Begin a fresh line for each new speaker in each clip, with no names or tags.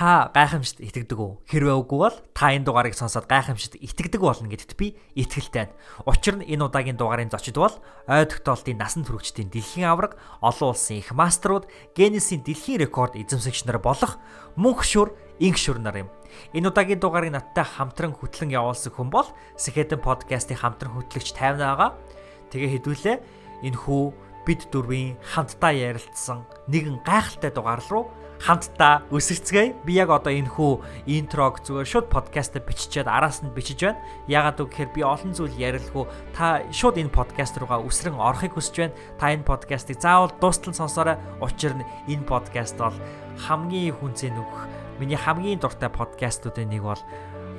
Та гайхамшигт итгэдэг үү? Хэрвээ үгүй бол та энэ дугаарыг сонсоод гайхамшигт итгэдэг болно гэдэгт би итгэлтэй байна. Учир нь энэ удаагийн дугаарын зочид бол ой тогтоолтын насан туршидтын дэлхийн авраг, олон улсын их мастерууд, Генесийн дэлхийн рекорд эзэмсэгч нар болох мөнх шүр, инх шүр нар юм. Энэ удаагийн дугаарыг надтай хамтран хөтлөн явуулсан хүн бол Сэхэдэн подкастын хамтран хөтлөгч 50 байгаа. Тэгээ хэдүүлээ энэ хүү бид дөрвийн хамтдаа ярилцсан нэгэн гайхалтай дугаар руу хамтдаа өсөрцгээе. Би яг одоо энэ хүү интрог зүгээр шууд подкастаар биччихээд араас нь бичиж байна. Ягаад гэвэл би олон зүйл ярилгүй та шууд энэ подкаст руугаа үсрэн орохыг хүсэж байна. Та энэ подкастыг заавал дуустал сонсоорой. Учир нь энэ подкаст бол хамгийн хүнцэн нөгөх миний хамгийн дуртай подкастуудын нэг бол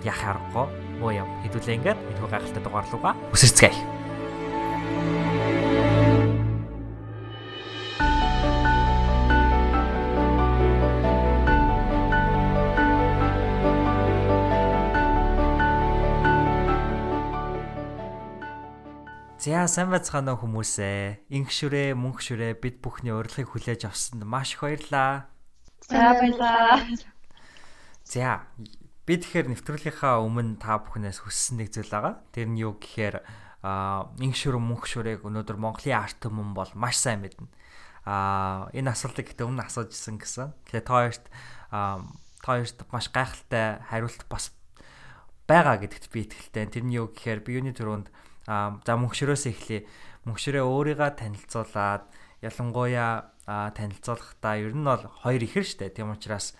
яхаа аргагүй муу юм. Хэдүүлээ ингээд энэ хүү гайхалтай дугаар руугаа өсөрцгээе. За сайн байцгаана уу хүмүүсээ. Ингшүрээ, мөнхшүрээ бид бүхний урилгыг хүлээж авсанд маш их баярлаа.
За баярлаа.
За би тэгэхээр нэвтрүүлгийнхаа өмнө та бүхнээс хүссэн нэг зүйл байгаа. Тэр нь юу гэхээр а ингшүр мөнхшүрээг өнөөдөр Монголын арт түмэн бол маш сайн мэднэ. А энэ асуултыг гэдэг өмнө асуужсэн гэсэн. Тэгэхээр та хоёрт а та хоёрт маш гайхалтай хариулт бас байгаа гэдэгт би итгэлтэй. Тэр нь юу гэхээр би юуны төрөнд Аа за мөнхшөрөөс эхлэе. Мөнхшөрөө өөрийгөө танилцуулаад ялангуяа танилцуулахдаа ер нь бол хоёр ихэр штэ. Тийм учраас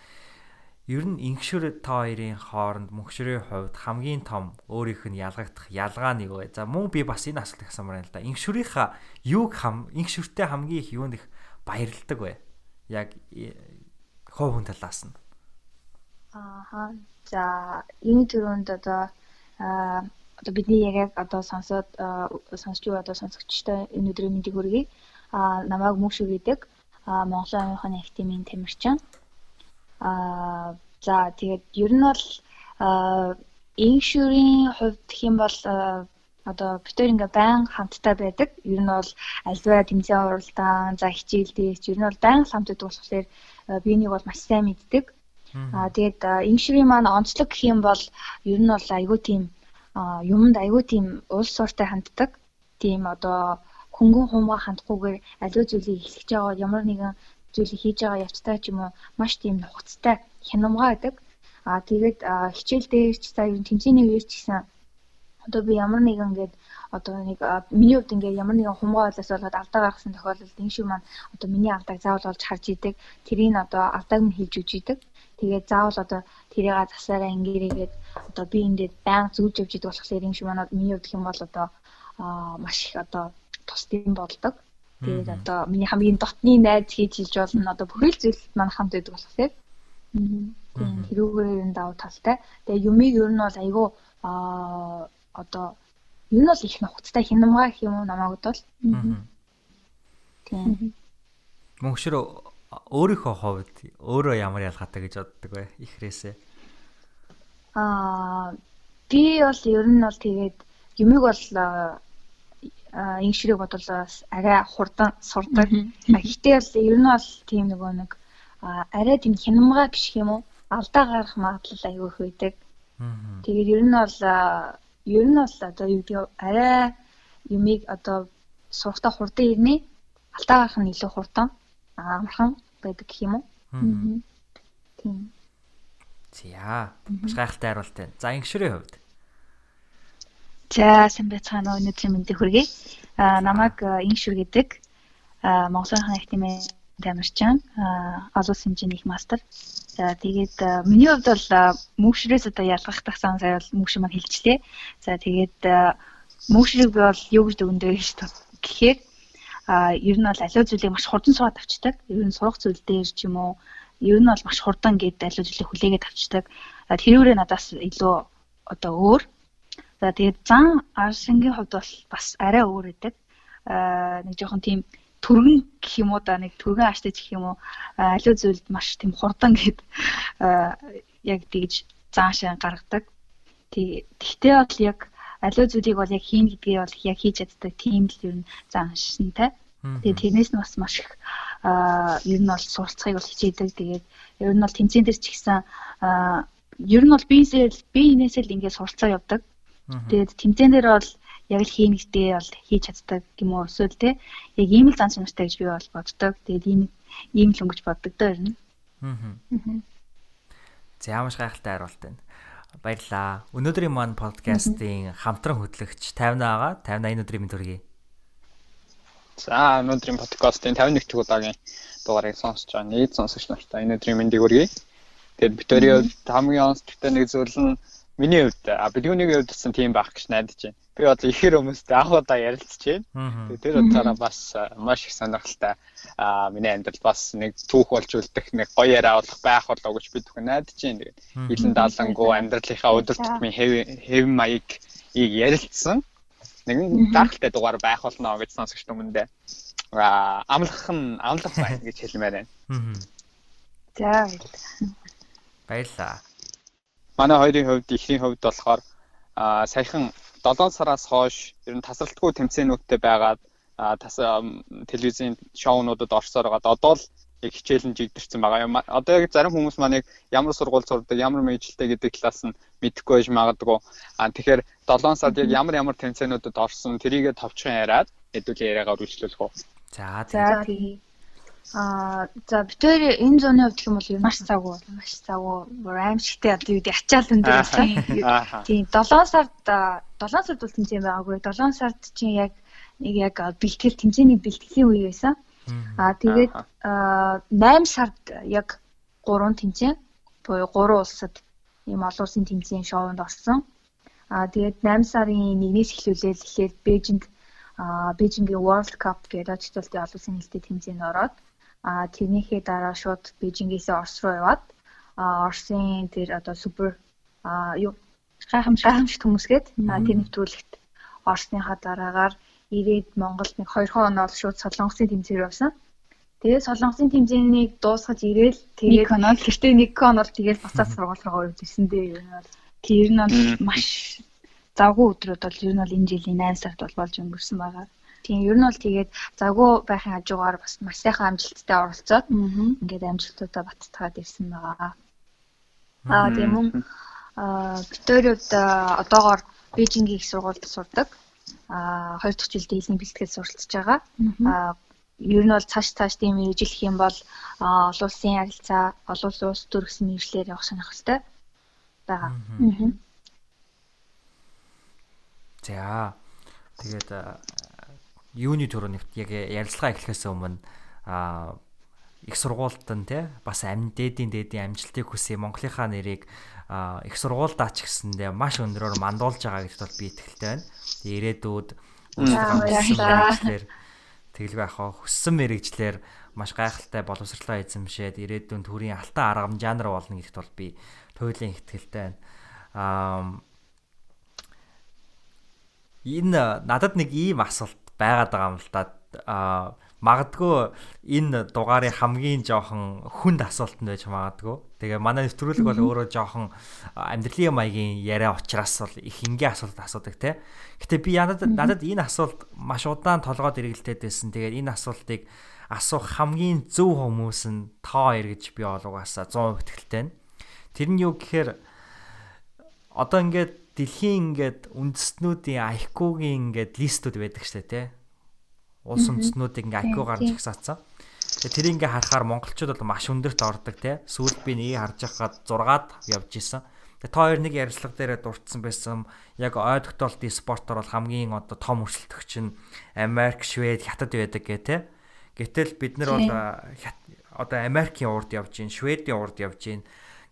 ер нь инхшөр та хоёрын хооронд мөнхшөрийн хувьд хамгийн том өөрийнх нь ялгагдах ялгаа нэг бай. За мөн би бас энэ асуултыг асуумаар байна л да. Инхшөрийнхаа юуг хам инхшөртэй хамгийн их юунд их баярлдаг вэ? Яг хувь хүн талаас нь.
Аа за энэ төрөнд одоо аа одоо бидний яг яг одоо сонсоод сонсч юу одоо сонсогчтой энэ өдрийн мэндийг хүргэе. Аа намайг мөшүү гэдэг. Аа Монголын оюуны активийн тамирчин. Аа за тэгээд ер нь бол иншүрийн хувьд юм бол одоо битэр ингээ байн хамттай байдаг. Ер нь бол альва тэмцээн уралдаан, за хичээлдээс ер нь бол байн хамтдаг болохоор биенийг бол маш сайн мэддэг. Аа тэгээд иншүрийн маань онцлог гэх юм бол ер нь бол айгүй тийм юмд аягүй тийм уул сууртай ханддаг. Тийм одоо хөнгөн хумгаа хандахгүйгээр аливаа зүйлийг эхлэж байгаа ямар нэгэн зүйлийг хийж байгаа явцтай ч юм уу маш тийм нухацтай хянамгаа байдаг. Аа тэгээд хичээл дээр ч за юу тэмцээний үеэр ч гэсэн одоо би ямар нэгэн ингээд одоо нэг миний хувьд ингээд ямар нэгэн хумгаа байлаас болоод алдаа гаргасан тохиолдолд энэ шиг маань одоо миний алдааг заавал болж харж идэг. Тэрийг одоо алдааг нь хэлж үж идэг. Тэгээд заавал одоо тэрийг засаараа ингээрийгээд одоо би эндээ байнга зүүж явж идэг болохоор юм шиг манад миний хувьд хэм бол одоо маш их одоо тусдын болдог. Тэгээд одоо миний хамгийн дотны найз хийж илж болно одоо бүхэл зүйл манай хамт байдаг болохоор тийм тэрүүгээр энэ давуу талтай. Тэгээ юмыг ер нь бол айгүй аа одоо ер нь бол их нухацтай хинамгаа гэх юм уу намайг бол.
Тийм. Мөнхшөр өөрийнхөө хувьд өөрөө ямар ялгаатай гэж боддог вэ? Ихрээсээ.
Аа би бол ер нь бол тэгээд юмыг бол инх ширэг бодвол арай хурдан сурдаг. Гэхдээ бол ер нь бол тийм нөгөө нэг арай тийм хянамгаа гэх юм уу? Алдаа гарах магадлал аягүй их байдаг. Тэгээд ер нь бол ер нь бол одоо юу гэдэг арай юмыг одоо сурахтаа хурдан ирнэ. Алдаа гарах нь илүү хурдан амархан байдаг гэх юм уу?
Тийм. За, маш гайхалтай хариулт байна. За, ингшрийн хувьд.
За, сайн байцгаана уу? Өнөөдрийн мэндийг хүргэе. Аа, намайг ингшүр гэдэг. Аа, Монголын хаан актимын тамирчин, аа, олон хэмжээний их мастер. За, тэгээд миний хувьд бол мөвшрээс одоо ялгах тахсан сая бол мөвшөр маань хэлжлээ. За, тэгээд мөвшрийг би бол юу гэж дүгнэдэг гэж гэхээр а ер нь бол аливаа зүйлийг маш хурдан суугаад авчдаг. Ер нь сурах зүйл дээр ч юм уу ер нь бол маш хурдан гээд аливаа зүйлийг хүлээгээд авчдаг. Тэрүүрээ надаас илүү одоо өөр. За тэгээд зан аршингийн хувьд бол бас арай өөр гэдэг. Аа нэг жоохон тийм түргэн гэх юм уу да нэг түргэн ааштай гэх юм уу аливаа зүйлд маш тийм хурдан гээд яг тэгж зан шин гаргадаг. Тэгтээ бол яг аливаа зүйлийг бол яг хийн гэдгийг бол яг хийж чаддаг тийм л ер нь Тэгээд тэрнээс нь бас маш их аа ер нь бол суралцахыг бол хичээдэг. Тэгээд ер нь бол тэмцээн дээр ч ихсэн аа ер нь бол биесээ би энэсээ л ингээд суралцаа явдаг. Тэгээд тэмцээн дээр бол яг л гэдээ бол хийж чаддаг юм уу эсвэл те яг ийм л зан чанартай гэж би бол боддог. Тэгээд ийм ийм л өнгөж боддог доо ер нь. Аа.
За ямар гайхалтай хариулт байна. Баярлаа. Өнөөдрийн маань подкастын хамтран хөтлөгч 50 байгаа. 50 80 өдрийн мэнд төргий.
За өнөөдрийн подкастын 51 дэх удаагийн дугаарыг сонсож байгаа нийт сонсогч нартай өнөөдрийн мэндийг хүргэе. Тэгээд Викторио хамгийн онцлогтой нэг зүйл нь Миний хувьд бэлгүүний хувьд гэсэн тийм байх гэж найдаж байна. Би одоо ихэр хүмүүстэй анх удаа ярилцж байна. Тэр утгаараа бас маш их сонирхолтой а миний амьдрал бас нэг түүх болж үлдэх нэг гоё яриа болох байх болоо гэж би түүх найдаж байна. Тэгээд хилэн даалангуу амьдралынхаа өдөр тутмын хэв маяг ярилцсан. Нэг дарахтай дугаар байх болно гэж сонсогч хүмүүндээ а амлах нь амлах байна гэж хэлмээр байна.
За
баярлаа
манай хоёрын хувьд ихний хувьд болохоор а саяхан 7 сараас хойш ер нь тасралтгүй тэмцээнүүдтэй байгаад тас телевизийн шоунуудад орсоор байгаа. Одоо л яг хичээлэн жигдэрсэн байгаа. Одоо яг зарим хүмүүс маань яг ямар сургууль сурдаг, ямар мэдлэлтэй гэдэг талаас нь мэдэхгүй байж магадгүй. А тэгэхээр 7 сард яг ямар ямар тэмцээнүүдэд орсон тэрийгэ товчхон яриад хэдүүл яриагаар үргэлжлүүлэх үү.
За
тийм. Аа за битээр энэ зууны хувьд юм бол маш завгүй маш завгүй аимшигтэй одоо юу гэдэг ачаал өндөр байсан. Тийм 7 сард 7 сард бол тэмцээн байгаагүй. 7 сард чинь яг нэг яг бэлтгэл тэмцээний бэлтгэлийн үе байсан. Аа тэгээд 8 сард яг 3 тэмцээн буюу 3 улсад ийм олон улсын тэмцээн шоунд орсон. Аа тэгээд 8 сарын 1-ээс эхлүүлээд эхлээд Бээжинд аа Бээжингийн World Cup гэдэг очилтын олон улсын нэлтийн тэмцээнд ороод А тэрнийхээ дараа шууд Бээжингээс Орос руу яваад а Оросын тэр одоо супер а юу гайхамшиг гайхамшигт хүмүүсгээд тэр нэвтрүүлэгт Оросныхаа дараагаар ирээд Монголд нэг 2 хоног ол шууд Солонгосын тэмцээн явсан. Тэгээд Солонгосын тэмцээнийг дуусгаж ирээл тэгээд гэртээ нэг хоног тэгээд буцаад сургууль руу орж ирсэн дээ. Нь бол тэр нь бол маш завгүй өдрүүд бол ер нь бол энэ жилийн 8 сард бол болж өнгөрсөн байгаа. Тийм ер нь бол тэгээд завгүй байхын хажуугаар бас маш сайхан амжилттай оролцоод ингээд амжилтуудаа баттгаад ирсэн байгаа. Аа тийм мөн Викториуд одоогоор Бээжингийн их сургуульд сурдаг. Аа хоёр дахь жилдээ эзний бэлтгэл суралцж байгаа. Аа ер нь бол цааш цааш тийм гэх юм бол олон улсын харилцаа, олон улс төр гэсэн мэдлэлээр явах сонирхолтой байгаа.
За. Тэгээд юуны төрөнөвт яг ярилцлага эхлэхээс өмнө а их сургуульд нь те бас амин дээдийн дээдийн амжилтыг хүсье Монголынхаа нэрийг их сургуульдаа ч гэсэндээ маш өндрөөр мандуулж байгаа гэдэгт бол би итгэлтэй байна. Ирээдүйд үйлчлэлээр тэглэв яхаа хүссэн мэрэгчлэр маш гайхалтай боловсрлоо эзэмшээд ирээдүйн төрийн алтан аргам жанр болно гэдэгт бол би туйлын итгэлтэй байна. Аа энэ надад нэг ийм асуулт байгаад байгаа юм л да. Аа магадгүй энэ дугаарын хамгийн жоохон хүнд асуулт нь байж магадгүй. Тэгээ манай нэвтрүүлэг бол өөрөө жоохон амьдралын маягийн яриа учраас бол их энгийн асуулт асуудаг те. Гэтэ би надад надад энэ асуулт маш удаан толгойд эргэлдээд байсан. Тэгээд энэ асуултыг асуух хамгийн зөв хүмүүс нь тоо ир гэж би бол угаасаа 100% итгэлтэй байна. Тэр нь юу гэхээр одоо ингээд дэлхийн ингээд үндэстнүүдийн IQ-гийн ингээд листүүд байдаг штэ тий. Улс үндэстнүүдийг ингээд IQ гарч ихсаацсан. Тэгээ тэр ингээ харахаар монголчууд бол маш өндөрт ордог тий. Сүүлд би нэг харж байхад 6-аад явж исэн. Тэгээ та хоёр нэг ярилцлага дээр дурдсан байсан. Яг ой тогтоолтын спортоор бол хамгийн одоо том өрсөлдөгч нь Америк, Швед, Хятад байдаг гэ тий. Гэтэл бид нар бол одоо Америкийн урд явж гин, Шведийн урд явж гин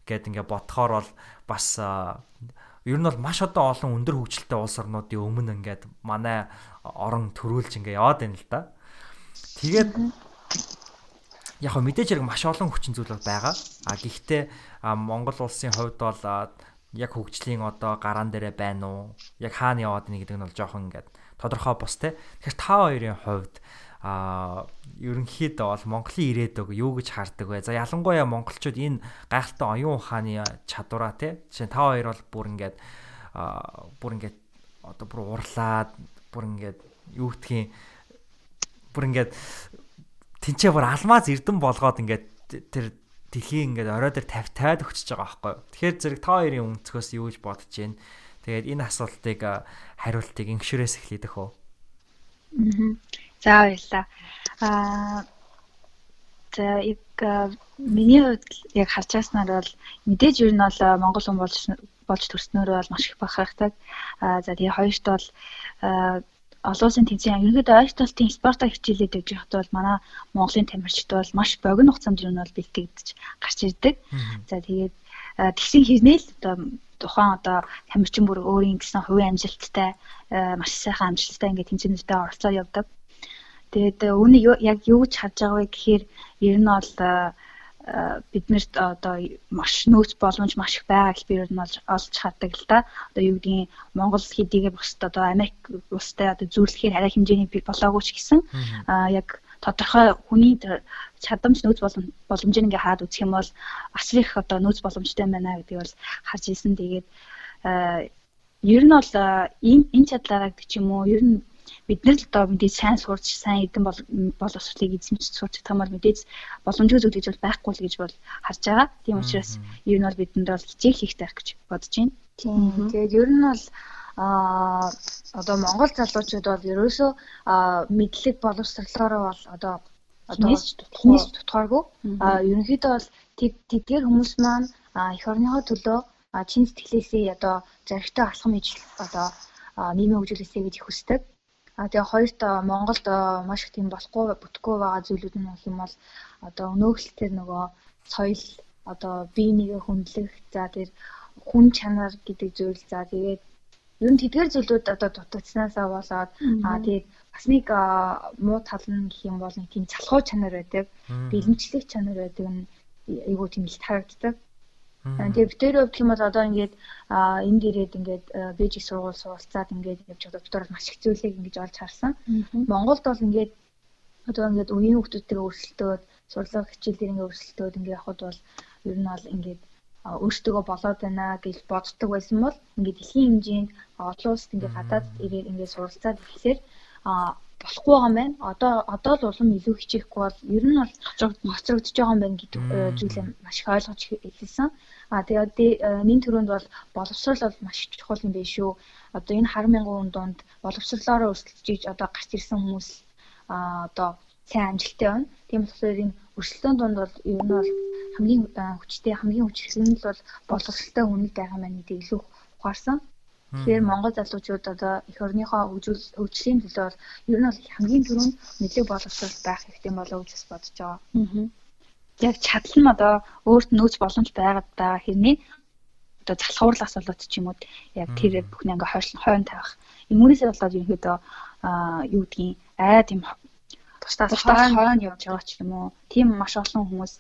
гэд ингээ бодхоор бол бас ер нь бол маш одоо олон өндөр хөгжилтэй улс орнуудын өмнө ингээд манай орон төрүүлж ингээд яваад байна л да. Тэгээд яг хөө мэдээж хэрэг маш олон хүчин зүйл байгаа. А гэхдээ Монгол улсын хувьд бол яг хөгжлийн одоо гараан дээрээ байна уу? Яг хаана яваад ийн гэдэг нь бол жоохон ингээд тодорхой бус те. Тэгэхээр та хоёрын хувьд а ерөнхийдөө бол Монголын ирээдүг юу гэж хардаг вэ? За ялангуяа монголчууд энэ гайхалтай оюун ухааны чадвараа те. Жишээ та хоёр бол бүр ингээд бүр ингээд одоо бүр урлаад бүр ингээд юу гэдгийг бүр ингээд тэнцээ бүр алмаз эрдэн болгоод ингээд тэр дэлхийн ингээд орой дээр тавь тавиад өгчөж байгаа байхгүй. Тэгэхээр зэрэг та хоёрын өнцгөөс юу гэж бодож байна? Тэгээд энэ асуултыг хариултыг ингэшрээс эхлэдэх үү?
Аа. За баярлаа. Аа за яг миний хувьд яг харж байснаар бол мэдээж ер нь бол Монгол хүн болж болж төрснөөр бол маш их бахархдаг. Аа за тэгээ хоёрт бол олон улсын тэнцэн ерөнхийдөө ойлтолтын спортоо хичээлээд байж байхад бол манай Монголын тамирчид бол маш богино хугацаанд юу нь бол бэлтгэгдэж гарч ирдэг. За тэгээд тэгсэн хэрнээл одоо тухайн одоо тамирчин бүр өөрийн гэсэн хувийн амжилттай маш сайхан амжилттай ингээд тэнцэнүүдэд оролцоо явдаг. Тэгээд үүнийг яг юу гэж харж байгаа вэ гэхээр ер нь бол биднэрт одоо маш нөөц боломж маш их байгаа гэж би ер нь олж хардаг л да. Одоо юу гэдгийг Монгол хэдийгээр бусд одоо Америк улстай одоо зөвлөхээр арай хэмжээний болоогүй ч гэсэн яг тодорхой хүний чадамж нөөц боломжийг ингээ хаад үзэх юм бол асар их одоо нөөц боломжтой байна гэдгийг бол харж ирсэн. Тэгээд ер нь бол энэ энэ чадлаараа гэдэг ч юм уу ер нь бид нар л одоо мэдээж сайн сурч сайн эдэн боловсролыг эзэмшиж сурч юм бол мэдээж боломжгүй зүйл гэж бол байхгүй л гэж бол харж байгаа. Тийм учраас ер нь бол бидэнд бол хичээл хийх таах гэж бодож байна. Тийм. Тэгээд ер нь бол а одоо Монгол залуучууд бол ерөөсөө мэдлэг боловсрлоороо бол одоо одоо нийс тутгааргүй а ерөнхийдөө бол тэдгээр хүмүүс маань эх орныхоо төлөө чин сэтгэлээсээ одоо зоригтой алхам ижил одоо нийгмийн хөгжүүлээсэй гэж хүсдэг. А тэгээ хоёрт Монголд маш их тийм болохгүй бүтэхгүй байгаа зүйлүүд нь бол юм бол одоо өнөөгөлтөр нөгөө соёл одоо бие нэгэ хүндлэх за тэр хүн чанар гэдэг зүйл за тэгээд ер нь тэдгээр зүйлүүд одоо дутагдсанаасаа болоод аа тэгээд бас нэг муу тал нь гэх юм бол нэг тийм залхуу чанар байдаг бэлэмжлэх чанар байдаг нь айгуу тийм их харагддаг Тэгээ битээр өвдөх юм бол одоо ингээд энд ирээд ингээд бежиг сургууль суралцаад ингээд явж байгаа битээр маш их зүйлийг ингэж олж харсан. Монголд бол ингээд одоо ингээд үеийн хүмүүстэйгээ өрсөлдөөд сурлага хичээл дээр ингээд өрсөлдөөд ингээд явхад бол ер нь бол ингээд өөртөө болоод байна гэж боддог байсан бол ингээд дэлхийн хэмжээнд олон улсад ингээд гадаад ирээд ингээд суралцаад ирэхээр болохгүй байгаа юм байна. Одоо одоо л улам илүү хичээхгүй бол ер нь бол хоцрогдож байгаа юм байна гэдэг зүйлээ маш их ойлгож хэлсэн. А тэгээд нин төрөнд бол боловсрол бол маш чухал юм биш үү? Одоо энэ 10 мянган хүн донд боловсрлоороо өрсөлдөж одоо гарч ирсэн хүмүүс а одоо сайн амжилттай байна. Тийм болохоор энэ өрсөлдөөн донд бол ер нь бол хамгийн хүчтэй хамгийн хүчрхэг нь л бол боловсролтой хүнийг байгаа маань гэдэг илүү ухаарсан. Тэгэхээр Монгол залуучууд одоо эх орныхоо хөгжлийн төлөө бол ер нь бол хамгийн түрүүнд нэлээд боловсрол байх хэрэгтэй болоо гэж бодож байгаа. Аа. Яг чадал нь одоо өөрт нөөц боломж байгаад байгаа хэрнээ одоо залхуурлаас болоод ч юм уу яг тэр бүхний ингээ хойшлон хойно тавих. Юмнээсээ болоод ерөнхийдөө аа юу гэдгийг арай тийм тусдаа хойно явж байгаа ч юм уу. Тийм маш олон хүмүүс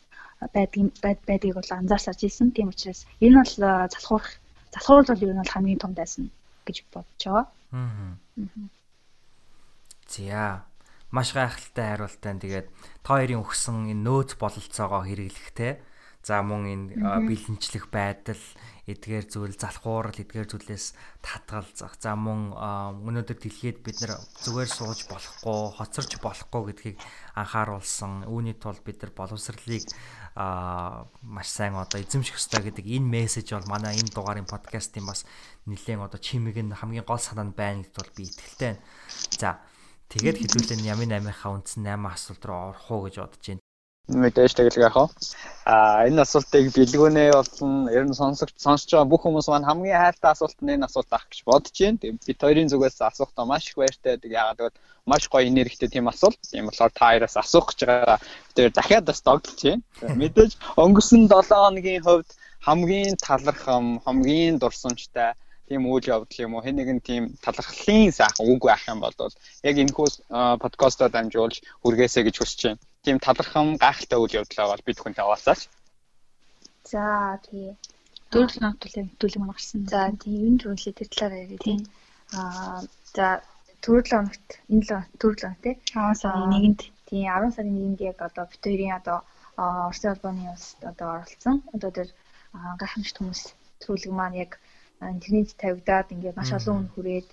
байдгийг байдгийг бол анзаарсаж ирсэн. Тийм учраас энэ бол залхуурах залхуурал бол ер нь бол хамгийн том дайсан гэж бодож байгаа. Аа.
За маш гайхалтай хариултаа. Тэгээд та хоёрын өгсөн энэ нөөц бололцоогоо хэрэглэхтэй. За мөн энэ бэлэнчлэх байдал, эдгээр зүйл, залхуурал, эдгээр зүйлээс татгалзах. За мөн өнөөдөр дэлхийд бид нар зүгээр сууж болохгүй, хоцорч болохгүй гэдгийг анхааруулсан. Үүний тулд бид нар боловсрлыг а маш сайн одоо эзэмших хэрэгтэй гэдэг энэ мессеж бол манай энэ дугаарын подкастын бас нэлээд одоо чимэг нь хамгийн гол санаа нь байна гэдэгт бол би итгэлтэй байна. За тэгээд хэдүүлэн ямын 8-ынхаа үндсэн 8 асуулт руу орох уу гэж бодож байна
мэдээж тэгэлэг яах вэ? А энэ асуултыг бэлгүүнээ болсон ер нь сонсогч сонсож байгаа бүх хүмүүс маань хамгийн хайртай асуулт нь энэ асуулт ах гэж бодож байна. Тэгээд бид хоёрын зүгээс асуухдаа маш их баяртай. Яагаад гэвэл маш гоё энергитэй тийм асуулт. Тийм болохоор та хоёроос асуух гэж байгаа. Тэгээд дахиад бас догдолж байна. Мэдээж өнгөрсөн 7 хоногийн хувьд хамгийн талархам, хамгийн дурсамжтай тийм үйл явдал юм уу хэн нэгэн тийм талархлын сайхан үг байх юм бол яг энэ хүү подкастоо дамжуулж хүргээсэй гэж хүсэж байна тийм талархам гайхалтай үйл явдлаа бол бид хүнтэй хаваасаач.
За тий. Дөрвөл нот төлөв гарсан. За тийм энэ зүйлээ тэр талаар яриа тийм. Аа за төрөл оногт энэ л төрөл оног тий. 10 сарын 1-нд тийм 10 сарын 1-нд яг одоо бит хоёрын одоо Оросын холбооны улсад одоо оролцсон. Одоо тэр гайхамшигт хүмүүс төрөлг маань яг интернет тавигдаад ингээд маш олон хүн хүрээд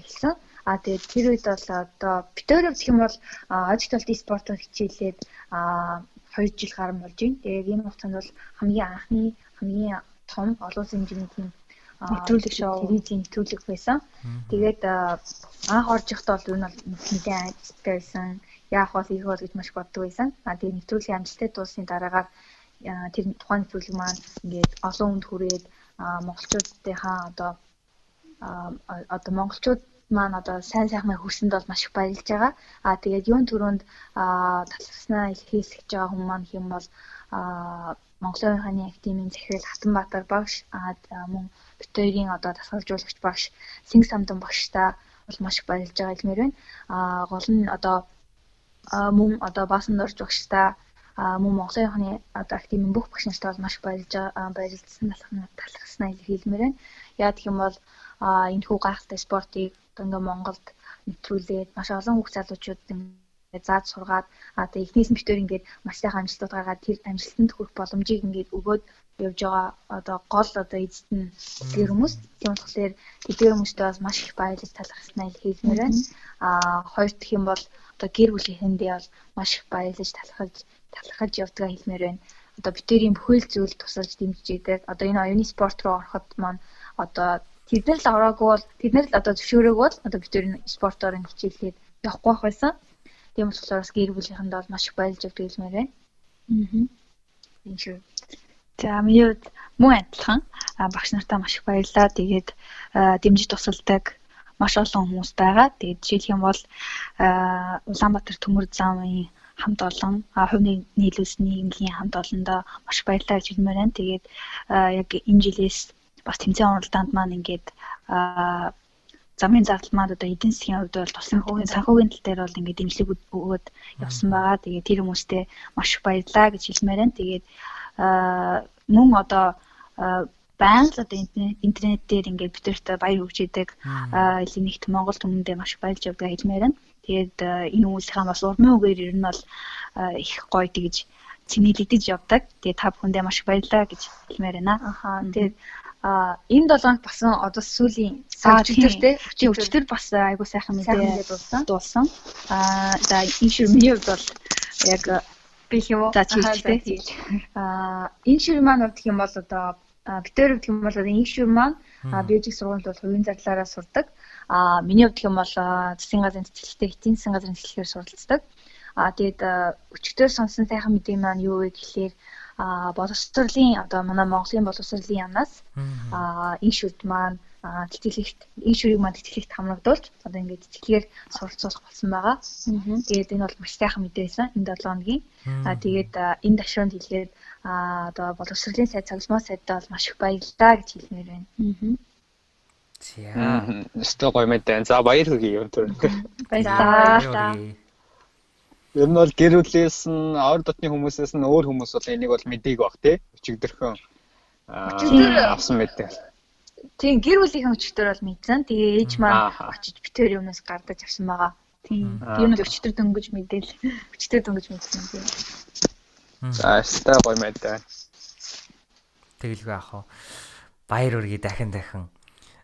эхэлсэн. А тэгээд тэр үед бол одоо битүүрээ гэх юм бол ажиг талт спортоор хичээлээд 2 жил гарсан болж байна. Тэгээд энэ хугацаанд бол хамгийн анхны хамгийн том олон улсын хэмжээний тийм нэвтрүүлэг шоу телевизийн нэвтрүүлэг байсан. Тэгээд анх орж ихтэй бол энэ бол нэгэн ажтай байсан. Яах бол их бол гэж маш боддог байсан. А тэгээд нэвтрүүлгийн амжилттай дуусны дараагаар тэр тухайн нэвтрүүлэг маань ингээд олон хүнд хүрээд монголчуудынхаа одоо одоо монголчууд маань одоо сайн сайхныг хүрсэнд бол маш их баярлж байгаа. Аа тэгээд юун төрөнд талхснаа хийсгэж байгаа хүмүүс маань хэм бол Монголын ухааны академийн захирал Хатанбаатар багш аа мөн бит хоёрын одоо дасгалжуулагч багш Синг самдан багштай бол маш их баярлж байгаа хэлмээр байна. Аа гол нь одоо мөн одоо баасан дорж багштай мөн Монголын ухааны одоо академийн бүх багш нартай бол маш баярлж баярлсан талхснаа хэлмээр байна. Яа гэх юм бол энэ хүү гайхалтай спортыг ингээ Монголд нэвтрүүлээд маш олон хүүхд залуучууд зааж сургаад тэгээ эхнээс нь битээр ингээд маш сайхан амжилтууд гаргаад тэр амжилтанд хүрэх боломжийг ингээд өгөөд явж байгаа одоо гол одоо эзэд нь тэр хүмүүс тийм болохоор тэр хүмүүстэй бас маш их баярлаж талархснаа хэлмээр байна. А хоёр дахь юм бол одоо гэр бүлийнхэндээ бол маш их баярлаж талархаж талархаж явдгаа хэлмээр байна. Одоо битэрийн бүхэл зүйл тусалж дэмжижээдэг. Одоо энэ оюуны спорт руу ороход маань одоо Тэд нар л ороогүй бол тэд нар л одоо зөвшөөрөөгүй бол одоо бид тэр спортоор ин хичээлээд явахгүй байх байсан. Тийм болохоор бас гэр бүлийнхэнд бол маш их баялж өгдөг хэлмээр байна. Аа. Энэ шүү. За хувьд мөн адилхан багш нартаа маш их баярлалаа. Тэгээд дэмжиж тусалдаг маш олон хүмүүс байгаа. Тэгээд жишээлх юм бол Улаанбаатар төмөр замын хамт олон хувийн нийлүүлс нийгмийн хамт олондоо маш баярлалаа гэж хэлмээр байна. Тэгээд яг энэ жилээс бас тэмцээн уралдаанд маань ингээд замын зардал маань одоо эдийн засгийн хувьд бол тусан хүүгийн санхүүгийн тал дээр бол ингээд дэмжлэг өгөөд явсан байгаа. Тэгээд тэр хүмүүстээ маш баярлалаа гэж хэлмээр байна. Тэгээд мөн одоо байнга л одоо интернет дээр ингээд бидэрт баяр идэг элийн нэгт Монгол хүмүүндээ маш их баярлж явдаг хэлмээр байна. Тэгээд энэ хүмүүсийн бас урмын үгээр ер нь бол их гоё тэгж цэнгэлэгдэж явдаг. Тэгээд та бүхэндээ маш их баярлалаа гэж хэлмээр байна. Ахаа. Тэгээд А энэ долооног басан одоо сүүлийн өчтөртэй өчтөр бас айгуу сайхан мэдээ дуулсан. А за энэ шир миний хувьд бол яг би юм уу? За чийгтэй. А энэ шир маань бол гэх юм бол одоо битээр гэх юм бол энэ шир маань биологик сургуульд бол хувийн зарлаараа сурдаг. А миний хувьд юм бол засгийн газрын цэцгэлтэй эцсийн засгийн газрын цэцгэлээр суралцдаг. А тэгээд өчтөр сонсон сайхан мэдээ маань юу вэ гэхлээр а боловсролын одоо манай Монголын боловсролын яамнаас а энэ шүд маань тэтгэлэгт энэ шүрийг маань тэтгэлэгт хамрагдуулж одоо ингээд тэтгэлгээр суралцуулах болсон байгаа. Тэгээд энэ бол маш сайхан мэдээ байсан энэ 7 хоногийн. А тэгээд энэ ташуунд хэлгээд а одоо боловсролын сайд цогцлмоо сайдаа бол маш их баярлалаа гэж хэлмээр байна.
За. Өстой гоё мэдээ. За баяр хүргэе юм тэр.
Баярлалаа.
Ер нь бол гэр бүлээс нь ойр дотны хүмүүсээс нь өөр хүмүүс бол энийг бол мэдээгүй бах тий. Өчигдөрхөн авсан мэдээ.
Тийм гэр бүлийнхэн өчигдөр бол мэдсэн. Тэгээ ээж маань очиж битээр юмнаас гардаж авсан байгаа. Тийм. Тэр нь өчигдөр дөнгөж мэдээл. Өчигдөр дөнгөж мэдсэн тийм.
За, өстой гоё мэдээ.
Тэгэлгүй ах уу. Баяр үргээ дахин дахин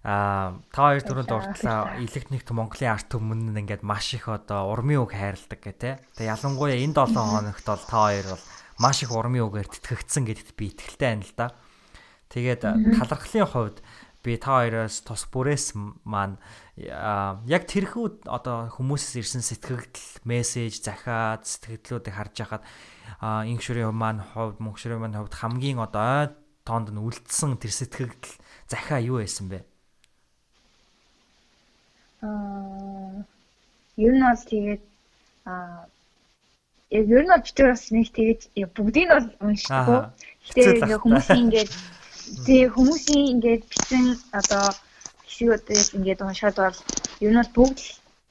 Аа та хоёр түрүүнд дурдлаа электроникт Монголын арт түмэн нь ингээд маш их одоо урмын үг хайрладаг гэх те. Тэгээ ялангуяа энэ 7 хоногт бол та хоёр бол маш их урмын үгээр тэтгэгдсэн гэдэгт би итгэлтэй байна л да. Тэгээд талархлын хувьд би та хоёроос тус бүрээс маань яг тэрхүү одоо хүмүүсээс ирсэн сэтгэгдэл, мессеж, захиад, сэтгэлдлүүдийг харж байхад инхшүрийн маань хувьд, мөнхшүрийн маань хувьд хамгийн одоо тоонд нь үлдсэн тэр сэтгэгдэл захиа юу байсан бэ?
Аа ер нь бол тэгээд аа яг ер нь бол бид бас нэг тэгээд бүгдийг нь бол уншдаггүй. Гэтэ ингээ хүмүүсийн ингээд тий хүмүүсийн ингээд бичсэн одоо хэсгүүд ингээд уншаад бол ер нь бол бүгд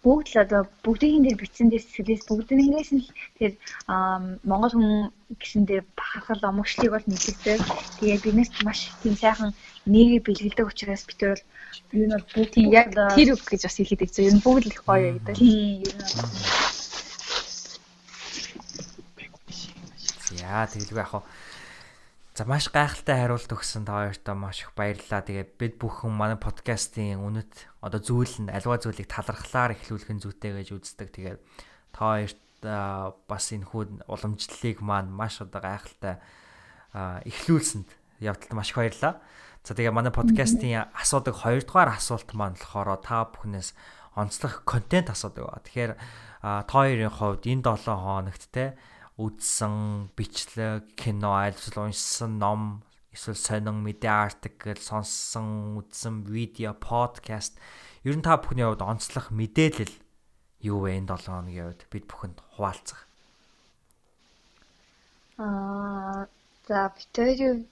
бүгд л одоо бүгдийн дээр бичсэн дээр сэтгэлээс бүгднээс нь л тэр Монгол хүн гисэн дээр бахархал омогшлыг бол мэддэг. Тэгээ биднээс маш тийм сайхан нэгийг бэлгэлдэг учраас бид бол юу нь бүгд тийм яг тэр үг гэж бас хэлээд байгаа. Ер нь бүгд л их гоё гэдэг. Тийм ер нь
Яа тэгэлгүй яг хаа За маш гайхалтай хариулт өгсөн та хоёртоо маш их баярлалаа. Тэгээ бид бүхэн манай подкастын үнэт одоо зүйл нь альва зүйлийг талархлаар эхлүүлэх нь зүйтэй гэж үздэг. Тэгээд та хоёрт бас энэ хүү уламжлалыг маань маш одоо гайхалтай эхлүүлсэнд явдалд маш их баярлалаа. За тэгээ манай подкастын асуудаг хоёрдугаар асуулт маань болохоор та бүхнээс онцлог контент асуудаг. Тэгэхээр та хоёрын хувьд энэ 7 хоногт те үзсэн бичлэг, кино, альсвал уншсан ном, эсвэл сонин мэдээ артикл, сонссон, үзсэн видео, подкаст ер нь та бүхний хувьд онцлох мэдээлэл юу вэ энэ 7 хоногийн хувьд бид бүхэнд хуваалцах.
Аа за битээр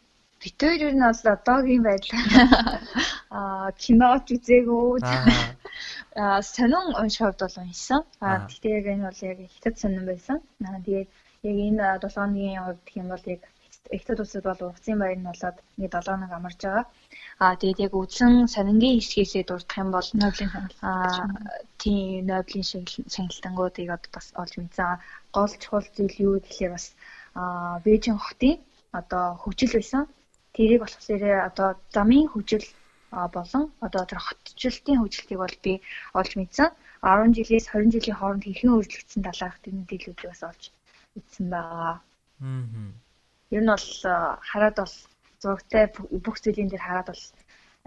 битээр нь бол одоогийн байдлаар аа киноч үзээгүү. Аа сонин уншихад бол уншсан. Аа тэгтээ яг энэ бол яг хятад сонин байсан. Аа тэгээд яг энэ 7 хоногийн хувьд гэх юм бол яг Эхтэд улсад бол угцын баяр нь болоод нэг 7 хоног амарч байгаа. Аа тэгээд яг үдсэн сонингийн хэсгээсээ дурдах юм бол Нобелийн аа тийм Нобелийн шагналтангуудыг одоо бас олж мэдсэн. Гол чухал зүйл юу гэхээр бас аа Бээжин хотын одоо хөгжил байсан. Тэрийг болохоор одоо замын хөгжил болон одоо тэр хотчлтын хөгжилтийг бол би олж мэдсэн. 10 жилээс 20 жилийн хооронд хэрхэн өөрчлөгдсөн талаарх тэр мэдээллүүдийг бас олж мэдсэн байгаа. Аа. Ер нь бол хараад бол зургтай бүх зүйлийн дээр хараад бол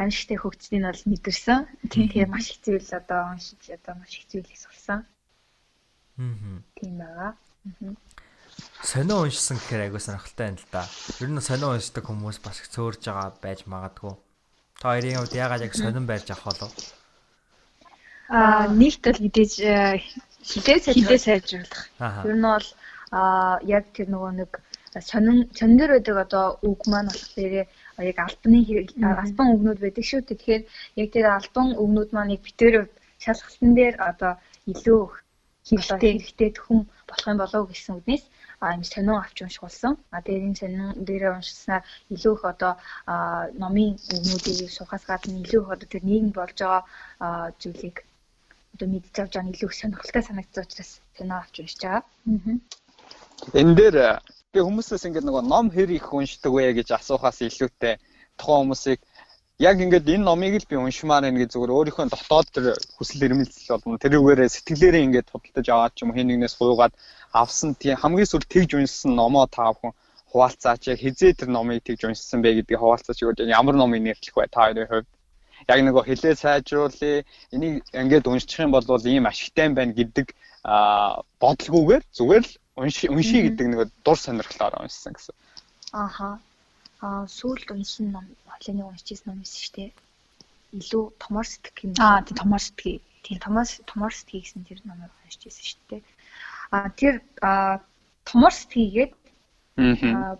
амьжтай хөгжсөнийг бол мэдэрсэн. Тэгээ маш их зүйл одоо уншиж одоо маш их зүйлийг сурсан. Аа. Тийм байгаа. Аа.
Сонио уншсан гэхээр айгуу сонирхолтой юм л да. Ер нь сонио уншдаг хүмүүс бас их цөөрж байгаа байж магадгүй. Та хоёрын хувьд яагаад яг сонин байрж авах болов?
Аа нэгт бол мэдээж хилээ сайжруулах. Ер нь бол аа яг тэр нөгөө нэг сонин сонин дээр байдаг одоо үг маань болохоор яг альбаны альбан үгнүүд байдаг шүү. Тэгэхээр яг тэр альбан үгнүүд маань яг битээр шалгалтын дээр одоо илүү хэрэгтэй хэрэгтэй төхөн болох юм болов уу гэсэн үгнээс а юм сонин авч унших болсон. А дээр энэ сонин дээрээ уншсанаар илүү их одоо номын үгнүүдийг сухаас гадна илүү их одоо тэр нийгэм болж байгаа зүйлийг одоо мэдж авч байгаа илүү их сонирхолтой санагдсан учраас сонио авч уншиж байгаа. Аа.
Энэ дээр би хүмүүсээс ингээд нөгөө ном хэр их уншдаг вэ гэж асуухаас илүүтэй тухайн хүмүүсийг яг ингээд энэ номыг л би уншмаар байна гэж зүгээр өөрийнхөө дотоод тэр хүсэл эрмэлзэл болно. Тэрүүгээрээ сэтгэлээрээ ингээд худалдаж аваад ч юм хэн нэгнээс хуугаад авсан тийм хамгийн сүүл тэгж уншсан номоо та бүхэн хуваалцаач яг хизээ тэр номыг тэгж уншсан бэ гэдгийг хуваалцаач өгөөд ямар номыг нэрлэх вэ та хоёрын хувьд? Яг нөгөө хилээ сайжруулъя. Энийг ингээд уншчих юм бол ийм ашигтай байна гэдэг бодлогоогоор зүгээр л унши унши гэдэг нэг дур сонирхлоор уншсан гэсэн.
Ааха. Аа сүүлд уншсан ном хоолойны уншижсэн ном биш шүү дээ. Илүү томор сэтгэх юм. Аа тийм томор сэтгэе. Тийм томор томор сэтгэе гэсэн тэр номыг уншижсэн шүү дээ. Аа тэр аа томор сэтгэгээд аа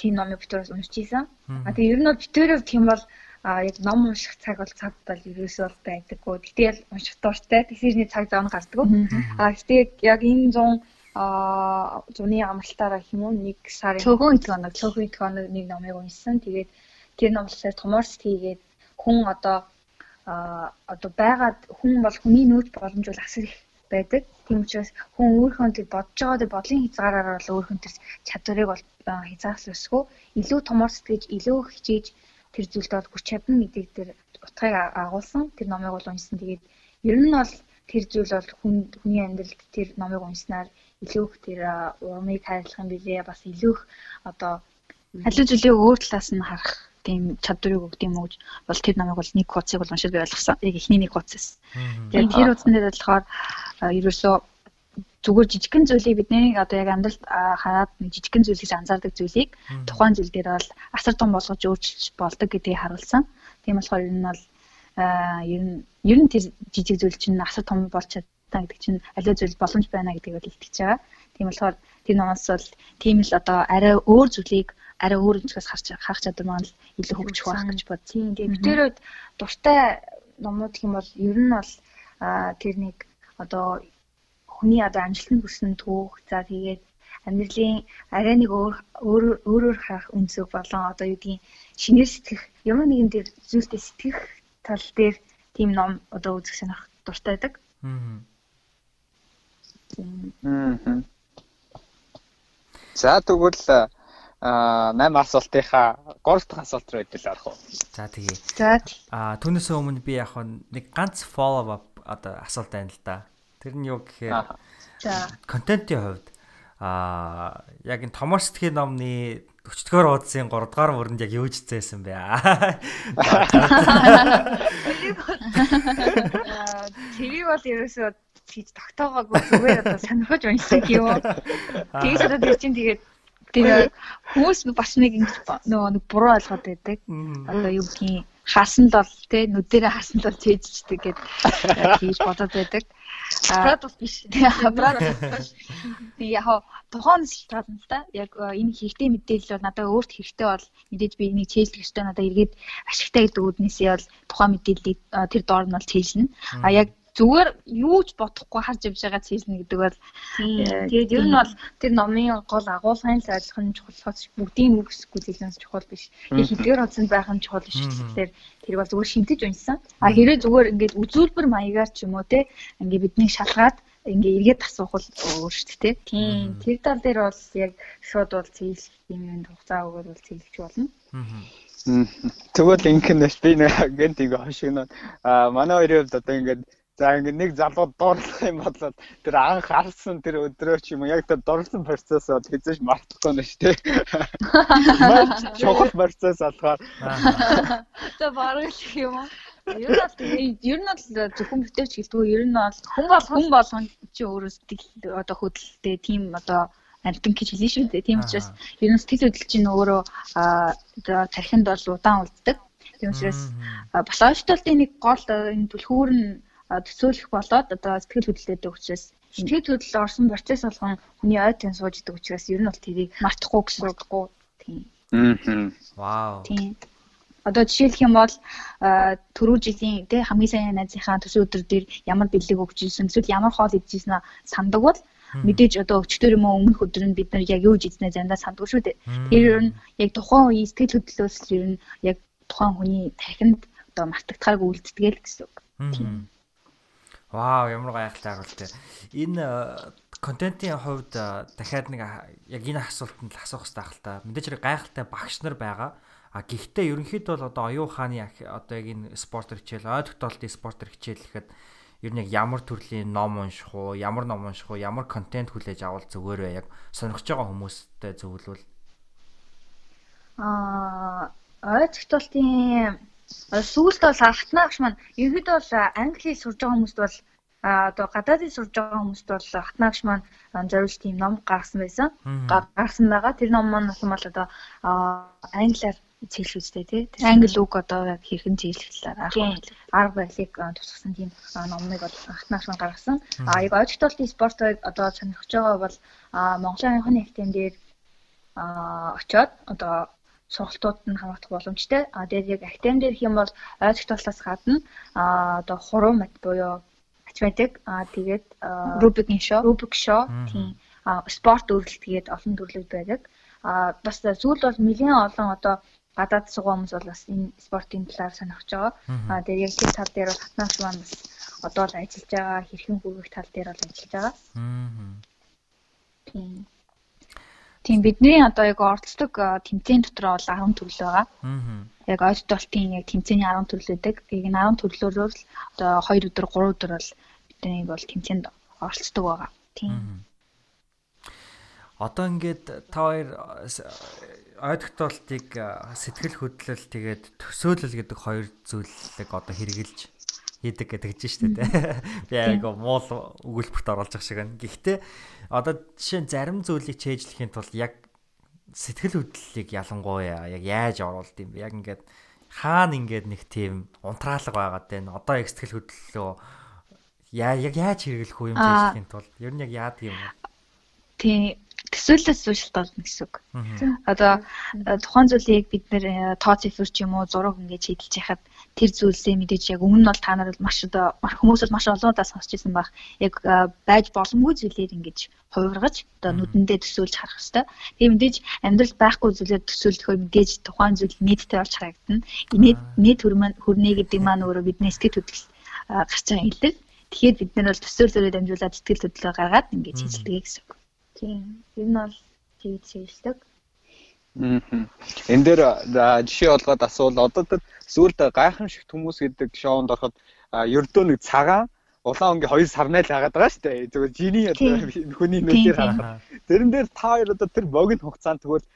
тийм номыг битүүрээс уншижсэн. Аа тэгээ ер нь бол битүүрээ тийм бол а яг ном унших цаг бол цагт бол ерөөсөө бол байдаггүй. Гэтэл унших дуртай. Тэгсэрний цаг зав нь гардаггүй. А гэтээ яг энэ 100 а зуны амралтаараа хэмээн нэг сарын
цөөхөн идэх оног
цөөхөн идэх оног нэг номыг уншсан. Тэгээд тэр номлосоор томорс хийгээд хүн одоо а одоо байгаад хүн бол хүний нөөц боломж бол асар их байдаг. Тийм учраас хүн өөрийнхөө тэр бодож байгаа тэр бодлын хязгаараар бол өөрийнхөө тэр чадварыг бол хязгаарлахгүй илүү томор сэтгэж илүү хичээж тэр зүйлд бол хүч чадна гэдгийг тэр утгыг агуулсан. Тэр номыг бол уншсан. Тэгээд ер нь бол тэр зүйл бол хүн хүний амьдралд тэр номыг уншсанаар илүү их тэр урмыг хайрлах юм билээ. Бас илүү их одоо
халийн зүйлийг өөр талаас нь харах тийм чадварыг өгд юм уу бол тэр намайг бол нэг кодсыг бол уншиж би ойлгосон. Яг ихний нэг кодсээс. Тэгээд тэр утсан дээр болохоор ерөөсөө зүгээр жижигхэн зүйлийг бидний одоо яг амьдралд хараад жижигхэн зүйлээс анзаардаг зүйлийг тухайн зүйл дээр бол асар том болгож өөрчилж болдог гэдгийг харуулсан. Тийм болохоор ер нь бол ер нь ер нь тэр жижиг зүйл чинь асар том болж чадна гэдэг чинь аливаа зүйл боломж байна гэдгийг бол илтгэж байгаа. Тийм болохоор тэр номоос бол тийм л одоо арай өөр зүйлийг арай өөр өнцгөөс харж харах чадвар маань л илүү хөгжих байх гэж бод.
Тийм. Тэгээд битэрүүд дуртай номууд гэх юм бол ер нь бол тэр нэг одоо хүний одоо амжилтанд хүрсэн түүх за тэгээд амьдралын арай нэг өөр өөрөөр харах үнцөг болон одоо юу гэдгийг шинээр сэтгэх ямар нэгэн дээр зүйлтэй сэтгэх тал дээр тийм ном одоо үзэх сонирх дуртай байдаг. Аа.
За тэгвэл а 8 асуултынхаа 3 дахь асуулт руу хэдэл орох уу.
За тэгье.
За.
А түүнээс өмнө би яг нэг ганц follow up одоо асуулт байна л да. Тэр нь юу гэхээр
за
контентын хувьд а яг энэ томор сэтгэхийн номны 40 дугаар уудсын 3 дугаар мөрөнд яг юу ч зээсэн бэ?
Тэрийг бол ерөөсөө хийж тогтоогоогүй зүгээр одоо сонирхож уншдаг юм. Тэгээд одоо тэр чинь тэгээд Тэгээ хүмүүс бас нэг ингэж нөгөө нэг буруу ойлгоод байдаг. Одоо юу гэдгийг хаасан л бол тий нүдэрээ хаасан л бол чэйжчдэг гэд тийж бодоод байдаг. Брат бол биш. Брат биш. Би яг тухайн шалтгаан л та яг энэ хэрэгтэй мэдээлэл бол надад өөрт хэрэгтэй бол мэдээж би энийг чэйжлэх ёстой надад эргээд ашигтай гэдэг үднээсээ бол тухайн мэдээллийг тэр доор нь бол чэйжлэнэ. А яг зүгээр юу ч бодохгүй харж явж байгаа хийлнэ гэдэг бол э, тэгээд ер нь бол тэр номын гол агуулгын л ойлгох нь чухалхаас бүгдийн үгсгүй зүйлээс чухал биш. Хэдгээр утсанд байх нь чухал биш гэхэлээр тэр бол зүгээр шимтэж уншсан. А хэрэг зүгээр ингээд үзүүлбэр маягаар ч юм уу те ингээд бидний шалгаад ингээ эргээд асуух бол өөр шүү дээ тийм тэр тал дээр бол яг шууд бол цэглэх юм юм хугацаа өгөөд бол цэглэж болно.
Тэгвэл инкэнэш би нэг гэнт ингээ хошигноо а манай хоёрын хувьд одоо ингээд За ингээд нэг залуу дуурлах юм бол тэр анх харсан тэр өдрөө ч юм уу яг тэр дурлсан процесс бол хэзээ ч мартахгүй нь шүү дээ. Чухал процесс болохоор.
За бараг л юм уу? Ер нь бол ер нь бол зөвхөн бүтээч гэлтгүй ер нь бол хүн бол хүн болгон чи өөрөө сэтгэл одоо хөдөлтэй тийм одоо амтан гэж хэлсэн шүү дээ. Тийм учраас ер нь сэтгэл хөдлөл чинь өөрөө одоо тархинд бол удаан үлддэг. Тийм учраас ойртолтын нэг гол энэ түлхүүр нь төсөөлөх болоод одоо сэтгэл хөдлөлтэй учраас сэтгэл хөдлөл орсон процесс болгон хүний ойтын сууж идэг учраас ер нь бол тэрийг мартахгүй гэсэн үггүй тийм.
Аа.
Вау.
Тийм. Одоо жишээлх юм бол түрүү жилийн тэ хамгийн сайн найзынхаа төсөө өдөр дээр ямар бэлэг өгч ирсэн эсвэл ямар хоол идчихсэн сандаг бол мэдээж одоо өчтөр юм уу өмнөх өдөр нь бид нар яг юу жизнээ заримдаа сандгүй шүү дээ. Тэр ер нь яг тухайн үеийн сэтгэл хөдлөлөөс ер нь яг тухайн хүний тархинд одоо мартагдахааргүй үлддэг л гэсэн үг. Тийм.
Вау, ямар гайхалтай харуулт те. Энэ э, контентын хувьд э, дахиад нэг яг энэ асуултанд л асуух хэрэгтэй ахalta. Мэдээж хэрэг гайхалтай багш нар байгаа. А гэхдээ ерөнхийдөө бол одоо оюун ухааны одоо яг энэ спорт хичээл, ой тогтоолтын спорт хичээл гэхэд ер нь яг ямар төрлийн ном унших уу, ямар ном унших уу, ямар контент хүлээж авал зүгээр вэ? Яг сонирхож байгаа хүмүүстэй зөвлөвөл.
Аа, ой тогтоолтын сүүлд бол хатнаа багш маань ерөөдөө бол англи сурж байгаа хүмүүст бол одоо гадаадын сурж байгаа хүмүүст бол хатнаа багш маань зориулж тийм ном гаргасан байсан. Гаргасан байгаа. Тэр ном маань бол одоо англиар цэглэх үстэй тий. Англи үг одоо яг хэрхэн цэглэх талаар арга барилыг тусгасан тийм номыг бол хатнаач маань гаргасан. А яг ойртолтын спортыг одоо сонирхож байгаа бол Монголын анхны актем дээр очоод одоо сургалтууд нь хамаагдах боломжтой. А тэгээд яг актем дээр их юм бол ойлгох талаас гадна а одоо хуруу мат буюу математик а тэгээд рубикийн шоу, рубик шоу тийм спорт өөрлөлт тэгээд олон төрлүүд байдаг. А бас зүйл бол нэлээд олон одоо гадаад суугаа хүмүүс бол бас энэ спортын талаар сонирхож байгаа. А тэгээд яг тэр тал дээр бол хатнаач маань бас одоо л ажиллаж байгаа, хэрхэн хүргэх тал дээр бол ажиллаж байгаа. Аа. Тийм. Тийм бидний одоо яг оролцдог тэмцээн дотор бол 10 төрлөө байгаа. Аа. Яг ойртолтын яг тэмцээний 10 төрлөөдөг. Яг энэ 10 төрлөөр л одоо 2 өдөр 3 өдөр бол бидний бол тэмцээнд оролцдог байгаа. Тийм.
Одоо ингээд та хоёр ойртолтыг сэтгэл хөдлөл тэгээд төсөөлөл гэдэг хоёр зүйлийг одоо хэрэгжилж хийдэг гэдэг гэж штэ тэ. Би яг муул өгүүлбэрт оруулж байгаа шиг байна. Гэхдээ одоо жишээ нь зарим зүйлийг чэйжлэхийн тулд яг сэтгэл хөдлөлийг ялангуяа яг яаж оруулд юм бэ? Яг ингээд хаана ингээд нэг тийм унтраалга байгаад байна. Одоо яг сэтгэл хөдлөлөө яа яг яаж хэрэглэх үү юм чэйжлэхийн тулд ер нь яг яадаг юм бэ?
Тийм
төсөөллөөс зүйл шалтгаална гэсэн үг. Одоо тухайн зүйлийг бид нэр тоо цифр ч юм уу зураг ингэж хийдэлж яхад тэр зүйлсээ мэдээж яг өмнө нь бол та нар бол маш одоо хүмүүс бол маш олон удаа сонсч ирсэн баг. Яг байж боломгүй зүйлээр ингэж хувиргаж одоо нүдэндээ төсөөлж харах хэрэгтэй. Тэгээ мэдээж амьдрал байхгүй зүйлээр төсөөлөхөөр мэдээж тухайн зүйл нийтдээ болж харагдана. Нийт нийт хөрнээ гэдэг маань өөрөө бидний сэтгэл хөдлөл гарч байгаа хэлдэг. Тэгэхээр бид нар бол төсөөлөлөөр дамжуулаад сэтгэл хөдлөлөө гаргаад ингэж хийжлэгээ гэсэн үг.
Тийм. Ер нь бол тэгж хийжлэг.
Энд дээр жишээ олгоод асуул одоо тэр сүүлд гайхамшигт хүмүүс гэдэг шоунд ороход ердөө нэг цагаан улаан өнгийн хоёр сарнай л хагаад байгаа шүү дээ. Зүгээр жиний хүний нүдээр харахад. Тэрэн дээр та хоёр одоо тэр богино хугацаанд тэгвэл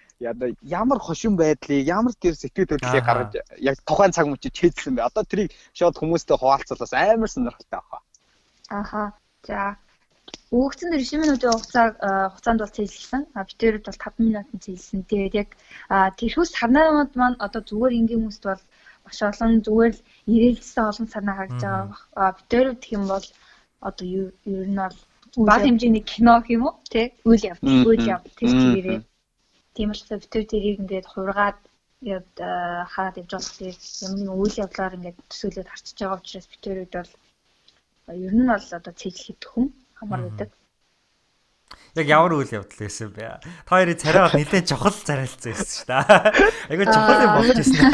ямар хошин байдлыг ямар тэр сэтгэл хөдлөлийг гаргаж яг тухайн цаг мөчид хийдсэн бэ? Одоо тэрийг шууд хүмүүстэй хуваалцвал бас амар сонирхолтой авах.
Аха. За Өгөгдсөн 90 минутын хугацааг хугацаанд бол цэжлсэн. Битүүрэд бол 5 минутын цэжлсэн. Тэгээд яг тэрхүүс санаанууд маань одоо зүгээр ингийн хүмүүст бол маш олон зүгээр л ирээлсэн олон санаа харагдаж байгаа. Битүүрэд гэх юм бол одоо ер нь бол баг хэмжээний кино гэх юм уу? Тэ? Үйл явдал, үйл явдал тэр чигээрээ. Тийм битүүр тэрийг ингээд хургаад яд хараад явж байгаа хэрэг ямар нэгэн үйл явдлаар ингээд төсөөлөд харчиж байгаа учраас битүүрүүд бол ер нь бол одоо цэжлэх хүн хамар байдаг.
Яг ямар үйл явдал байсан бэ? Та хоёрын царайгаа нэлээд чухал зарайлцсан байсан шүү дээ. Айгуу чухал юм болж ирсэн.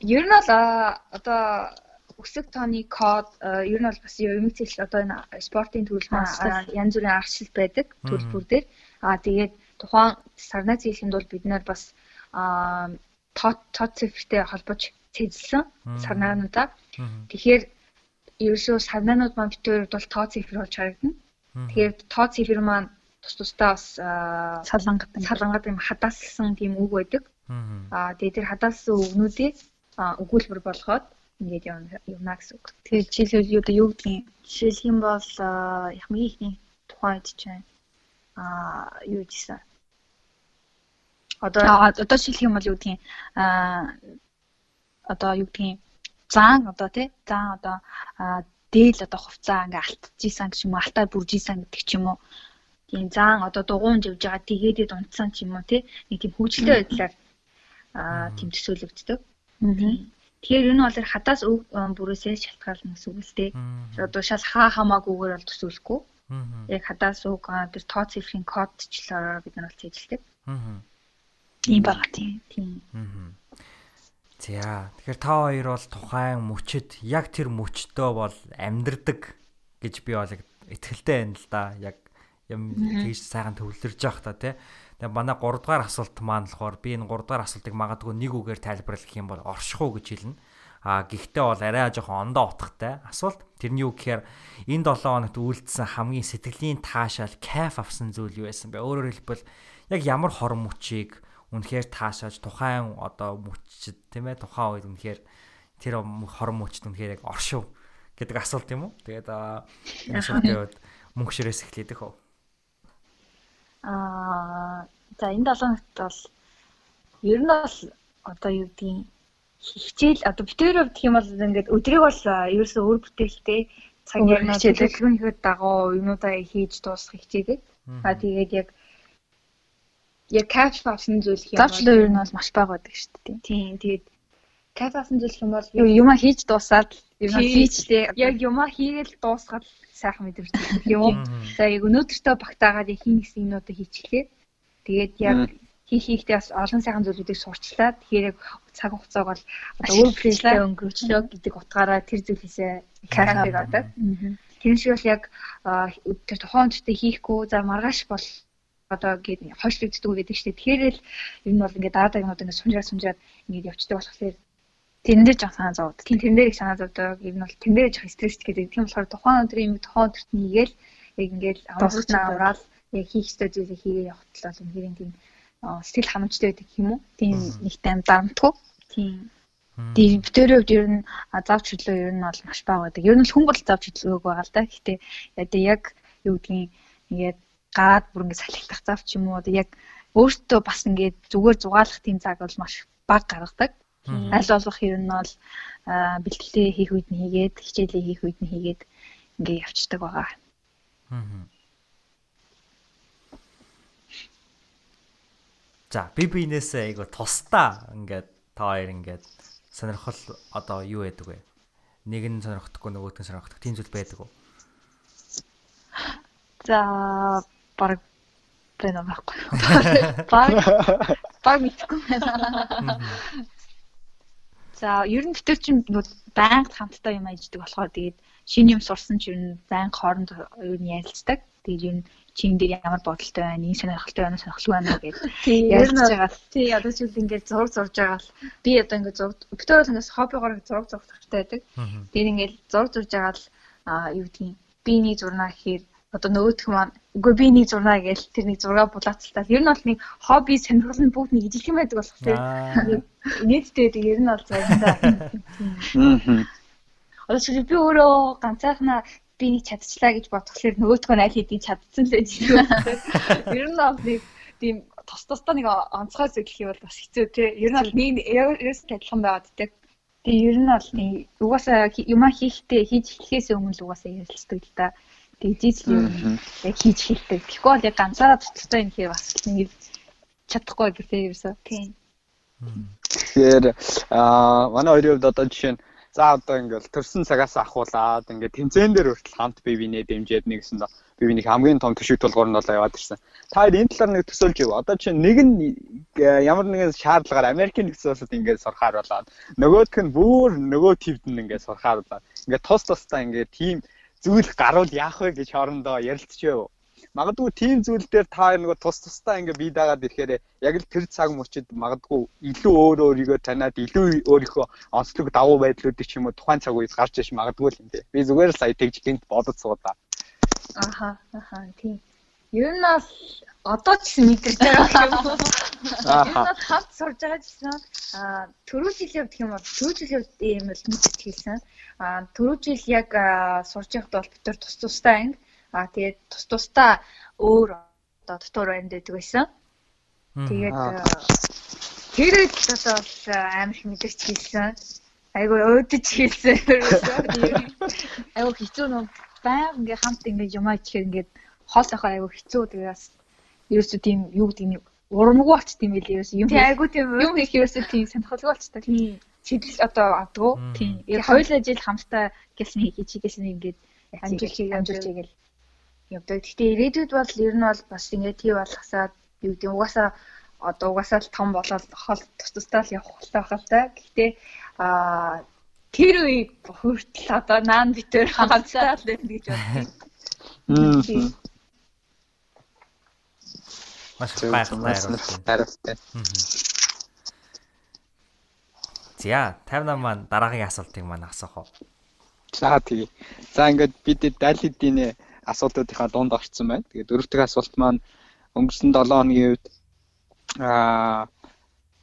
Ер нь бол одоо өсөг тооны код ер нь бол бас юм цэжл одоо энэ спортын төрөл янз бүрийн аргачлал байдаг төлбөр дээр. Аа тэгээд тухайн сарнаа цэжлэнд бол бид нар бас тоо тоо цифртэй холбож цэжлсэн сарнаануудаа. Тэгэхээр ерөөсөө санаанууд маань битүүрд бол тоо цифр болж харагдана. Тэгэхээр тоо цифр маань тус тусдаа бас
салангад
салангад юм хадаалсан тийм үг байдаг. Аа тэгээд тэр хадаалсан үгнүүдийг өгүүлбэр болгоод ингээд явна гэсэн үг.
Тэгээд жишээлбэл юу юу гэдгийг
жишээлх юм бол яхмын ихний тухайд чинь аа юу гэсэн
одоо одоо жишээлх юм бол юу гэдгийг аа одоо юу гэдгийг заан одоо тий заан одоо дээл одоо хувцаа ингээ алтжижсэн гэж юм уу алтаа бүржижсэн гэдэг ч юм уу тийм заан одоо дугуун живж байгаа тэгээдэд унтсан ч юм уу тий нэг тийм хөвчлөлтэй байдлаар аа тийм төсөөлөгддөг. Тэгэхээр энэ бол хадаас өг бүрээсээ шалтгаална гэсэн үг л дээ. Одоо шал хаа хамаагүйгээр бол төсөөлөхгүй. Яг хадаас өг тэр тоо цифрын кодчлоор бид нар бол цэжилдэг. Тийм бага тийм.
Тийм.
За тэгэхээр та хоёр бол тухайн мөчөд яг тэр мөчтөө бол амьдрдаг гэж би бол итгэлтэй байна л да. Яг юм тэгж сайхан төвлөрж явах та тий. Тэгээ манай 3 дугаар асуулт маань болохоор би энэ 3 дугаар асуултыг магадгүй нэг үгээр тайлбарлах юм бол оршихуу гэж хэлнэ. А гэхдээ бол арай жоохон ондоо утгатай асуулт. Тэрний юу гэхээр энэ 7 хоногт үйлдэлсэн хамгийн сэтгэлийн таашаал кайф авсан зүйл юу байсан бэ? Өөрөөр хэлбэл яг ямар хор мөчийг үнэхээр таашааж тухайн одоо мөчд тийм ээ тухайн үед үнэхээр тэр хор мөчд үнэхээр яг оршив гэдэг асуулт юм уу? Тэгээд үед мөнх ширээс эхлэдэг хөө.
Аа за энэ 7 хоногт бол ер нь бол одоо юу гэдгийг хичээл одоо битүүрээ гэх юм бол ингээд өдрийг бол ерөөсөө өөр бүтээлтэй цаг ярнаа төлөвлөгөөнийхөө дагуу юмудаа хийж дуусгах хичээдэг. Аа тэгээд яг яг catch авсан зүйл
юм. Завчлаа ер нь бол маш бага байдаг шүү дээ.
Тийм. Тэгээд catch авсан зүйл юм бол
юма хийж дуусаад юма хийчлээ.
Яг юма хийгээл дуусгаад сайхан мэдэрч юм? За яг өнөөдөртөө багтаагаад яг хин гэсэн юмнуудыг хийчихлээ. Тэгээд яг хийх хийхдээ бас олон сайхан зүйлүүдийг сурчлаа. Тэгэхээр яг цаг хугацааг бол өөр 프레стэй өнгөрчлөө гэдэг утгаараа тэр зүйлээсээ кайф авдаг. Тэр шиг бол яг тэр тухайн үедээ хийхгүй за маргааш бол одоо гээд хойшлогддог гэдэг чинь тэгэхээр л ер нь бол ингээд дараа дараагнууд ингээд сунжаад сунжаад ингээд явцдаг болохоор
тэрэн дээр жоо санаа зовд.
Тэрэн дээр их санаа зовдог. Ер нь бол тэрэн дээр жоо стресс гэдэг. Тийм болохоор тухайн өдрийн юм тухайн өдөрт нийгээл яг ингээд амралтнаа аваад яг хийх ёстой зүйлийг хийгээ явахт л бол үнээр тийм сэтгэл ханамжтай байдаг юм уу?
Тийм нэг тайм дарамтгүй.
Тийм.
Тийм битэрийн хувьд ер нь завч хөдлөө ер нь бол маш бага байдаг. Ер нь хүн бол завч хөдлөөг байгаа л да. Гэтэ яг юу гэдгийг ингээд гараад бүр ингэ салхилах зав ч юм уу одоо яг өөртөө бас ингээд зүгээр зугаалах тийм цаг бол маш бага гаргадаг. Аль болох ер нь бол бэлтгэлээ хийх үед нь хийгээд хичээлээ хийх үед нь хийгээд ингээ явцдаг байгаа.
За би биенээсээ айгу тусдаа ингээд та хоёр ингээд сонирхол одоо юу байдаг вэ? Нэг нь сонирхдаггүй нөгөөт нь сонирхдаг тийм зүйл байдаг уу?
За баг байна байхгүй. Баг баг мэдгүй байна. За ер нь битэр чинь байнга хамтдаа юм ажилладаг болохоор тэгээд шинэ юм сурсан ч ер нь байнга хооронд ер нь ярилцдаг. Тэгээд ер нь чин дээр ямар бодолтой байна, энэ сонирхолтой байна, сонирхолгүй байна гэж
ярьж байгаа. Тий, одоо ч үл ингээд зураг зурж байгаа л би одоо ингээд зураг битэр бол ингээс хоббигоор зураг зурх хэрэгтэй байдаг. Тэгээд ингээд зураг зурж байгаа л юу гэдгийг би нэг зурнаа гэхээр одоо нөгөөх маань үгүй би нэг зурнаа гээл тэр нэг зураг булаацалтаа. Ер нь бол нэг хобби сонирхол нь бүгд нэг ижилхэн байдаг болох тийм. Нийтдээ тэр ер нь бол заримдаа. Одоо чи би өөрөө ганцаархнаа би нэг чадчихлаа гэж бодглохлоор нөгөөтгөө аль хэдийн чадсан л байж байна. Ер нь бол нэг тийм тос тостоо нэг онцгой зүйл хийх бол бас хэцүү тий. Ер нь бол нэг ерөөс адилхан байгаад тий. Тэгээ ер нь бол угаасаа юмаа хийхдээ хийж эхлэхээс өмнө л угаасаа ярилцдаг л да. Тэгжиж л юм яг хийж хэлдэг. Тэгэхгүй бол яг ганцаараа туцтай юм хэрэг бас нэг чадахгүй гэдэг ерөөсөө. Тийм.
Тэгэхээр аа манай хоёрын хувьд одоо жишээ нь за одоо ингээл төрсэн цагаас ахуулаад ингээд тэмцээн дээр хүртэл хамт бие бинээ дэмжиад нэгсэн бие биний хамгийн том төшиг тулгуур нь бол яваад ирсэн. Та хоёр энэ талаар нэг төсөөлж ив. Одоо чинь нэг нь э, ямар нэгэн шаардлагаар Америкийн нэгдсэн улсад ингээд сурахаар болоод нөгөөх нь бүр нөгөө төвд нь ингээд сурахаар болоод ингээд тус тустай ингээд тийм зүйл гарвал яах вэ гэж хоорондоо ярилцчихв. Магадгүй тийм зүйл дээр та нөгөө тус тустай ингээ бие даагаад ирэхээр яг л тэр цаг мөчид магадгүй илүү өөр өөрийгөө таниад илүү өөрийнхөө онцлог давуу байдлуудыг ч юм уу тухайн цаг үед гарч иж магадгүй л юм дээ. Би зүгээр л сая тэгж гинт бодож суудаа.
Аха аха тийм. Ер нь бол одоо ч гэсэн мэдэрч байгаа юм. Ер нь бол хамт сурж байгаа гэсэн аа түрүү жилийн хувьд юм бол түрүү жилийн хувьд ийм л мэдэрч хэлсэн. Аа түрүү жил яг сурж байхад бол бид тус тустай анги аа тэгээд тус тустай өөр одоо дотор байнд байдаг байсан. Тэгээд тэр үед одоо амар их мэдэрч хэлсэн. Айгу өөдөж хэлсэн. Айгу хэцүү нөө баян ингээ хамт ингээ юмаа ичихээр ингээ хоол ахаа айгу хэцүү. Тэгээс ерөөсөө тийм юу гэдэг нь урамгүй болчт юм байл ерөөсөө юм
айгу тийм
юм хийх ерөөсөө тийм сонирхолтой болчтой шийдэл одоо авдгуу тийм. Яг хоёулаа жил хамтдаа гэлсэн хийж гэлсэн ингээд амжилт амжилт хийгээл явдаг. Гэхдээ ирээдүйд бол ер нь бол бас ингээд тий болгосаад юу гэдэг угаасаа одоо угаасаа л том болоод хол тус тусдаа л явах хэрэгтэй байх л та. Гэхдээ аа тэр үед хүртэл одоо наан битээр хамтдаа. л байна гэж бодчих.
Маш гайхалтай. За 58 маань дараагийн асуултыг маань асуух уу.
За тэгье. За ингээд бид дайлидийн асуудлуудынхаа дунд орсон байна. Тэгээд дөрөвдөг асуулт маань өнгөрсөн 7 хоногийн үед аа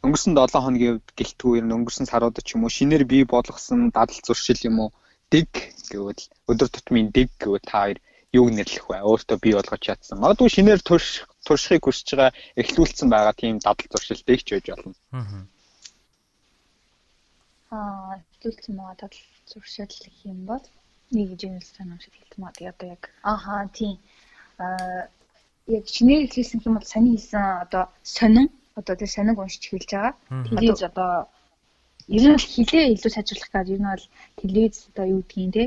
өнгөрсөн 7 хоногийн үед гэлтгүй ер нь өнгөрсөн сарууд ч юм уу шинээр бий болгосон дадал зуршил юм уу дэг гэвэл өдөр тутмын дэг гэвэл та хоёр юуг нэрлэх вэ? Өөртөө бий болгож чадсан. Магадгүй шинээр турших туршихыг хүсэж байгаа эхлүүлсэн байгаа тийм дадал зуршилтэй ч байж болно.
Аа, эхлүүлсэн байгаа дадал зуршил гэх юм бол нэг жинэл санам шиг хэлсэн маа. Тэгээ одоо яг ааха тийм. Аа яг шинээр эхлүүлсэн юм бол саний хэлсэн одоо сонин одоо тэр сониг уншиж эхэлж байгаа. Тэгээд одоо ер нь хилээ илүү сайжруулах гэдэг ер нь бол телевиз одоо юу гэдгийг те.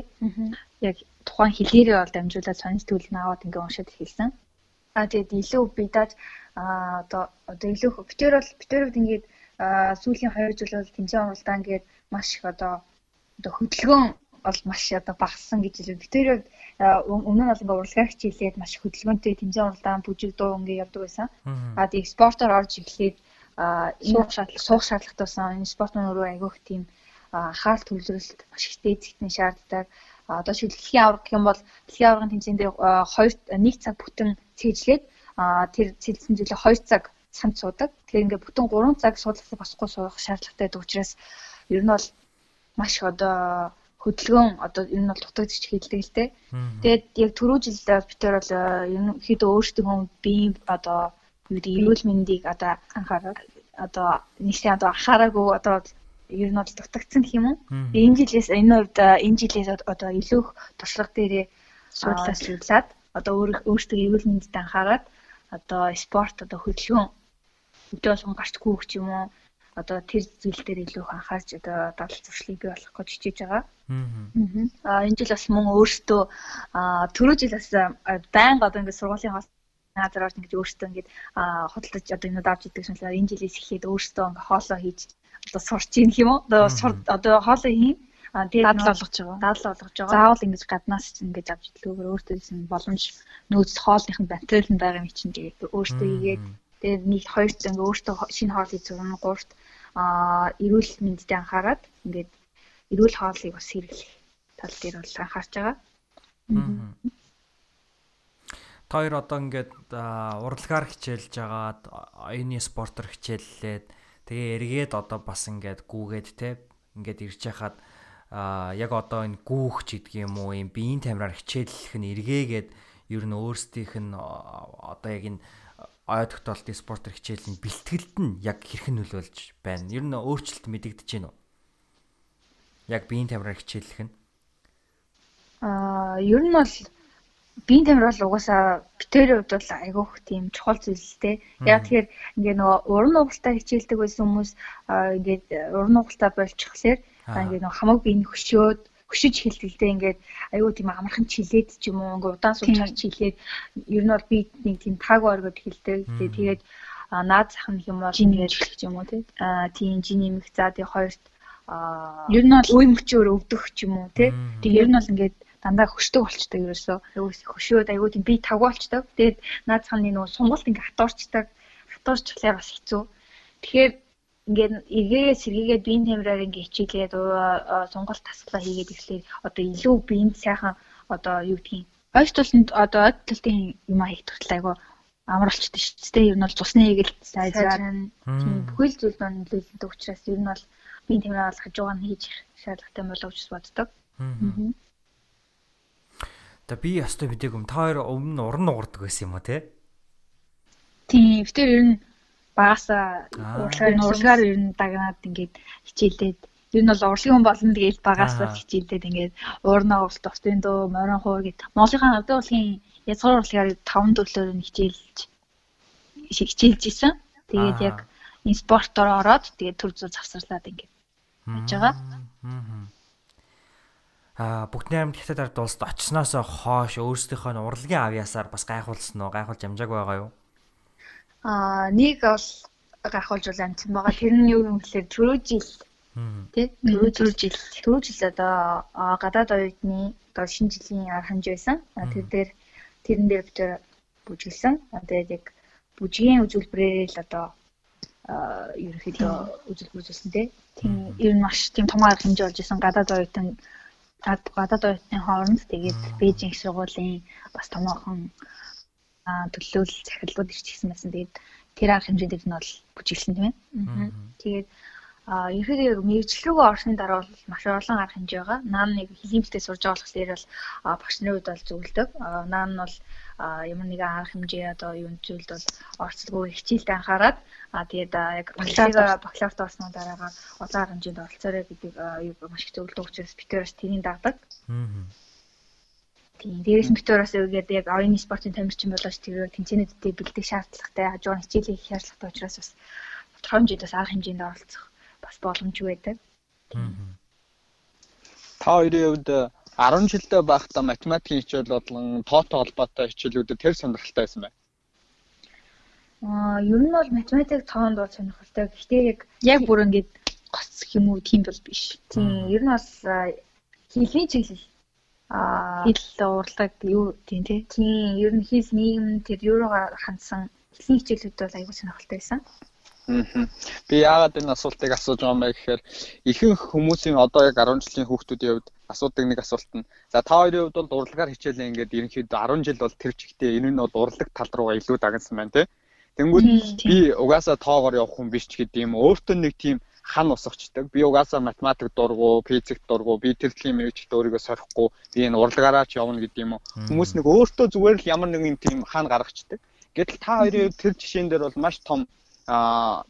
Яг тухайн хилээрээ бол дамжуулаад сонирч төлн аваад ингээ уншаад эхэлсэн. А тэгээд илүү бидаад а одоо одоо илүү битэр бол битэрүүд ингээд сүүлийн 2 жил бол тэмцээн уралдаан ингээд маш их одоо одоо хөдөлгөөн бол маш одоо багассан гэж хэлээ. Битэрүүд өмнө нь бол ингээд урлагаарч хилээд маш хөдөлгөөнтэй тэмцээн уралдаан бүжиг дуу ингээд явдаг байсан. А тэгээд спортоор орж эхлээд суух шаардлага суух шаардлагатай байсан. Энэ спорт нь өөрөө айгүйх тийм анхаарал төвлөрөлт маш их дээдсэгтэн шаарддаг одоо шиг дэлхийн аварга гэх юм бол дэлхийн аваргын тэмцээн дээр хоёр нэг цаг бүтэн цээжлээд тэр цэжлсэн зүйлээ 2 цаг санд суудаг. Тэгэхээр ингээд бүтэн 3 цаг суудлыг босхгүй суух шаардлагатай байдаг учраас ер нь бол маш одоо хөдөлгөөн одоо ер нь бол дутагдчих хэлдэг л дээ. Тэгээд яг түрүү жил битэр бол ерөнхийдөө өөрсдөө бие одоо юу гэдэг эрүүл мэндийг одоо анхаарал одоо нэгсэн одоо анхаараагүй одоо ер нь бол дутагдсан гэх юм уу. Энэ жилээс энэ үед энэ жилээс одоо илүү туршлага дээрээ суудлааслуулад одоо өөр өөртөө эрүүл мэндэд анхаарат одоо спорт одоо хөдөлгөөн өдөө болгон гарч гүөх ч юм уу? Одоо тэр зүйл дээр илүү их анхаарч одоо дадал зуршлыг бий болгох гэж хичээж байгаа. Аа энэ жил бас мөн өөртөө түрүү жил бас байнга одоо ингээд сургуулийн хоол орж ингэж өөртөө ингэж хөдөлж одоо энэ давж идэг шинжилгээ энэ жилээс эхлээд өөртөө ингээ хоолоо хийж одоо сурч ийн юм уу? Одоо одоо хоолоо хийн
А тэгээд дадал олгож байгаа.
Дадал олгож байгаа.
Заавал ингэж гаднаас ч ингэж авч идлгүүгээр өөртөө гэсэн боломж нөөц хоолныхын материал нь байгаа юм чинь тэгээд өөртөө хийгээд тэгээд нэг хоёр ингээ өөртөө шинэ хоол хийж зурна гуурт а эрүүл мэндэд анхаарат ингээд эрүүл хоолыг бас хэрэглэх тал дээр бол анхаарч байгаа.
Та хоёр одоо ингээд урлагаар хичээлж агаад оюуны спортоор хичээллээд тэгээ эргээд одоо бас ингээд гүүгээд те ингээд ирж яхад а яг одоо энэ гүүх ч гэдэг юм уу юм биеийн тамираар хичээллэх нь эргээгээд ер нь өөрсдийнх нь одоо яг энэ ой тогтоолтын спортер хичээлийн бэлтгэлд нь яг хэрхэн нөлөөлж байна? Ер нь өөрчлөлт мэдэгдэж байна уу? Яг биеийн тамираар хичээллэх нь.
Аа ер нь бол биеийн тамир бол угаасаа битэрийн хувьд бол айгүйх тийм чухал зүйл л дээ. Яг тэгэхээр ингээ нөгөө уран угалтаа хичээлдэг байсан хүмүүс ингээд уран угалтаа болчихлоор ингээд нөгөө хамаг биений хөшөөд хөшиж хэлтгэлтэй ингээд аюу тийм амархан чилээд ч юм уу ингээд удаан суучаар чилээд ер нь бол би нэг тийм таг оргод хэлдэг. Тэгээд наад зах нь юм бол
ингээд хэлчих юм уу тий.
Аа тийм жин нэмэх за тий хоёрт аа
ер нь бол
үе мөчөөр өвдөх ч юм уу тий.
Тэгээд ер нь бол ингээд дандаа хөшдөг болчтой ерөөсөө.
Хөшөөд аюу тийм би таг болчтой. Тэгээд наад зах нь нөгөө сунгалт ингээд хатуурчдаг. Хатуурчлаар бас хэцүү. Тэгэхээр ингээд эргээ сэргийгээд биеийн тамираар ингээд хичээлээд сонголт тасалбаа хийгээд ихлээр одоо илүү биеинд сайхан одоо юу гэдгийг ойч тултанд одоо ойд тултын юм хийх тул айгу амар болчихдээ шүү дээ. Ер нь бол цусны хийгээл сайжраад тийм бүхэл зүйл маань нөлөөлөдөг учраас ер нь бол биеийн тамираа бол хажуугаар нь хийж шаардлагатай болов гэж боддог.
Та би ястай бидэг юм. Та хоёр өмнө уран нугардаг байсан юм уу те?
Тийм. Гэтэр ер нь багасаа урлагаар ер нь дагнаад ингээд хичээлээд ер нь бол урлагийн болно тэгээд багасаа хичээлээд ингээд уурнаа уралт устын дөө морин хуур гэд Монголынхаа өдөө урлагийн язгуур урлагаар 5 төрлөөр нь хичээлж хичээлж исэн. Тэгээд яг энэ спортоор ороод тэгээд төр зүй завсарлаад ингээд хийж байгаа.
Аа бүгд найрамд хятад ард улсад очсноос хойш өөрсдийнхөө урлагийн авьяасаар бас гайхуулсан уу? Гайхуулж амжааг байгаа юу?
Аа нэг бол гайхуулж бол амтсан байгаа. Тэр нь юу юм гэхээр түрүү жил тий түрүү жил түрүү жил одоо гадаад оюутны одоо шинэ жилийн арга хэмжээ байсан. Тэр дээр тэрэн дээр бид бүжиглсэн. Тэгээд яг бүжгийн үзүүлбэрээр л одоо ерөнхийдөө үзүүлбэр үзүүлсэн тий. Тийм ер нь маш тийм том арга хэмжээ болж исэн гадаад оюутан гадаад оюутны хооронд тэгээд Бээжин сургуулийн бас томоохон төлөөлөл захирлууд ирчихсэн байсан. Тэгээд тэр арга хэмжээнд нь бол бүжиглсэн тийм ээ. Тэгээд а ерөөдөө яг мэрэгжил рүүгээ орсны дараа бол маш олон арга хэмжээ байгаа. Наан нэг хилимжтэй сурж байгаа болохоор бол багш нарын хувьд бол зөвлөдөг. Наан нь бол ямар нэгэн арга хэмжээ одоо юу зүйлд бол орцолгүй хичээлд анхаарад а тэгээд яг бакалавр бакалаврт орсны дараагаар арга хэмжээнд оролцоорой гэдэг юу маш их зөвлөдөг учраас бид тэрс тэрийг дагдаг. Аа Тийм. Дээрээс нь битүүр бас үгээд яг оюуны спортын тамирчин болооч тэр тэмцээнүүдэд бэлдэх шаардлагатай, хажуугаар хичээлээ хийх шаардлагатай учраас бас тодорхой хэмжээнд бас арга хэмжээнд оролцох бас боломжгүй байдаг.
Та хоёрын хувьд 10 жилдээ байхдаа математикийн хичээл бодлон тоотой холбоотой хичээлүүдэд тэр сонирхолтой байсан байна.
Аа, ер нь бол математик тоонд бол сонирхолтой. Гэхдээ яг
яг бүр ингэж гоц юм уу тийм бол биш.
Тийм, ер нь бол хэлний чиглэл
аа хэл урлаг юу тийм тий.
Тийм, ер нь хэл нийгэм тэр юуруугаар хандсан хэлний хичээлүүд бол аягүй сонирхолтой байсан.
Би яагаад энэ асуултыг асууж байгаа юм бэ гэхээр ихэнх хүмүүсийн одоо яг 10 жилийн хүүхдүүдийн хувьд асуудаг нэг асуулт нь за та хоёрын хувьд бол урлагаар хичээлээ ингээд ерөнхийдөө 10 жил бол тэр чигтээ энэ нь бол урлаг тал руугаа илүү дагнсан байна тий. Тэнгүүд би угаасаа тоогоор явах хүн биш ч гэдэм өөртөө нэг тийм хан усахчдаг. Би угаасаа математик дургу, физик дургу, би төрлийн мэрэгчлэлд өөрийгөө сорихгүй, би энэ урлагаараа ч явна гэдэг юм уу. Хүмүүс нэг өөртөө зүгээр л ямар нэгэн тийм хан гаргацдаг. Гэтэл та хоёрын тэр жишээн дээр бол маш том аа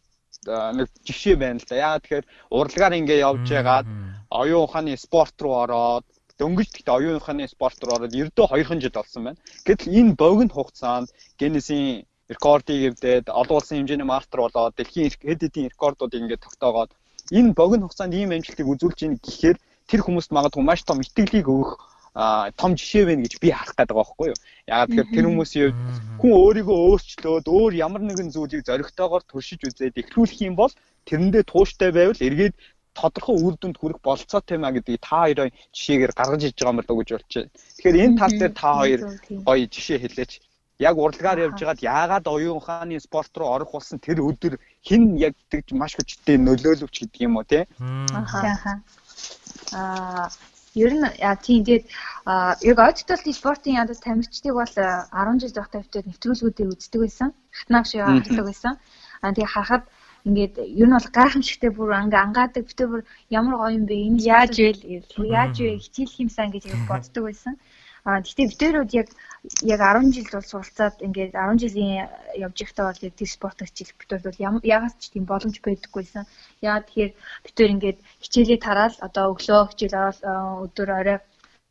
нэг жишээ байна л да. Яагаад тэгэхээр урлагаар ингээ явж байгаад оюун ухааны спорт руу ороод дөнгөж тэгтээ оюун ухааны спорт руу ороод ердөө 2 жил болсон байна. Гэтэл энэ богино хугацаанд генесийн рекордыг эвдээд олон улсын хэмжээний мастер болоод дэлхийн хэд хэдийн рекордуудыг ингээд тогтоогоод энэ богино хугацаанд ийм амжилтыг үзүүлж ийн гэхээр тэр хүмүүст магадгүй маш том итгэлийг өгөх том жишээ байна гэж би харах гэдэг байгаа байхгүй юу. Яагаад тэгэхээр тэр хүмүүсийн хувьд хүн өөрийгөө өөрчлөөд өөр ямар нэгэн зүйлийг зоригтойгоор туршиж үзээд эхлүүлэх юм бол тэрэндээ тууштай байвал эргээд тодорхой үр дүнд хүрэх болцоотой маа гэдгийг та хоёрын жишээгээр гаргаж иж байгаа юм болоо гэж болчих. Тэгэхээр энэ тал дээр та хоёр гоё жишээ хэлээч. Яг урлагаар явж байгаад яагаад оюун ухааны спорт руу орох болсон тэр өдөр хэн яг тэгж маш хүчтэй нөлөөлөвч гэдэг юм уу те?
Аа. Аа Ер нь тийм тэгээд яг ойцтолтын спортын ядас тамирчдыг бол 10 жил зохтой хөвтөд нэвтрүүлгүүдийг үздэг байсан. Хатнаа шиг явдаг байсан. Аа тэгээд харахад ингээд ер нь бол гайхамшигтай бүр ингээ ангаадаг битээ бүр ямар гоё юм бэ энэ яаж вэ яаж вэ хичээл хиймсэн гэж боддог байсан. Аа гэхдээ битээрүүд яг яг 10 жил бол суралцаад ингээд 10 жилийн явж байхдаа бол яг тэр спорт хичээл битүүд бол ягаад ч тийм боломж байдаггүйсэн. Яагаад тэгэхээр битээр ингээд хичээлээ тараал одоо өглөө хичээл аваад өдөр орой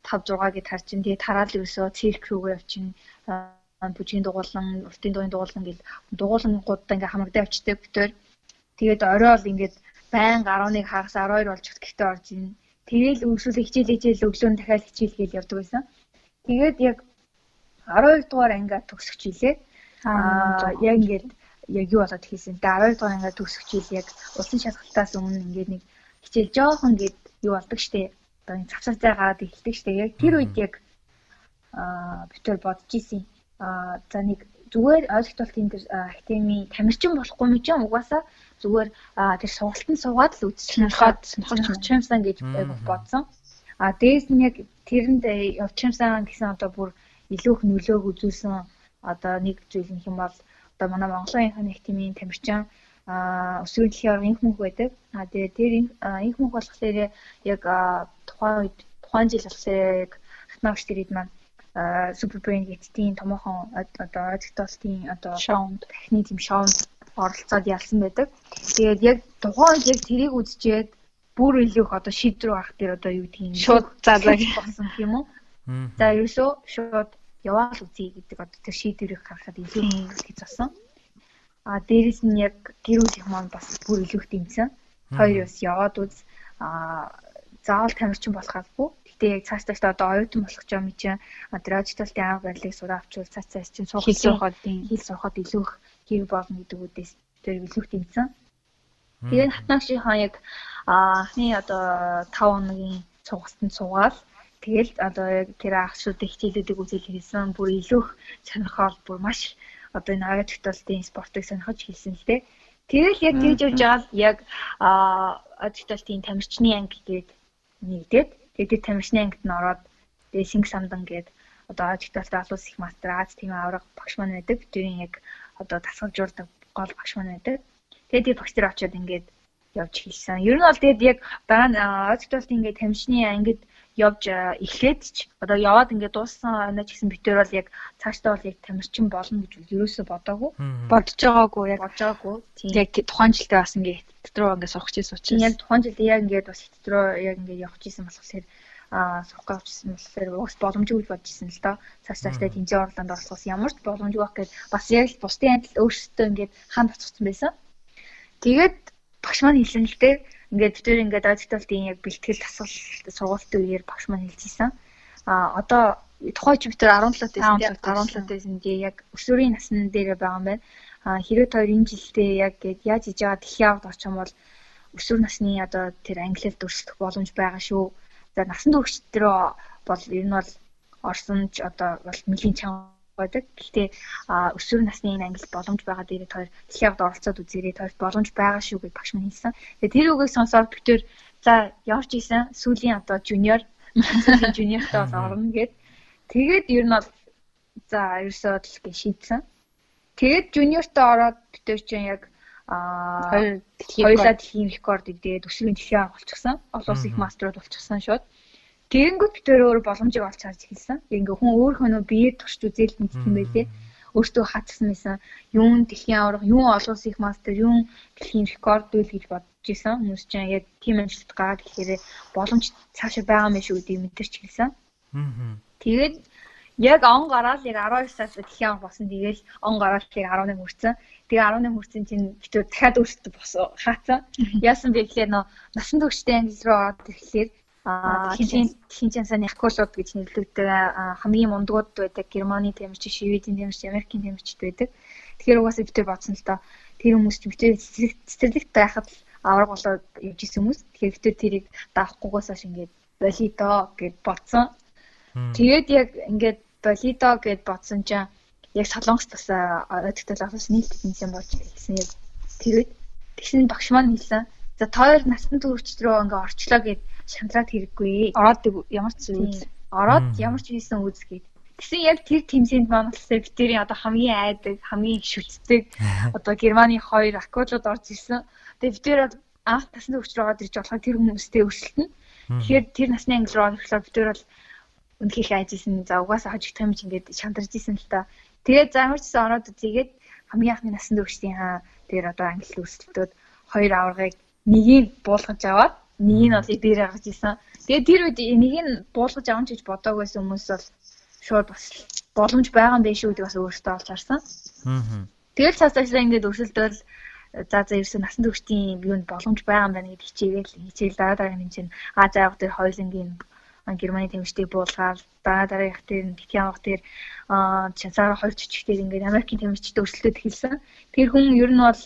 5 6 гэд харж ин тэгээ тараал ерөөсөө цирк рүүгээ явчин бүжгийн дугуулан, уртын дугуйн дугуулан гэл дугуулангуудаа ингээ хамрагдаа авчдаг битээр тэгээд орой бол ингээд байн 11 хагас 12 болж гэхдээ орж ин Тэгэл үргэлжлүүлээ хичээл хичээл өглөө нь дахиад хичээл гээл явдаг байсан. Тэгээд яг 12 дугаар ангиа төгсөх жилээ. Аа яг ингээд яг юу болоод хийсэн. Тэгээд 12 дугаар ангиа төгсөх жил яг улсын шалгалтаас өмнө ингээд нэг хичээл жоохон гээд юу болдог штеп. Одоо энэ цавцар зай гараад эхэлдэг штеп. Яг тэр үед яг аа битэр бодож исэн. Аа за нэг зүгээр ойлголтол тийм тэр академи тамирчин болохгүй мэт юм угаасаа зүгээр тэр сургалтанд суугаад л үзчихнэхад сонирхчихсан гэж бодсон. А дээс нь яг тэрэнд явчихсан гэсэн одоо бүр илүү их нөлөөг үзүүлсэн одоо нэг зүйл нь хэм бол одоо манай Монголын инханы академийн тамирчин а өсвөр дэлхийн орны инх мөнх байдаг. А тэгээ тэр инх мөнх болохоор яг тухайн үед тухайн жил болохоор яг хатнаагч тэрийд маань супер брейн гэдгийн томоохон одоо аудиторийн одоо шоунд техник юм шоунд оролцоод ялсан байдаг. Тэгээд яг тухайн үед яг тэрийг үзчихэд бүр илүү их одоо шийдвэр гарах дээр одоо юу гэдгийг
шууд заалаа
болсон юм уу? За ерөөсөө шууд яваал үзье гэдэг одоо тэр шийдвэрийг гаргахад илүү гэж зосон. А дээрэс нь яг гэр бүл их маань бас бүр илүү их дэмжсэн. Хоёр бас яваад үз а заавал тамирчин болох албагүй. Гэтэ яг цааш цааш одоо оюутан болох ч юм чинь адрожтолтын анх барилыг сураа авчвал цааш цааш чинь суух сурахад хэл сурахад илүү их гэр болно гэдэг үдээс тэр илүү их дэмжсэн. Тэгээд хатнаагчийнхаа яг анхны одоо 5 хоногийн цугтанд суугаад тэгэл одоо яг тэр ахшуудын хичээлүүдийг үзэл хэлсэн бүр илүү сонирхол бүр маш одоо энэ авиа тогтоолтын спортыг сонирхож хэлсэн л дээ. Тэгэл яг тэгж явж байгаа л яг авиа тогтоолтын тамирчны анги гээд нэгдээд тэгээд тамирчны ангид нь ороод тэгээд Синг самдан гээд одоо тогтоолтын олон улс их мастер Аз тийм авраг багш маань байдаг. Тэрийн яг одоо тасгалжуулдаг гол багш маань байдаг. Тэгээд die багш нар очиод ингээд явж хэлсэн. Ер нь бол тэгээд яг дараа нь аудиторт ингээд тамшны ангид явж эхлээд ч одоо яваад ингээд дууссан оноо ч гэсэн битээр бол яг цаашдаа бол яг тамирчин болно гэж юусоо бодоагүй.
Бодож байгаагүй яг
бодож байгаагүй.
Яг тухайн жилдээ бас ингээд дотроо ингээд сурах гэсэн учраас.
Яг тухайн жилдээ яг ингээд бас дотроо яг ингээд явах гэсэн болохоор а сурах гэж авчихсан болохоор уус боломжгүй гэж бодож ирсэн л доо. Цааш цаашдаа тэмцээн орлоонд оролцох ямар ч боломжгүй байх гэж бас яг л бусдын адил өөрсдөө ингээд ханд оцсон байсан. Тэгээд багш маань хэлсэн л дээ. Ингээд бид тээр ингээд аудиторийн яг бэлтгэл тасгал сургалтын үеэр багш маань хэлжсэн. А одоо тухайн чи бид тээр 17 байсан тийм 17 байсан тийм яг өсвөрийн насны дээр байгаа юм байна. А хэрэг тойр энэ жилдээ яг гээд яаж иж байгаа дэлхийн авд орчим бол өсвөр насны одоо тэр англиар дүрслэх боломж байгаа шүү За насан туршид рүү бол ер нь бол орсон ч одоо бол нэлийн чанга байдаг. Гэхдээ өсвөр насны энэ англи боломж байгаа дээрээ хоёр дэлхийн авд оролцоод үзээрэй. Хоёр боломж байгаа шүү гэж багш минь хэлсэн. Тэгээ тэр үгийг сонсоод битэр за явж исэн сүүлийн одоо сүүлийн жуниортай бол орно гэд. Тэгээд ер нь бол за ерөөсөө л гэж шийдсэн. Тэгээд жуниортай ороод битэр чинь яг Аа хоёулаа дэлхийн рекордыг дээд өсвөрийн дэлхийн арга болчихсон. Олон улсын их мастерууд болчихсон шууд. Тэгэнгүүт бид өөр боломжийг олж харж эхэлсэн. Ингээ хүн өөрийнхөө нөө биеэ турш үзэл мэдсэн байлээ. Өөртөө хатсан байсан. Юун дэлхийн авраг, юун олон улсын их мастер, юун дэлхийн рекорд үйл гэж бодож исэн. Хүмүүс ч яг тийм амжилт гараад гэхээр боломж цаашаа байгаа мэй шүү гэдгийг мэдэрч эхэлсэн. Тэгээд Яг он гараад яг 12 сард дэлхийн авах болсон. Тэгээл он гараад яг 18 хүрсэн. Тэгээ 18 хүрсэн чинь битүү дахиад өөртөө босон. Хаацсан. Яасан бэ гэхээр нөө насан туршидаа англи руу ороод ирэхлээр Аа хин чин сайн Якулууд гэж нэрлэгддэг хамгийн мундгууд байдаг Германы тамирч, Шведийн тамирч, Америкийн тамирчид байдаг. Тэгэхээр угаасаа бид тэр бодсон л доо тэр хүмүүс ч битээ цэцэрлэгт байхад авраг болоод явж исэн хүмүүс. Тэгэхээр бид тэрийг даахгүйгээс хойш ингээд болидо гэд бодсон. Тэгээд яг ингээд болидо гэд бодсон чинь яг солонгос бас ойдогтой л бас нийт юм болж хэлсэн яг тэр үед тэгсэн багш маань хэлсэн. За тоор насан турш руу ингээ орчлоо гэд шантраад хэрэггүй.
Ороод ямар ч үз.
Ороод ямар ч хийсэн үз гээд. Тэгсэн яг тэр тэмцээнд маань болохоор битэрийн одоо хамгийн айдаг, хамгийн шүтдэг одоо Германы хоёр акулууд орж ирсэн. Тэгээ битэр анх тасны рүү ороод ирж болохоор тэр хүмүүстэй өрсөлдөн. Тэгэхээр тэр насны англи руу орохдоо битэр бол үнэхээр айжсэн. За угаасаа хожигдох юм чи ингээд шантарч исэн л та. Тэгээд за ямар ч гэсэн ороод үзээгээд хамгийн анхны насны өвчтийн хаа тэр одоо англи өрсөлдөд хоёр аваргыг нэгийг буулгаж аваад нэг нь бол дээр гаргаж исэн. Тэгээд тэр үед энийг нь буулгаж авах гэж бодоагүйсэн хүмүүс бол шууд бас боломж байгаа юм биш үү гэдэг бас өөртөө олж харсан. Аа. Тэгэл цаасаасаа ингээд өрсөлдөөл за за ерөөсөө насан туршийн юунд боломж байгаа юм байна гэдэг хичээгээл хичээл дараа дараагийн юм чинь а заах дээр хоёлынгийн Германы тэмчдийг буулгаад дараа дараагийнх дээр Битгий авах дээр чансаараа хоёр жижиг дээр ингээд Америкийн тэмчдтэй өрсөлдөд эхэлсэн. Тэр хүн ер нь бол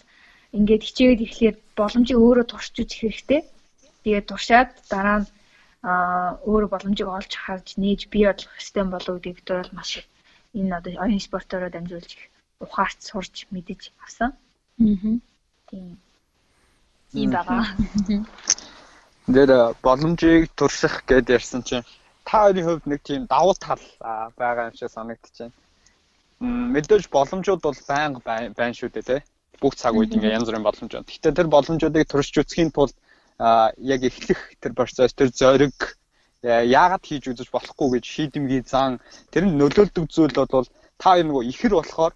ингээд хичээгээд ирэхлээр боломжийг өөрөө туршиж үзэх хэрэгтэй. Тэгээд туршаад дараа нь өөрөө боломжийг олж харж нээж бий болох систем болов гэдэг бид бол маш энэ одоо оюун спортороо дамжуулж ухаарч сурч мэдэж авсан. Аа. Тийм.
Тийм байгаа.
Тэр боломжийг турших гэд ярьсан чинь та хоёрын хувьд нэг тийм давуу тал байгаа юм шиг байна. Мэдээж боломжууд бол байнга байна шүү дээ, тэ. Бүх цаг үед ингээ янз бүрийн боломжууд. Гэхдээ тэр боломжуудыг туршиж үзэхийн тулд яг эхлэх тэр процесс тэр зориг яагаад хийж үзэж болохгүй гэж шийдэмгийн зан тэр нь нөлөөлдөг зүйл бол та нөгөө ихэр болохоор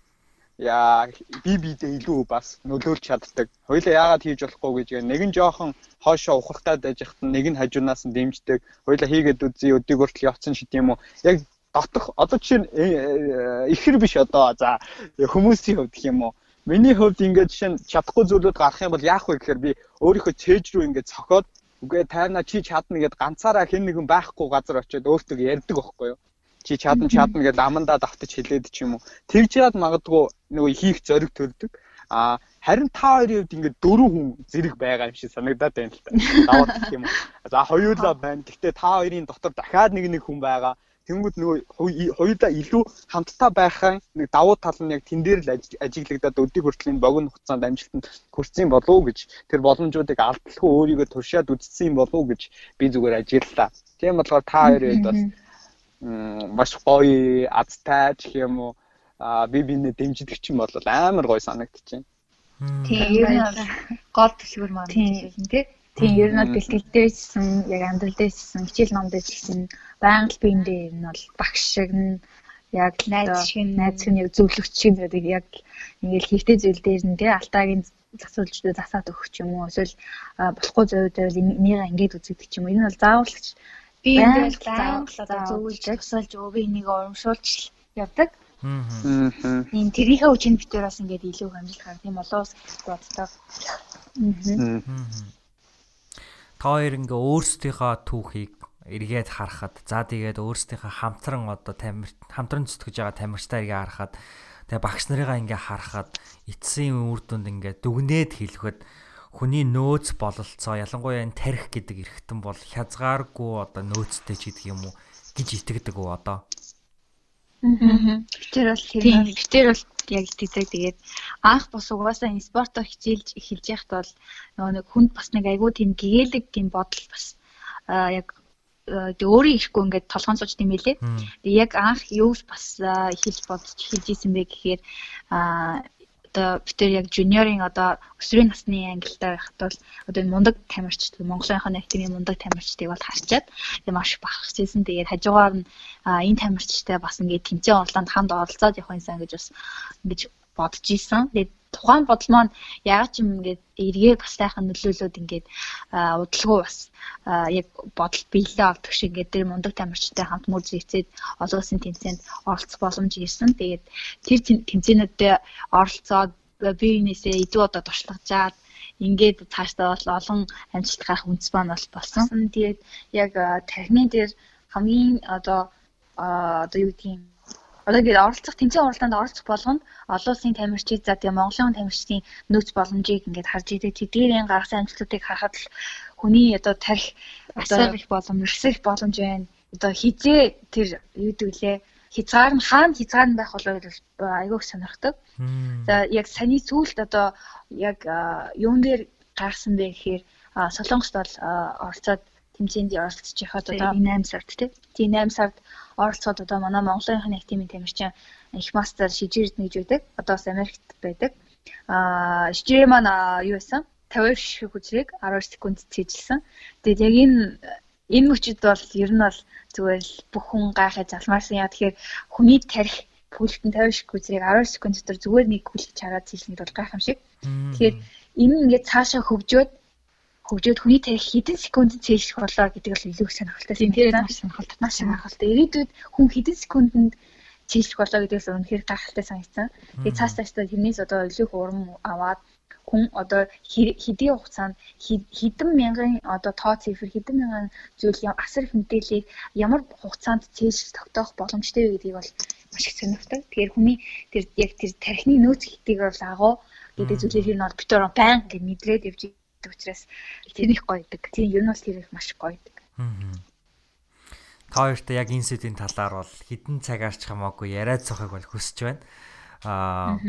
яа би бидээ илүү бас нөлөөлж чаддаг. Хоёлаа яагаад хийж болохгүй гэж нэг нь жоохон хоошоо ухалтаад байж хат нэг нь хажуунаас нь дэмждэг. Хоёлаа хийгээд үзье өдийг хүртэл явцсан шид юм уу. Яг дотох одоо чинь э, э, ихэр биш одоо за хүмүүсийн хувьд гэх юм уу Миний хувьд ингээд жишээ нь чадахгүй зүйлүүд гарах юм бол яах вэ гэхээр би өөрийнхөө цээж рүү ингээд цохоод үгүй тайна чи чадна гэд ганцаараа хэн нэгэн байхгүй газар очиод өөртөө ярьдаг байхгүй юу? Чи чадна чадна гэд амандаа давтаж хэлээд ч юм уу. Тэгж яад магадгүй нөгөө хийх зориг төрдөг. А харин та хоёрын хувьд ингээд дөрвөн хүн зэрэг байгаа юм шиг санагдаад байна л та. Даваад гэх юм уу. За хоёулаа байна. Гэхдээ та хоёрын дотор дахиад нэг нэг хүн байгаа. Тэнгүүд нөгөө хоёулаа илүү хамтдаа байхын нэг давуу тал нь яг тэн дээр л ажиглагдаад өдийг хүртлийн богино хугацаанд амжилтанд хүрсэн болов уу гэж тэр боломжуудыг алдахгүй өөрийгөө туршаад үзсэн болов уу гэж би зүгээр ажиглалаа. Тийм болохоор та хоёрын бас маш гоё азтай гэх юм уу? Би бинэ дэмждэг ч юм бол амар гоё санагдчихэв.
Тийм гол төлөвөр маань тийм. тийм Тийм ер нь бол бэлтгэл дээрсэн яг амьдрал дээрсэн хичээл ном дээрсэн байнга л биендээ ер нь бол багш шиг нь яг найз шиг найз шиг яг зөвлөгч шиг байдаг. Яг ингээл хийхтэй зүйл дээр нь тий алтаагийн засуулждээ засаад өгөх юм уу эсвэл болохгүй зөвөд байвал энийг ингээд үзэгдэх юм уу. Энэ бол заавалч би ингээд заавал одоо зөвлөж засуулж өвөө энийг урамшуулж явдаг. Тийм тэрийнхээ үчинд битээр бас ингээд илүү хамжилт гаргах юм болоо гэж боддог. Аа
та хоёр ингээ өөрсдийнхөө түүхийг эргээд харахад за тэгээд өөрсдийнхөө хамтран одоо тамир хамтран зүтгэж байгаа тамирчтай эргээ харахад тэгээ багш нарыгаа ингээ харахад эцсийн үр дүнд ингээ дүгнээд хэлэхэд хүний нөөц бололцоо ялангуяа энэ тарих гэдэг эргэтэн бол хязгааргүй одоо нөөцтэй ч гэдэг юм уу гэж итгэдэг үү одоо
Тэр бол. Тэр бол яг итгэдэг. Тэгээд анх бос угаасаа энэ спортоо хичээлж эхэлж яхад бол нөгөө нэг хүнд бас нэг айгүй тийм гэгээлэг тийм бодол бас яг өөрийн ирэхгүй ингээд толгоон сууж тийм байлээ. Тэгээд яг анх юус бас эхэлж бодож эхэлж исэн бэ гэхээр одоо бид тэр яг жуниорын одоо өсвөрийн насны ангилалтай байхад бол одоо энэ мундаг тамирч Монголынхаа нэгтгэний мундаг тамирчдыг бол харчаад тэгээ маш багасчихсэн. Тэгээд хажуугаар нь энэ тамирчтай бас ингээд тэмцээн орлоонд хамт оролцоод явах юмсан гэж бас ингэж бодож исэн. Тэгээд тухайн бодол маань ягаад ч юм ингээд эргээ бас тайхан нөлөөлөд ингээд удалгүй бас яг бодол биелээ авдаг шиг ингээд тэр мундаг тамирчтай хамт мөр зэцээд олон улсын тэмцээнд оролцох боломж ирсэн. Тэгээд тэр тэмцээнүүдэд оролцоод биенээсээ илүү одоо туршлагажаад ингээд цаашдаа бол олон амжилт гарах үндэс маань бол болсон. Тэгээд яг тархины дээр хамгийн одоо одоо юу гэдгийг одоо ингээд оролцох тэмцээн уралдаанд оролцох болгонд олон улсын тамирчид за тэгээ Монголын тамирчдын нөөц боломжийг ингээд харж идэг. Тэдгээрийн гаргасан амжилтуудыг харахад л хүний одоо тарих одоо их боломж, өсөх боломж байна. Одоо хизээ тэр юу гэвэл хязгаар нь хаана хязгаар нь байх болоо гэж айгүйх сонирхдаг. За яг саний сүүлд одоо яг юун дээр гарсан бэ гэхээр Солонгост бол оролцоод тэмцээнд оролцож байхад одоо 8 сард тийм 8 сард оролцоод одоо манай Монголын их тимийн тамирчин их мастер шижирд нэгж байдаг. Одоо бас Америкт байдаг. Аа шижир маань юу байсан? 50 шиг хүчрийг 12 секунд цээжилсэн. Тэгээд яг энэ энэ мөчид бол ер нь бол зүгээр л бүх хүн гайхаж залмаарсан. Яа тэгэхээр хүний тарих пүлтэн 50 шиг хүчрийг 12 секунд дотор зүгээр нэг хүлээж хараад цэжлэхэд бол гайхамшиг. Тэгэхээр энэ ингээд цаашаа хөгжөөд хөгжөөд хүний тарих хэдэн секунд цээжлэх болоо гэдэг л илүү сонирхолтой. Тэр маш сонирхолтой. Маш сонирхолтой. Ирээдүйд хүн хэдэн секундэд цээжлэх болоо гэдэгс үнэхээр гайхалтай санагдсан. Тэгээ цааш цаашдаа тэрнээс одоо илүү урам аваад хүн одоо хэдийн хугацаанд хэдэн мянган одоо тоо цифр хэдэн мянган зүйл асар их мэдээллийг ямар хугацаанд цээж тогтоох боломжтой вэ гэдгийг бол маш их сонирхдаг. Тэгэхээр хүний тэр яг тэр тархины нөөц хитгийг бол агуу гэдэг зүйлийг нь бол бид өөр баян гэж мэдрээд явж байдаг учраас тэр их гоё байдаг. Тийм ер нь бол тэр их маш гоё байдаг.
Та хоёрт яг энэ сэдвийн талаар бол хідэн цагаарч хамаагүй яриад цохыг бол хүсэж байна. Аа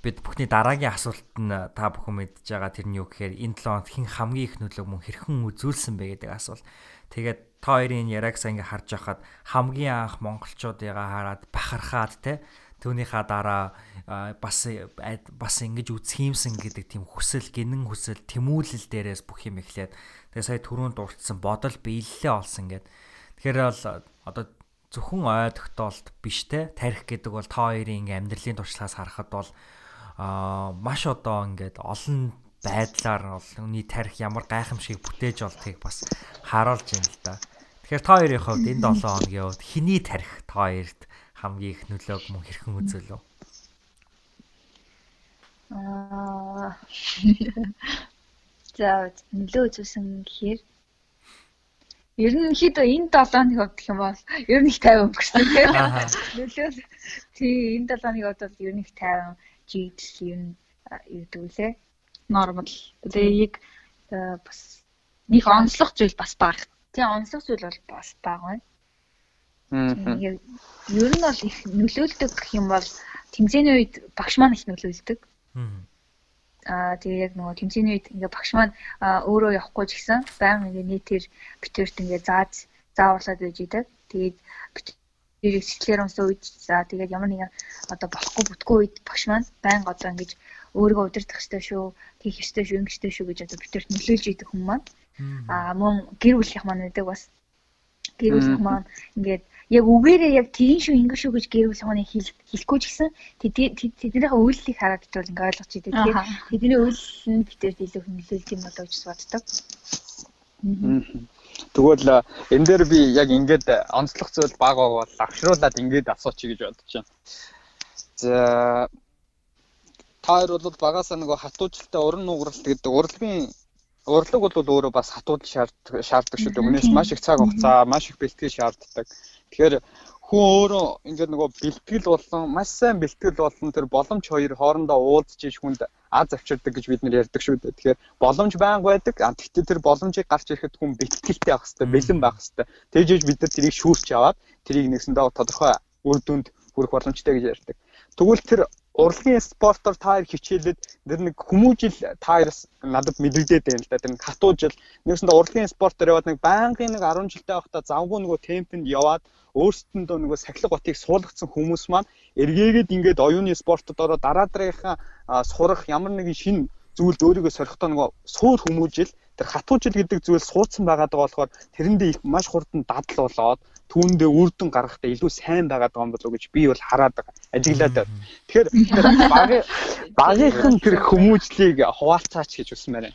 бид бүхний дараагийн асуулт нь та бүхэн мэдж байгаа тэр нь юу гэхээр энэ 7 хоног хин хамгийн их нөлөөг мөн хэрхэн үзүүлсэн бэ гэдэг асуулт. Тэгээд та хоёрын яриаг сайн ингээ харж байхад хамгийн анх монголчуудыгаа хараад бахархаад те түүнийхээ дараа бас бас ингэж үзхиймсэн гэдэг тийм хүсэл гинэн хүсэл тэмүүлэл дээрээс бүх юм эхлээд тэгээ сая түрүүнд дурдсан бодол биелэлээ олсон гэд тэгэхээр бол одоо зөвхөн ой тогтоолт биш те тарих гэдэг бол та хоёрын амьдралын туршлагаас харахад бол аа маш одоо ингээд олон байдлаар бол үний тарих ямар гайхамшиг бүтээж болдгийг бас харуулж байна л да. Тэгэхээр та хоёрын хувьд энэ 7 хоногийн хувьд хэний тарих та хоёрт хамгийн их нөлөөг мөн хэрхэн үзүүлв?
Аа За нөлөө үзүүлсэн гэхээр ерөнхийдөө энэ 7 хоног хувьд гэх юм бол ер нь их 50 өнгөрсөн тийм. Нөлөө тий энэ 7 хоног хувьд бол ер нь их 50 жигдэл ер нь юу гэдгүүлээ. Нормал. Тэгээ яг бас нэг онцлог зүйл бас баг. Тий онцлог зүйл бол бас баг байна. Ер нь бол их нөлөөлдөг гэх юм бол тэмцээний үед багш маань их нөлөөлдөг. Аа тэгээ яг нөгөө тэмцээний үед ингээ багш маань өөрөө явахгүй ч гэсэн баян ингээ нийтээр битэрт ингээ зааж зааварлаад байж идэг. Тэгээд битэрийг сэтгэлээр унсан үед за тэгээд ямар нэгэн одоо болохгүй бүтгүй үед багш маань байнга одоо ингэж өөрийгөө удирдах хэрэгтэй шүү, хийх хэрэгтэй шүү, ингэх хэрэгтэй шүү гэж одоо битэрт нөлөөлж идэг хүмүүс маань. Аа мөн гэр бүлийнх маань байдаг бас гэр бүлийнх маань ингээд яг үгээрээ яг тийм шүү ингэ шүү гэж гэрүүл хооны хэлэхгүй ч гэсэн тэднийхээ үйлдэлийг хараад битүүл ингээ ойлгож идэг. Тэгээд тэдний үйлдэл нь битээр илүү хөндлөлт юм болоо гэж боддог.
Тэгвэл энэ дээр би яг ингээд онцлог зүйл баг бол агшруулад ингээд асуучих гэж бодож байна. За та хоёр бол багасаа нөгөө хатуужилтаа уран нугаралт гэдэг урлагийн урлаг бол өөрөө бас хатууд шаарддаг шаарддаг шүү дээ. Үнээс маш их цаг хугацаа, маш их бэлтгэл шаарддаг. Тэгэхээр хүн өөрөө ингээд нөгөө бэлтгэл болон маш сайн бэлтгэл болон тэр боломж хоёр хоорондоо уулзж иж хүнд аз авчирдаг гэж бид нар ярьдаг шүү дээ. Тэгэхээр боломж байнга байдаг. Гэхдээ тэр боломжийг гарч ирэхэд хүн бэлтгэлтэй байх хэрэгтэй, бэлэн байх хэрэгтэй. Тэгж иж бид нар тэрийг шүүрч аваад тэрийг нэгсэндээ тодорхой үр дүнд хүрэх боломжтой гэж ярьдаг. Тэгвэл тэр урлагийн спортоор та хоёр хичээлээд тэр нэг хүмүүжил та хоёроос надад мэдэгдээд байна л да. Тэр нэг хатуу жил нэгсэндээ урлагийн спортоор яваад нэг байнгын нэг 10 жилтэй байхдаа завгүй нөгөө темпэнд яваад өөрсдөндөө нөгөө сахилга готыг суулгацсан хүмүүс маань эргээгээд ингээд оюуны спортод ороо дараа дараагийнхаа сурах ямар нэгэн шин зүйлд өөрийгөө сорихтоо нөгөө суур хүмүүжил тэр хатуужил гэдэг зүйл суудсан байгаад байгаа болохоор тэрэндээ их маш хурдан дадал болоод түүндээ үр дүн гаргахтаа илүү сайн байгаад байгаа юм болов уу гэж би бол хараад байгаа. Ажиглаад байна. Тэгэхээр багийн багийнхан тэр хүмүүжлийг хуваалцаач гэж үсэн байна.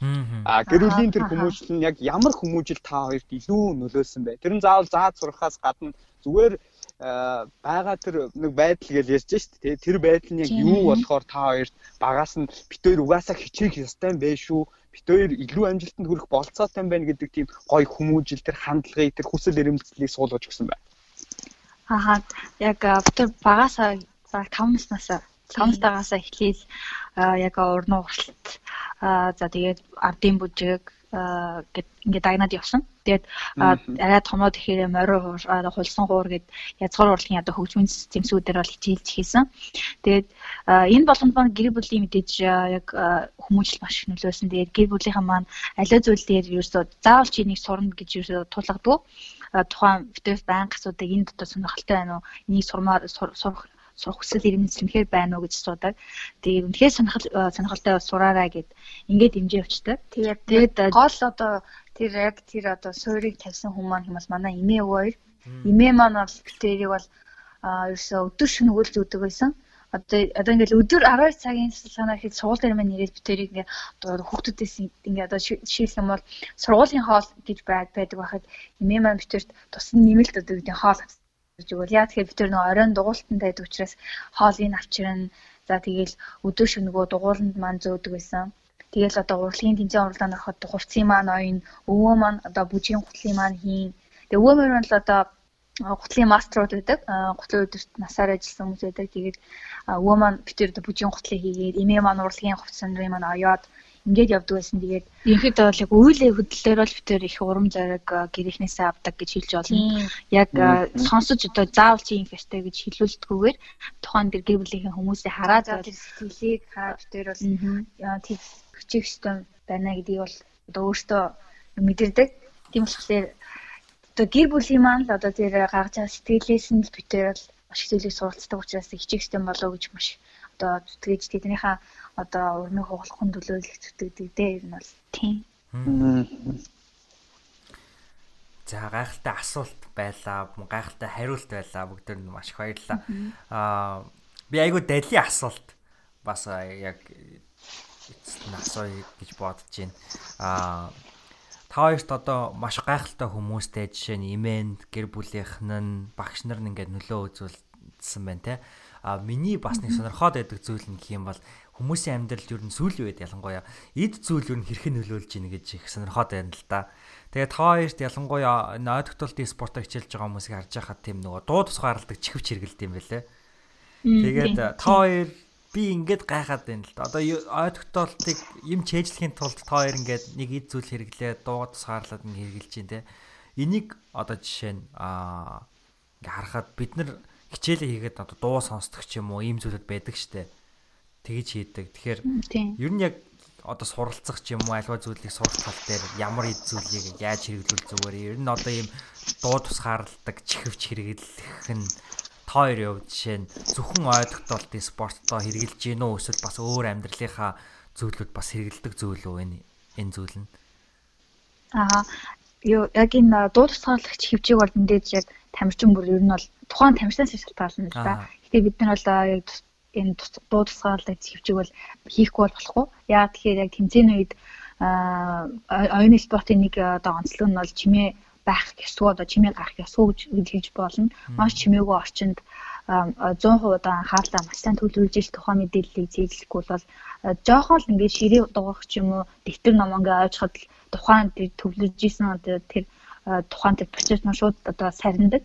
А гэрүүлийн тэр хүмүүжил нь яг ямар хүмүүжил та хоёрт илүү нөлөөлсөн бэ? Тэр нь заавал заад сурахаас гадна зүгээр байгаа тэр нэг байдал гэж ярьж шүү дээ. Тэр байдал нь яг юу болохоор та хоёрт багаас нь битээр угаасаа хичээх ёстой юм бэ шүү бит хоёр илүү амжилтанд хүрэх болцоотой юм байна гэдэг тийм гоё хүмүүжил тэр хандлагыг тэр хүсэл эрмэлзлийг суулгаж өгсөн байна.
Аа яг бит багасаа баг 5 наснаас 5 тагаас эхлээл яг урнуу уралт за тэгээд ардын бүжиг гэд ингээд дагнаад явсан. Тэгээд арай томоод ихээр морин хулсан хуур гэд язгуур урлагийн одоо хөгжмийн зэмсүүдээр бол хичээлж хийсэн. Тэгээд энэ болгонд маань гэр бүлийн мэдээж яг хүмүүжил маш их нөлөөсөн. Тэгээд гэр бүлийнхэн маань аливаа зүйл дээр ерөөсөө заавал чи энийг сурна гэж ерөөсөө тулгадгүй тухайн битээс байнга асуудаг энэ дотор сонирхолтой байна уу? Энийг сурмаар сурах сурах хүсэл ирмэлцлэмхээр байна уу гэж асуудаг. Тэгээд үнэхээр сонирхол сонирхолтой сураарай гэд ингээд дэмжиж явцдаг. Тэгээд тэгээд гол одоо тэр яг тэр одоо суурийг тавьсан хүмүүс маань хүмүүс манай эмээ өвөр эмээ маань бол тэрийг бол ерөөсөө өдөр шөнөглөж өгдөг байсан одоо одоо ингээл өдөр 12 цагийн судалгаанаар хэд сургууль дээр маань нэрээд битэрийг ингээ одоо хүүхдүүдээс ингээ одоо жишээлх юм бол сургуулийн хоол гэж байдаг байхад эмээ маань битэрт тусна нэмэлт одоо гэдэг хоол гэж өгвөл яа тэгэхээр бид тэр нэг оройн дугуултанд байдаг учраас хоолыг авчирна. За тэгээл өдөө шөнөгөө дугууланд маань зөөдөг байсан. Тэгэл одоо урлагийн тэнцэн уралдаанд ороход хувцсын маань ойн, өвөө маань одоо бүжгийн гутлын маань хийн. Тэгээ өвөө маань бол одоо гутлын маструуд байдаг. Гутлын өдөрт насаар ажилласан хүмүүс байдаг. Тэгээд өвөө маань бид тэр бүжгийн гутлыг хийгээд эмээ маань урлагийн хувцсан нарын маань оёод ингээд явдаг байсан. Тэгээд ерөнхийдөө бол яг үйлээ хөдлөлөөр бол битэр их урам зориг гэрийнхнээсээ авдаг гэж хэлж болно. Яг сонсож одоо заавал чи юм фэстэй гэж хэлүүлдэггүйгээр тухайн дэр гэр бүлийн хүмүүсээ хараад сэтгэлийг хараад битэр бол тийм хүчих систем байна гэдгийг бол одоо өөртөө мэдэрдэг. Тийм болохоор одоо гэр бүлийн маань л одоо тэр гаргаж байгаа сэтгэлээс нь битэр бол маш их зүйлийг суралцдаг учраас хичээх систем болоо гэж маш одоо зүтгэж тэднийхээ одоо өрнөх хугалахын төлөөлөх зүтгэдэг дээ ер нь бол тийм.
За гайхалтай асуулт байлаа, гайхалтай хариулт байлаа. Бүгд нь маш их баярлалаа. Аа би айгүй дайли асуулт бас яг эцэст нь асууя гэж бодож байна. Аа та хоёрт одоо маш гайхалтай хүмүүстэй жишээ нь имэнд гэр бүлийнхэн нь багш нар нь ингээд нөлөө үзүүлсэн байна те. А миний бас нэг сонирхоод байдаг зүйл нь гэх юм бол хүмүүсийн амьдралд ер нь сүүлийн үед ялангуяа эд зүйл ер нь хэрхэн нөлөөлж ийн гэж их сонирхоод байна л да. Тэгээд та хоёрт ялангуяа нойтгтолт спортоо хичээлж байгаа хүмүүсийг харж байхад тийм нөгөө дуу тусгаарладаг чихвч хэрэгэлт юм байлээ. Тэгээд та хоёр би ингээд гайхаад байна л да. Одоо ойдогтолтыг юм чэйжлэхийн тулд та хоёр ингээд нэг эд зүйл хэрэглээ дуу тусгаарлаад хэрэгжилж байна те. Энийг одоо жишээ нь аа ингээ харахад бид нар хичээлээ хийгээд одоо дуу сонсдог ч юм уу ийм зүйлүүд байдаг штэ. Тэгэж хийдэг. Тэгэхээр ер нь яг одоо суралцах ч юм уу альва зүйлийг сурах тал дээр ямар эд зүйлийг яаж хэрэглүүл зүгээр ер нь одоо ийм дуу тусгаарладаг чихвч хэрэглэх нь та хоёрын хувьд жишээ нь зөвхөн ойдогтолтын спортоо хэрэгжилж гин үү эсвэл бас өөр амьдралынхаа зүйлүүд бас хэрэгэлдэг зүйл үү энэ энэ зүйл нь?
Аа юу яг энэ дуу тусгаарлагч хөвчийг бол мэдээж яг тамирчин бүр ер нь бол тухайн тамирчнаас шалтгаална л да. Гэтэ бид нар бол яг энэ дуу тусгаарлалт хөвчиг бол хийхгүй бол болохгүй. Яа тэгэхээр яг тэмцээний үед оюуны спортын нэг одоо онцлог нь бол чимээ байх ёсгүй одоо чимээ гарах ёсгүй гэж хэлж болно. Маш чимээгүй орчинд 100% одоо анхаарлаа маш сайн төлөвлөж ил тухайн мэдээллийг зээлэхгүй бол жоохон л ингээд ширээ дугах ч юм уу дэвтэр ном ингээ ойлгоход тухайн төвлөж исэн одоо тэр тухайн тэр процесс нь шууд одоо сарндаг.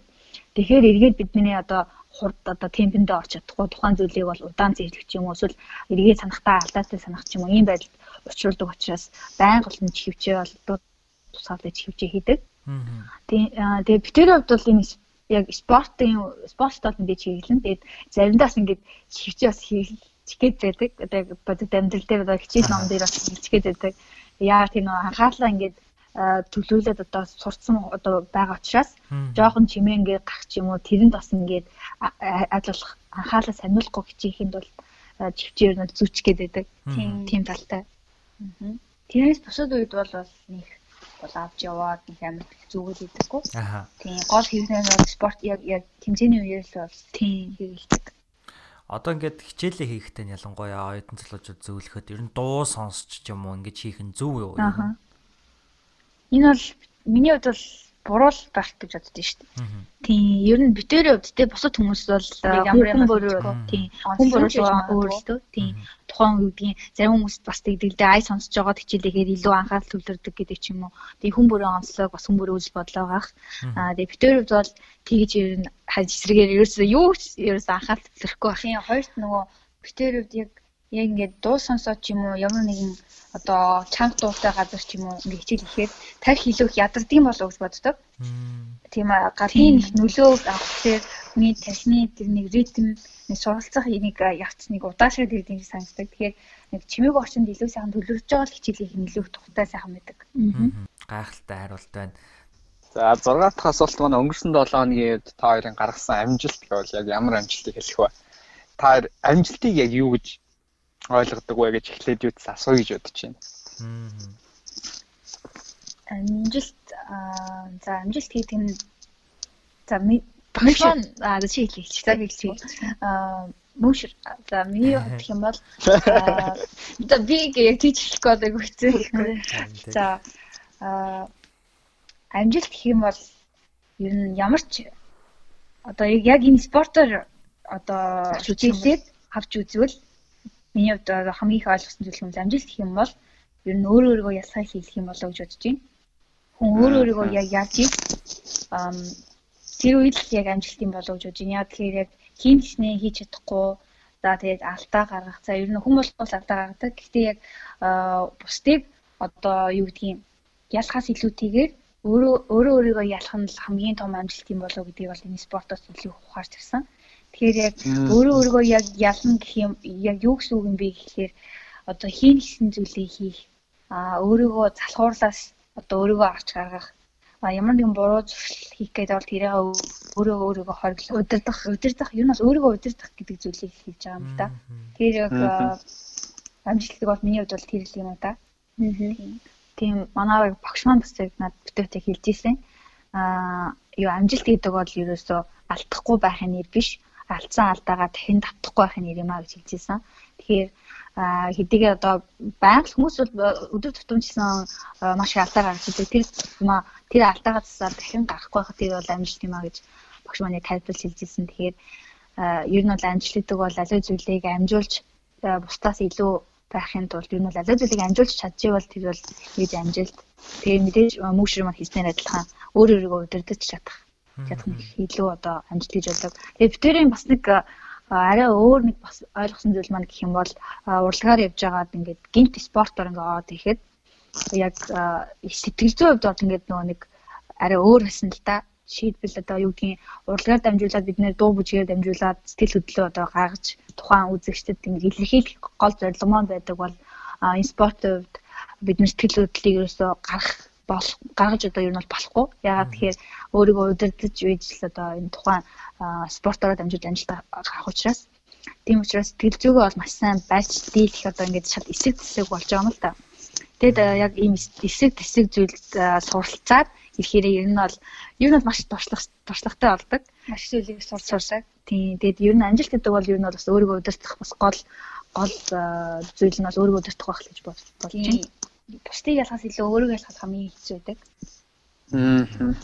Тэгэхээр эргээд бидний одоо хурд одоо темпэндээ орч чадахгүй тухайн зүйлийг бол удаан зэрлэх ч юм уу эсвэл эргээ санахтаа алдаатай санах ч юм уу ийм байдалд учруулдаг учраас байнга болсон чихвчээ бол тусгаалж чихвчээ хийдэг. Тэгээ битэрийн хувьд бол энэ яг спортын спорт бол ингэж хийлэн. Тэгээд заримдаас ингэж чихвчээ бас хийгээд байдаг. Одоо бодит амьдрал дээр одоо хичээл ном дээр бас хийгээд байдаг. Яа тийм нэг анхаарлаа ингэж төлөвлөлөд одоо сурцсан одоо байгаа учраас жоохон чимээ ингээд гах юм уу тэрэнд бас ингээд ажиллах анхаалаа сониулахгүй хичээхэд бол чивчээр нь зүчгээд байдаг. Тийм тийм талтай.
Тэрнээс бусад үед бол нэг бол авч яваад нэг амар зүгэл идэггүй. Тийм гол хэвнээ бол спорт яг яг тэмцээний үеэр л бол тийм хийгддэг.
Одоо ингээд хичээлээ хийхдээ ялангуяа оюутан залуучууд зөвлөхөд ер нь дуу сонсч ч юм уу ингэж хийх нь зөв юу?
Аха. Энэ бол миний хувьд бол буруу байх гэж боддоо шүү дээ. Тийм, ер нь битэрийн хувьд те бусад хүмүүс бол хүн бүрөө тийм хүн бүрөө өөрлөлтөө тийм тухайн үеийн зарим хүмүүс бас тэгдэлдээ ай сонсож байгаад хичээлээгээр илүү анхаарал төвлөрдөг гэдэг ч юм уу. Тийм хүн бүрээ онцлог бас хүн бүрээ үзэл бодлоо гах. Аа тэгээ битэрийн хувьд бол тэгж ер нь хаж эсрэгээр ерөөсөө юу ерөөсөө анхаарал төвлөрөхгүй байх. Тийм, хоёрт нөгөө битэрийн хувьд яг яг ингээд дуу сонсоод ч юм уу ямар нэгэн одоо чанга дуутай газар ч юм уу ингээд хичээл хийхэд тарих хилүүх ядардаг юм болов уу гэж боддог. Тийм аа гадны их нөлөө аваххээр хүний тархины тэр нэг ритм нэг суралцах нэг явц нэг удаашраад ирдэг юм санагддаг. Тэгэхээр нэг чимээг орчинд илүү сайхан төлөвлөж байгаа л хичээлийг нөлөөх тухтай сайхан байдаг.
Гайхалтай хариулт байна.
За 6 дахь асуулт маань өнгөрсөн 7 хоногийн үед та хоёрын гаргасан амжилт гэвэл яг ямар амжилтыг хэлэх вэ? Та амжилтыг яг юу гэж ойлгодог вэ гэж эхлээд юу гэсэн асууя гэж бодож байна.
Амжилт аа за амжилт гэдэг нь за багшаа аа чи хэлээ чи цаг хэлчих. Аа мөшөр за миний бодох юм бол за би яг тийч хэлэх гээд өгсөн гэхгүй. За аа амжилт гэх юм бол ер нь ямар ч одоо яг энэ спортоор одоо хичээлээд авч үзвэл миний хувьд хамгийн их ойлгосон зүйл юм амжилт гэх юм бол ер нь өөрөө өөрийгөө ялхаа хийх юм болоо гэж бодож байна. Хүн өөрөө өөрийгөө яг яаж ийх тэр үед л яг амжилт юм болоо гэж бодож байна. Яг тэгэхээр яг хийм гиснээ хийж чадахгүй за тэгээд алдаа гаргах. За ер нь хүн болгоос алдаа гаргадаг. Гэхдээ яг бусдыг одоо юу гэдгийг ялхаас илүүтэйгээр өөрөө өөрөө өөрийгөө ялах нь хамгийн том амжилт юм болоо гэдгийг бол энэ спортоос илүү ухаарч ирсэн. Тэгэхээр яг өөрөө өөрийгөө яг ялна гэх юм яг юу гэсэн үг юм бэ гэхээр одоо хийн гэсэн зүйлийг хийх а өөрийгөө залхуурлаас одоо өөрийгөө авч гаргах. А ямар нэгэн буруу зуршил хийх гэдэг бол тэрээ өөрөө өөрийгөө хориглох. Удирдах. Удирдах. Юу нь бол өөрийгөө удирдах гэдэг зүйлийг хийж байгаа юм да. Тэр яг амжилтыг бол миний хувьд бол тэр л юм да. Тийм манай багш маань бас яг над бүтээтэй хэлж ирсэн. Аа юу амжилт гэдэг бол ерөөсөө алдахгүй байхын нэр биш алдсан алдаагаа дахин татахгүй байхын нэр юм а гэж хэлжсэн. Тэгэхээр хэдийгээр одоо байгаль хүмүүс бол өдөр тутамчсан маш их алдаа гаргаж идэг. Тэр маа тэр алдаагаа засаад дахин гарахгүй байхад тэр бол амжилт юм а гэж багш маань тайлбарлаж хэлжсэн. Тэгэхээр ер нь бол амжилт гэдэг бол аливаа зүйлийг амжуулж бусдаас илүү байхын тулд ер нь бол аливаа зүйлийг амжуулж чадчихвал тэр бол хийж амжилт. Тэгээ мэдээж мөшөр маань хийснээр адилхан өөр өөрийгөө удирдах чадах чадах нь илүү одоо амжилт гэж бодлоо. Тэгээ битэрийн бас нэг арай өөр нэг бас ойлгосон зүйл маань гэх юм бол урлагаар явж байгаад ингээд гинт спортоор ингээд аваад ирэхэд яг сэтгэл зүйн хувьд бол ингээд нөгөө нэг арай өөр байсан л да шийдвэл одоо юу гэдгийг урлагаар дамжуулаад бид нэр дуу бүжгээр дамжуулаад сэтгэл хөдлөлөө одоо гаргаж тухайн үзэгчдэд ингээд илэрхийлэх гол зорилго маань байдаг бол энэ спортын хувьд бид нар сэтгэл хөдлөлийг ерөөсөө гарах болох гаргаж одоо ер нь бол болохгүй. Ягаад тэгэхээр өөрийгөө удирдах үйж л одоо энэ тухайн спортоор дамжуулж амжилт авах учраас тийм учраас сэтгэл зүйгөө бол маш сайн байж дийлэх одоо ингээд шат эсэг тэсэг болж байгаа юм л та. Тэгэд яг ийм эсэг тэсэг зүйл суралцаад ирэхээр ер нь бол ер нь бол маш туршлага туршлагатай болдог. Маш зүйлийг сурсарсаг. Тийм. Тэгэд ер нь амжилт гэдэг бол ер нь бол бас өөрийгөө удирдах бас гол гол зүйл нь бол өөрийгөө удирдах байх л гэж бодож байна бусдыг ялгахаас илүү өөрийгөө ялгах хамгийн хэцүү байдаг.
Аа.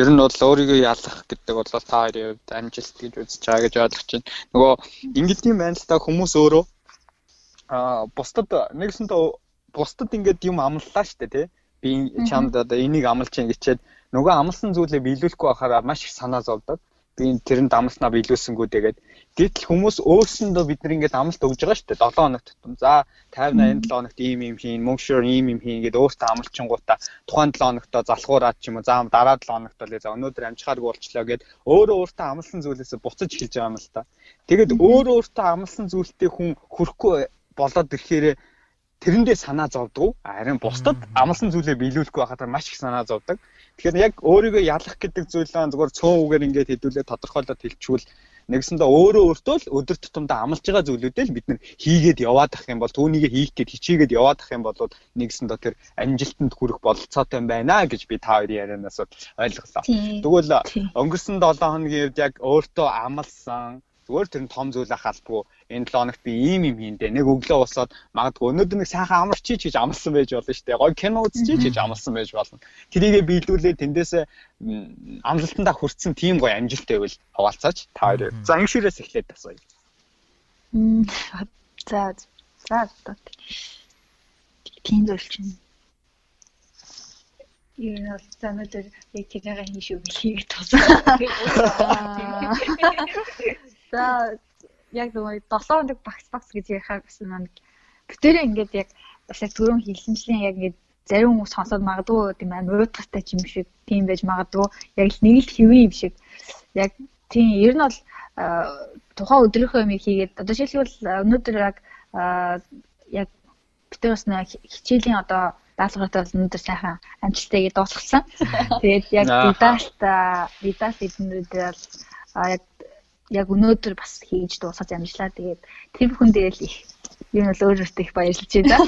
Ер нь бол өөрийгөө ялах гэдэг бол та хоёрын хувьд амжилт гэж үзэж байгаа гэж ойлгож байна. Нөгөө ингээд юм байна л та хүмүүс өөрөө аа бусдад нэгсэнтэй бусдад ингээд юм амллаа штэ тий. Би чамд одоо энийг амлаж чинь гэчээд нөгөө амлсан зүйлээ биелүүлэхгүй байхаараа маш их санаа зовдөг би тэрэнд амлснаа биелүүлсэнгүү тэгээд гэтэл хүмүүс өөрсөндөө бид нар ингээд амлалт өгж байгаа шүү дээ. 7 хоног тутам. За 50 80 7 хоногт ийм ийм хийн мөнгөшөр ийм ийм хийн гэдэг өөртөө амлчингуудаа тухайн 7 хоногтоо залхуураад ч юм уу за дараа 7 хоногт бол за өнөөдөр амжихааргүй болчлоо гэд өөрөө өөртөө амлсан зүйлээс буцаж эхэлж байгаа юм л та. Тэгээд өөрөө өөртөө амлсан зүйлтэй хүн хүрхгүй болоод ирэхээр тэрэндээ санаа зовдөг. Харин бусдад амлсан зүйлээ биелүүлэхгүй байхад маш их санаа зовдөг. Тэгэхээр яг өөрийгөө ялах гэдэг зүйлээ зүгээр цөөн үгээр ингээд хэдүүлээ тодорхойлоод хэлчихвэл Нэгсэндээ өөрөө өөртөө л өдөр тутамдаа амлаж байгаа зүйлүүдээ л бид нэр хийгээд яваад ах юм бол түүнийг хийх гээд хичээгээд яваад ах юм бол нэгсэндээ тэр амжилтанд хүрэх бололцоотой юм байна гэж би та хоёрын ярианаас ойлголоо. Тэгвэл өнгөрсөн 7 хоногийн үед яг өөртөө амлсан зүгээр тэр нь том зүйл ахалбгүй энэ 7 хоногт би ийм юм хийндэ нэг өглөө усаад магадгүй өнөөдөр нэг сайхан амарчиж гэж амлсан байж болно шүү дээ. Гой кино үзчихий гэж амлсан байж болно. Тэрийгэ биелүүлээ тэндээсээ амлалтандаа хүрсэн тийм гой амжилт байвал хаваалцаач та хоёр. За ангиширээс эхлээд тасая.
За за тийм чинь
Юу нь бол за өнөөдөр яг тэгээгээ хийн шүү гэж хийгээд тусаа.
За яг нөгөө 7 хоног багс багс гэж ярихаар бас нэг. Бүтээрээ ингээд яг бас яг түрүүн хэлсэнчлэн яг ингээд зарим хүмүүс сонсоод магадгүй тийм амар уутгартай юм шиг тийм байж магадгүй. Яг л нэг л хэвэн юм шиг. Яг тийм ер нь бол тухайн өдрийнхөө юм хийгээд одоо жишээлбэл өнөөдөр яг яг битэр бас нэг хичээлийн одоо даалгавртай бол өнөөдөр сайхан амжилттай гээд дуусгасан. Тэгээд яг видалт видалт эднүүд бол яг яг өнөөдөр бас хийж дуусгаж амжлаа. Тэгээд тэр бүхэн дээр л их юм бол өөрөөсөө их баярлж байна.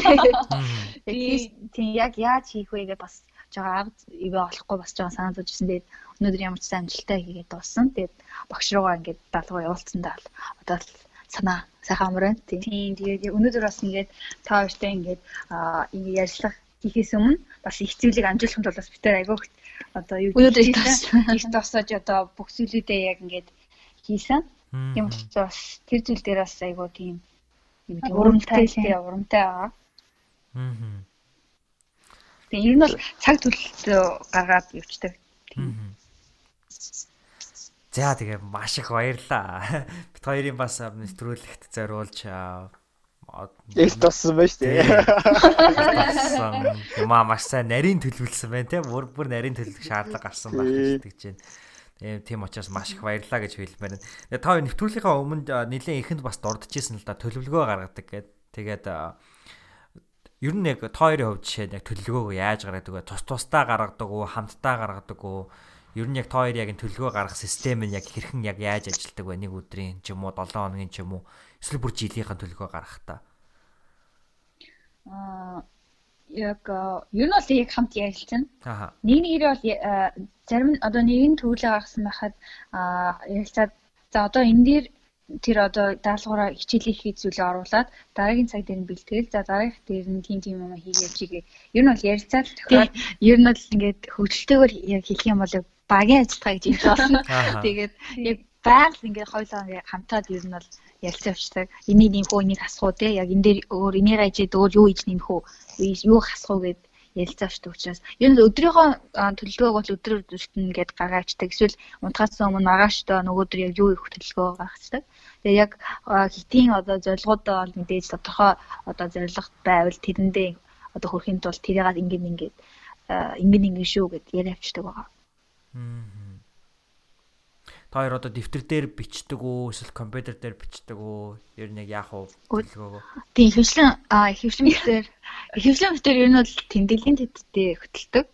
Тийм яг яаж хийх вэ гэж бас жоо арга ивэ олохгүй бас жоо санаа зовжсэн. Тэгээд өнөөдөр ямар ч сайн амжилттай хийгээд дууссан. Тэгээд багш руугаа ингээд даалгавар явуулсандаа л одоо л санаа сайхан амар байна.
Тийм тэгээд өнөөдөр бас ингээд та хоёртай ингээд ингээд ярьцлага хийхээс өмнө бас их зүйлийг амжуулахын тулд бас тэр айгүйх одоо юу
өнөөдөр их
тосож одоо бүх зүйлүүдээ яг ингээд хийсэн. Тийм учраас тэр зүйл дээр бас айгуу тийм юм тийм урамтай тийм урамтай байгаа. Аа. Тэгээ ер нь бол цаг төлөлтөө гаргаад явчихдаг.
За тэгээ маш их баярлаа. Бид хоёрын бас нэвтрүүлэгт зориулж
Их тоссон байж тээ.
Ямаа маш сайн нарийн төлөвлөсөн байна те. Бүр бүр нарийн төлөвлөх шаардлага гарсан байх гэж тэгж байна. Тийм учраас маш их баярлаа гэж хэлмээр байна. Тэгээ та нэвтрүүлгийнхаа өмнө нэлээд ихэнд бас дурдчихсэн л да төлөвлөгөө гаргадаг гэд. Тэгээд ер нь яг та хоёрын хувьд жишээ нь яг төлөвлөгөөгөө яаж гаргадаг вэ? Тус тусдаа гаргадаг уу, хамтдаа гаргадаг уу? Ер нь яг та хоёр яг төлөвлөгөө гаргах систем нь яг хэрхэн яг яаж ажилладаг вэ? Нэг өдрийн ч юм уу, 7 хоногийн ч юм уу, эсвэл бүр жилийнхэн төлөвлөгөө гаргахтаа.
Аа яг ер нь бол яг хамт ярилцсан. Нэг нэгээрээ бол зарим одоо нэгэн төвлөө гаргасан байхад ярилцаад за одоо энэ дээр тэр одоо даалгавраа хичээлээ хийх зүйлээ оруулаад дараагийн цаг дээр нь бэлтгэл за дараагийнх дээр нь тийм тийм юм хийгээд чигээ ер нь бол ярилцаад тохиолдол ер нь бол ингээд хөгжилтэйгээр яг хэлэх юм бол багийн ажиллагаа гэж хэлж байна. Тэгээд яг байгаль ингээд хоёулаа хамтаад ер нь бол ярилцсан авчдаг. Энийг нэмэх үү, энийг хасах уу те яг энэ дээр өөр энийг ажид өөр юу хийж нэмэх үү, юу хасах уу гэд ярилцсан авчдаг учраас ер нь өдрийнхөө төлөвлөгөөг бол өдөр өдөртөн гээд гаргаачдаг. Эсвэл унтахаас өмнө маргаашдаа нөгөөдөр яг юу их төлөвлөгөө гаргацдаг. Тэгээ яг хитийн одоо зорилгоудаа бол мэдээж тодорхой одоо зорилго байвал тэрэндээ одоо хөрхийн тулд тэрийг ингээд ингээд ингээд ингээд шүү гэд яриа авчдаг байгаа. Аа
та хоёр одоо дэвтэр дээр бичдэг үү эсвэл компьютер дээр бичдэг үү? Ер нь яг яах вэ? Төлөвлөгөөгөө.
Тийм хөвшлэн аа хөвшлэн дээр хөвшлэн дээр ер нь бол тэмдэглэлийн тэтдээ хөтэлдэг.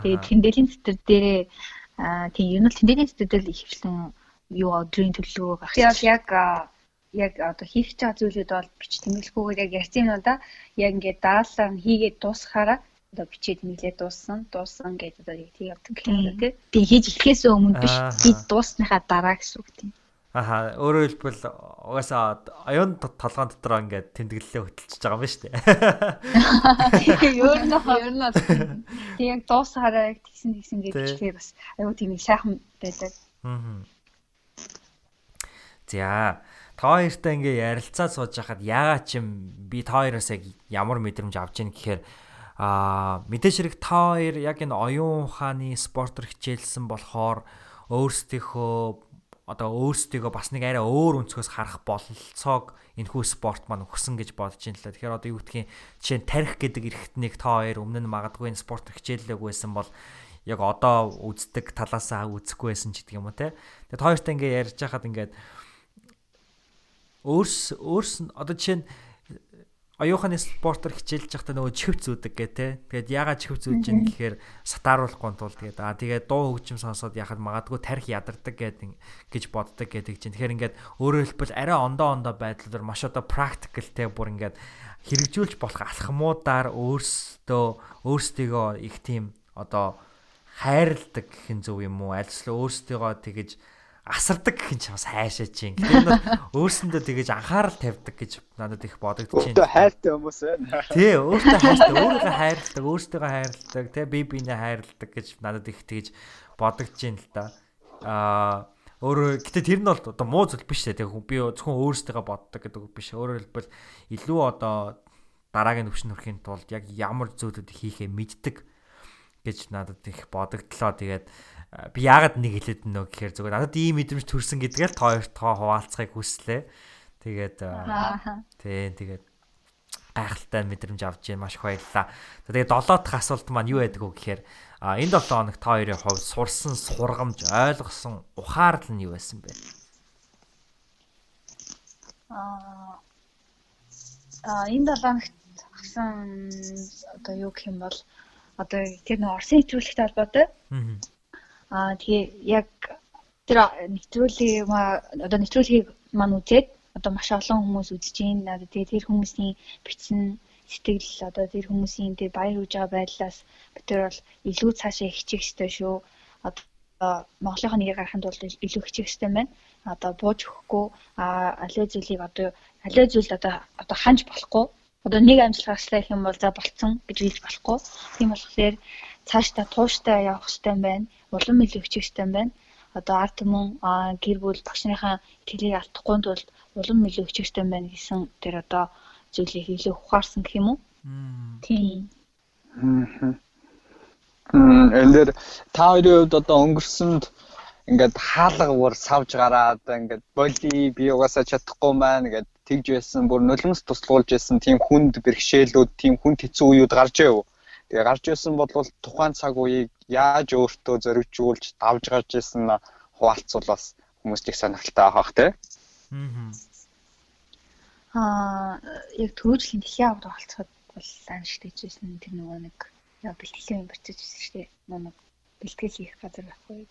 Тэгээд тэмдэглэлийн тэтэр дээрээ аа тийм ер нь бол тэмдэглэлийн их хөвшлэн юу өдрийн төлөвлөгөө
гаргаж. Яг яг одоо хийх гэж байгаа зүйлүүд бол бич тэмдэглэхгүйгээр яг ярьсан юм да. Яг ингээд даалсан хийгээд дуусгахаараа одоо бичээд нэглээд дууссан дууссан гэж одоо яг тийм явдаг гэх юм тий.
Би хийж эхлэхээс өмнө биш би дуусныхаа дараа гэсэн үг тийм.
Аха өөрөөр хэлбэл угаасаа оюун толгоон дотор ингээд тэмдэглэлээ хөтөлчихөж байгаа юм ба штэ.
Өөр нь ер нь тийм яг дуусахаараа яг тэгсэн тэгсэн гэж хэлэхээр бас аюу тийм сайхан байдаг. Аа.
За та хоёртай ингээ ярилцаа сууж хахад яагаад ч юм би та хоёроос яг ямар мэдрэмж авч ийн гэхээр Аа мэдээж хэрэг та хоёр яг энэ оюун ухааны спортер хичээлсэн болохоор өөрсдийнхөө одоо өөрсдийгөө бас нэг арай өөр өнцгөөс харах бололцоог энэхүү спорт маань өгсөн гэж бодож байна л да. Тэгэхээр одоо юу гэдгийг жишээ нь тарих гэдэг эрхтнийг та хоёр өмнө нь магадгүй энэ спорт хичээллээгүй байсан бол яг одоо үздэг талаасаа үзэхгүй байсан ч гэдэг юм уу те. Тэгээд хоёртай ингээ ярьж байхад ингээд өөрс өөрс одоо жишээ нь оюуханы спортер хичээлж байхдаа нөгөө чихв зүүдэг гэ тэ. Тэгээд ягаад чихв зүүж ийн гэхээр сатааруулахгүй тул тэгээд аа тэгээд дуу хөгжим сонсоод яхад магадгүй тарих ядардаг гэдэг гэж боддог гэдэг чинь. Тэгэхээр ингээд өөрөөр хэлбэл арай ондоо ондоо байдлаар маш одоо практикл тэ бүр ингээд хэрэгжүүлж болох алхмуудаар өөрсдөө өөрсдийгөө их тийм одоо хайрладаг гэх юм зөв юм уу? Альсвал өөрсдийгөө тэгэж асардаг гэх юм чи бас хайшаа чинь. Гэтэл өөрсөндөө тэгэж анхаарал тавьдаг гэж надад их бодогдож
байна. Өөртөө хайртай хүмүүс байна.
Тий, өөртөө хайртай, өөрийгөө хайрладаг, өөртөө хайрладаг, тий би бинээ хайрладаг гэж надад их тэгэж бодогдож байна л да. Аа өөрөө гэтээ тэр нь бол одоо муу зүйл биш тий. Би зөвхөн өөрсдөө боддог гэдэг үг биш. Өөрөөр хэлбэл илүү одоо дараагийн өвчин нөрхийн тулд яг ямар зүйлүүд хийхээ мэддэг гэж надад их бодогдлоо. Тэгээд би яагаад нэг хэлээд нөө гэхээр зүгээр надад ийм мэдрэмж төрсэн гэдгээл та хоёр тоо хуваалцахыг хүслээ. Тэгээд тий тэгээд гайхалтай мэдрэмж авч байна маш их баярлалаа. Тэгээд долоо дахь асуулт маань юу байдаг вэ гэхээр энэ 7 хоног та хоёрын хувьд сурсан сургамж ойлгосон ухаарл нь юу байсан бэ?
Аа а энэ 7 хоногт авсан одоо юу гэх юм бол одоо тэр нэг Орсын нэвтрүүлэгтэй холбоотой. Аа Аа тэгээ яг тэр нэвтрүүлгийг одоо нэвтрүүлгийг маань үзээд одоо маш олон хүмүүс үзэж байна. Тэгээ тэр хүмүүсийн бичсэн сэтгэл одоо тэр хүмүүсийн тэр баяр үж байгаа байдлаас бид тэр бол илүү цаашаа хичээх хэрэгтэй шүү. Одоо Монголынхоо нэгийг гаргахын тулд илүү хичээх хэрэгтэй байна. Одоо бууж өгөхгүй аливаа зүйлийг одоо аливаа зүйлд одоо одоо ханж болохгүй. Одоо нэг амжилтгаслаа гэх юм бол за болцсон гэж хэлж болохгүй. Тийм болохоор цаашдаа тууштай явах хэрэгтэй байна улам илүү хичээхтэй байна. Одоо ард түмэн гэр бүл багш нарын итгэлийг алдахгүй тулд улам илүү хичээхтэй байна гэсэн тэр одоо зүйлийг илүү ухаарсан гэх юм уу? Тийм.
Мм. Энд дэр та хоёрын хувьд одоо өнгөрсөнд ингээд хаалгавар савж гараад ингээд боли би угаасаа чадахгүй маань ингээд тэгж байсан бүр нулимс туслуулж байсан тийм хүнд бэрхшээлүүд тийм хүнд хэцүү үеуд гарч яв. Тэгээ гарч ирсэн бол тухайн цаг үеийг яаж өөртөө зоригжуулж давж гарч ирсэн хуваалцвал бас хүмүүст их сонирхолтой авах тий.
Аа яг төрөөжлийн дэлхийн аврал болцоход бол анштайжсэн тэр нөгөө нэг яа бэлтгэлийн юм барьж ирсэн шүү дээ. Нөгөө бэлтгэл хийх газар байхгүй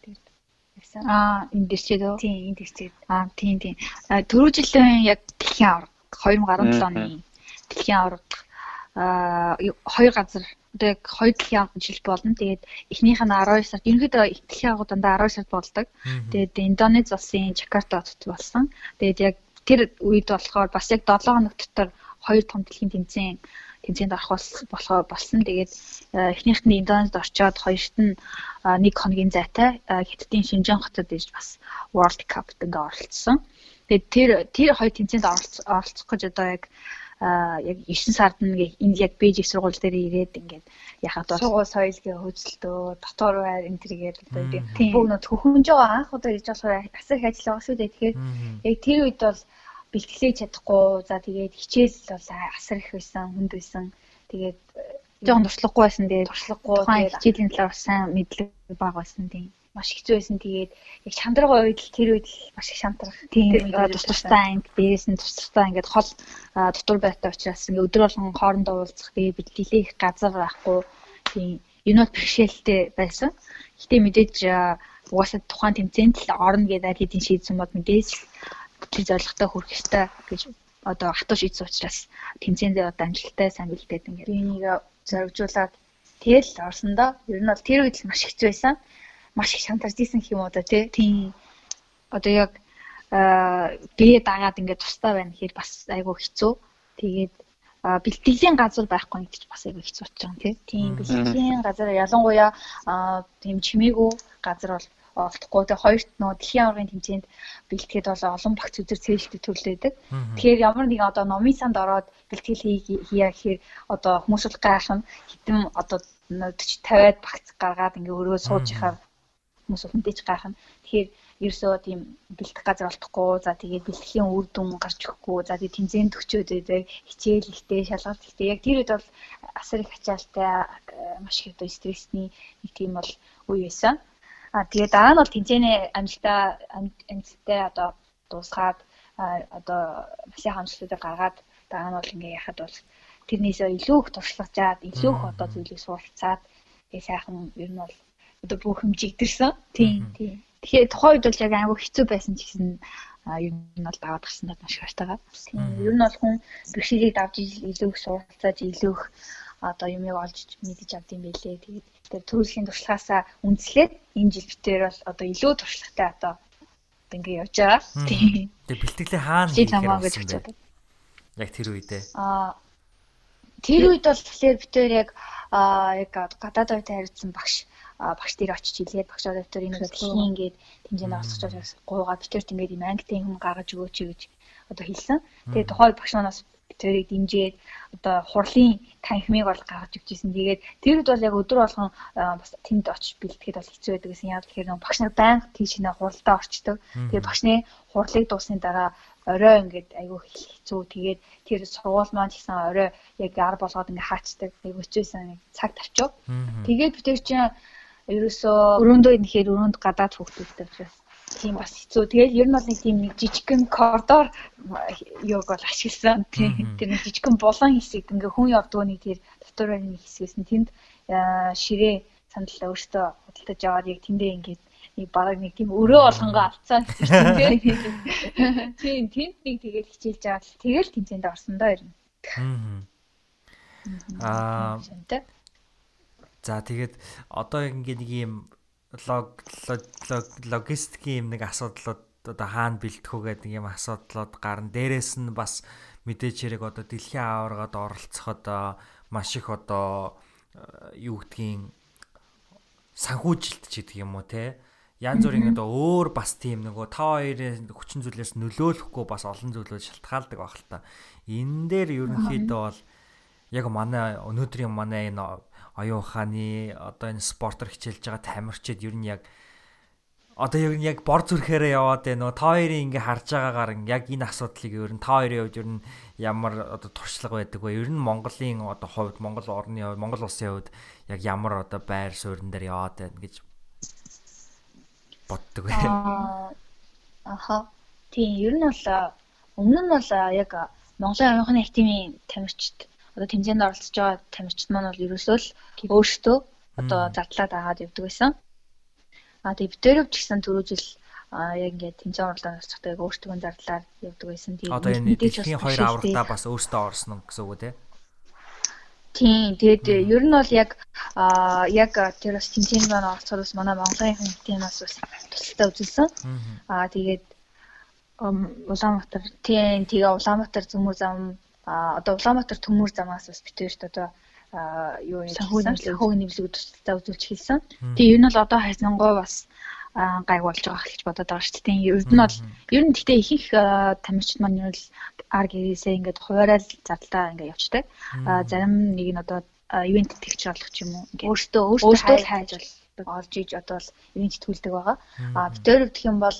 явсан. Аа энэ дэвчээд үү? Тийм энэ дэвчээд. Аа тийм тийм. Төрөөжлийн яг дэлхийн аврал 2017 оны дэлхийн аврал аа хоёр газар одоо яг хоёр дэлхийн жил болно. Тэгээд эхнийх нь 12 сард ерөнхийдөө дэлхийн агуу дандаа 12 сард болдог. Тэгээд Индонез улсын Жакарта хотод болсон. Тэгээд яг тэр үед болохоор бас яг 7 хоног дотор хоёр том дэлхийн тэмцээн тэмцээнд орох болохоор болсон. Тэгээд э, эхнийхт нь Индонезд орчоод хоёрт нь нэг хоногийн зайтай Хятадын Шинжаан хотод иж бас World Cup-д ингээ оролцсон. Тэгээд тэр тэр хоёр тэмцээнд оролцох гэж одоо яг яг 9 сард нэг энд яг Бээжик сургууль дээр ирээд ингээд яхад бол
сугуул соёлгийн хөгжөлтөө дотор байр энэ төргээд бүгд нөт хөхөнж байгаа анх удаа ирж болохоор асар их ажил байгаа шүү дээ. Тэгэхээр яг тэр үед бол бэлтгэлээ чадахгүй за тэгээд хичээл бол асар их байсан хүнд байсан. Тэгээд
жоон туршлагагүй байсан. Тэгээд
туршлагагүй
тэгээд хичээлийн талаар сайн мэдлэг бага байсан тийм
маш хэцүү байсан. Тэгээд яг шантрага үед л тэр үед л маш их шантрах.
Тийм тус тустай анги дээрээс нь тус тустай ингээд хол дотор байтай учраас ингээд өдөр болгон хоорондоо уулзах тэгээд бэлтгэлээ их газар байхгүй тийм юунод бэрхшээлтэй байсан. Гэтэ мэдээж угаасаа тухайн тэмцээнд л орно гэдэг хэдийн шийдсэн бод мэдээж тэр зорилготой хүрэх ёстой гэж одоо хатуу шийдсэн учраас тэмцээндээ одоо амжилттай сайн бэлдээд ингээд
би энийг зоригжуулаад тэгэл орсондоо ер нь бол тэр үед маш хэцүү байсан маш их шантарч исэн юм уу да тий.
Тийм. Одоо яг бие дагаад ингээд тустай байна гэхээр бас айгүй хэцүү. Тэгээд бэлтгэлийн газар байхгүй гэж бас айгүй хэцүү болчих юм тий.
Тийм бэлтгэлийн газар ялангуяа тийм чимээгүй газар бол олдохгүй. Тэгээ хоёрт нөө дэлхийн аваргын тэмцээнд бэлтгэхэд бол олон багц үзэр цээлтэй төрлөөдөг. Тэгэхээр ямар нэгэн одоо номын санд ороод бэлтгэл хийя гэхээр одоо хүмүүс бол гайхна хитэн одоо 40 50-аад багц гаргаад ингээ өрөө сууж ихаар хүмүүс мэдээж гайхна. Тэгэхээр ерөөсөө тийм бэлтгэх газар олдохгүй. За тэгээд бэлтгэхийн үр дүн гарч ирэхгүй. За тэгээд тэмцээнд төгчөөд байдаг хичээл ихтэй, шалгалт ихтэй. Яг тэр үед бол асар их ачаалтай маш их одоо стрессний нэг тийм бол үе байсан. А тэгээд дараа нь бол тэмцээний амжилтаа амжилттай одоо дуусгаад одоо маш их амжилтуудыг гаргаад дараа нь бол ингээ яхад бол тэрнээсээ илүү их туршлагажаад илүү их одоо зүйлийг суралцаад тэгээ сайхан ер нь бол одоо бүх хэмжигдэрсэн. Тийм тийм. Тэгэхээр тухайн үед бол яг айгүй хэцүү байсан ч гэсэн ер нь бол даваад гарсан надад маш хайртайгаа. Тийм ер нь бол хүн бэрхшээлийг давж илүү их суралцаад илүү их одоо юмыг олж мэдэж авд юм байлээ. Тэгээд тэр төрөлхийн туршлагаасаа үндэслээд энэ жил битээр бол одоо илүү туршлагатай одоо ингээ явж байгаа.
Тийм. Тэгээд бэлтгэлийн хаана хийхээр байна? Яг тэр үедээ.
Аа тэр үед бол тэгэхээр битээр яг яг гадаад оюутай харилцсан багш багш дээр очиж хэлээд багшаа дэвтэр энийг дэлхийн ингээд хэмжээнд орцож гуугаа битэрт ингээд юм англи юм гаргаж өгөөч гэж одоо хэлсэн. Тэгээд тухайн багш манаас тэрийг дэмжиээд одоо хурлын танхимыг бол гаргаж өгчээсэн. Тэгээд тэр үед бол яг өдөр болгон бас тэнд очиж бэлтгэхэд бол хэцүү байдаг гэсэн. Яг тэгэхээр багш нар байнга тийш нэ хуралдаа орчдөг. Тэгээд багшны хурлыг дуусны дараа орой ингээд айгүй хэцүү. Тэгээд тэр сургууль маань гэсэн орой яг 10 болгоод ингээд хаачдаг. Айгүй хэцүүсэн цаг тавчаа. Тэгээд бид тэр чинь ерөөсөө өрөөндөө нэхээр өрөөнд гадаад хүүхдүүдтэй учраас тийм бас хэцүү. Тэгээд ер нь бол нэг тийм нэг жижигхэн коридор юг бол ашигласан. Тийм. Тэр нэг жижигхэн булан хэсэг ингээ хүн явдгаа нэг тэр дотоороо нэг хэсгээс нь тэнд ширээ сандалаа өөртөө худалдаж аваад яг тэндээ ингээд нэг бараг нэг тийм өрөө болгонгоо алцсан тийм тийм тэнд нэг тэгээд хичээлж аваад тэгэл тэмцээнд орсон доо ер нь.
Аа. За тэгээд одоо ингээ нэг юм логистикийн юм нэг асуудлууд одоо хаана бэлтэх үү гэдэг юм асуудлууд гарна. Дээрээс нь бас мэдээж хэрэг одоо дэлхийн аваргад оролцох одоо маш их одоо юу гэдгийг санхүүжилт ч гэдэг юм уу те янз бүрийн одоо өөр бас тийм нөгөө та хоёрын хүчин зүйлээс нөлөөлөхгүй бас олон зүйлүүд шалтгаалдаг баг л та. Энэ дээр ерөнхийдөө бол яг манай өнөөдрийн манай энэ оюун ухааны одоо энэ спортоор хичээлж байгаа тамирчид ер нь яг одоо ер нь яг бор зүрхээрээ яваад байна уу? Та хоёрын ингээ харж байгаагаар яг энэ асуудлыг ер нь та хоёрын хувьд ер нь ямар одоо туршлага байдаг вэ? Ер нь Монголын одоо хувьд Монгол орны хувьд Монгол улсын хувьд яг ямар одоо байр суурин дээр яваад байна гэж боддог вэ?
Аха. Тийм ер нь бол өмнө нь бол яг Монголын оюун ухааны академийн тамирчид одоо тэмцээнд оролцож байгаа тамирчид маань бол ерөөсөө л өөрсдөө одоо зардлаад агаад явдаг байсан. А тэгээ битэрв ч гэсэн түрүү жил а яг ингээд тэмцээн орлоо орцохдоо яг өөртөө зардлаар явдаг байсан.
Тэгээ одоо энэ дэлхийн хоёр аврагтаа бас өөртөө орсон гэсэн үг үү те?
Тийм. Тэгээд ер нь бол яг а яг тэр бас тэмцээнд маань оролцоход бас манай Монголын хэмжээнээс бас тусалтай үзүүлсэн. А тэгээд Улаанбаатар тийм тэгээ Улаанбаатар зөмөр зам а одоо Улаанбаатар төмөр замаас бас битэрт одоо юу санхүү нэмлэг тусалцаа үзүүлж хэлсэн. Тэгээ ер нь бол одоо хайсангуй бас гайг болж байгаа гэж бодоод байгаа шүү дээ. Ер нь бол ер нь гэхдээ их их тамирчид маань ер нь ар гэрээсээ ингээд хуваарал задлаа ингээд явцдаг. Зарим нэг нь одоо ивент тэгч болох ч юм уу. Өөртөө өөртөө хайж бол олж иж одоо л ивент тэтгүүлдэг байгаа. А битээр гэх юм бол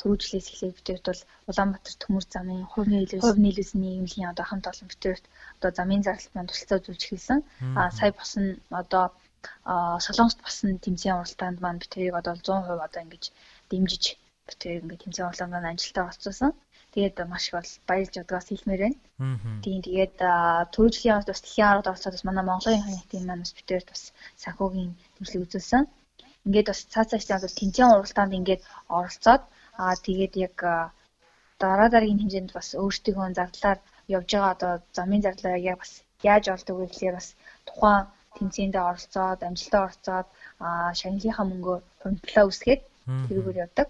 түрүүжлээс эхлээд битээрт бол Улаанбаатар төмөр замын хувь нийлүүлсэн хувь нийлүүлсэн нийгэмлэгийн одоо хамт олон битээрт одоо замын зарлалт маань тусалцаа үзүүлж эхэлсэн. А сая бас нь одоо Солонгост басан тэмцээн уралдаанд маань битэрийг одоо 100% одоо ингэж дэмжиж битэрийг ингэ тэмцээн уралдаанд ажилтаа олцсон. Тэгээд маш их бол баярлж удаас хэлмээр байна. Тийм тэгээд төрөлжлийн бас дэлхийн аргад оролцоод бас манай Монголын хяналтын маань бас битээр бас санхүүгийн тэмцлэг үзүүлсэн. Ингээд бас цаа цаашдаа бол тэмцээн уралдаанд ингээд оролцоод аа тэгээд яг дараа дараагийн хэмжээнд бас өөрсдийнхөө зардлаар явж байгаа одоо замын зардлаа яг бас яаж олдог вэ гэхээр бас тухайн тэмцээндээ оролцоод амжилтаа оролцоод аа шагналынхаа мөнгөөр хөндлөө үсгээд тэрүүгээр явдаг.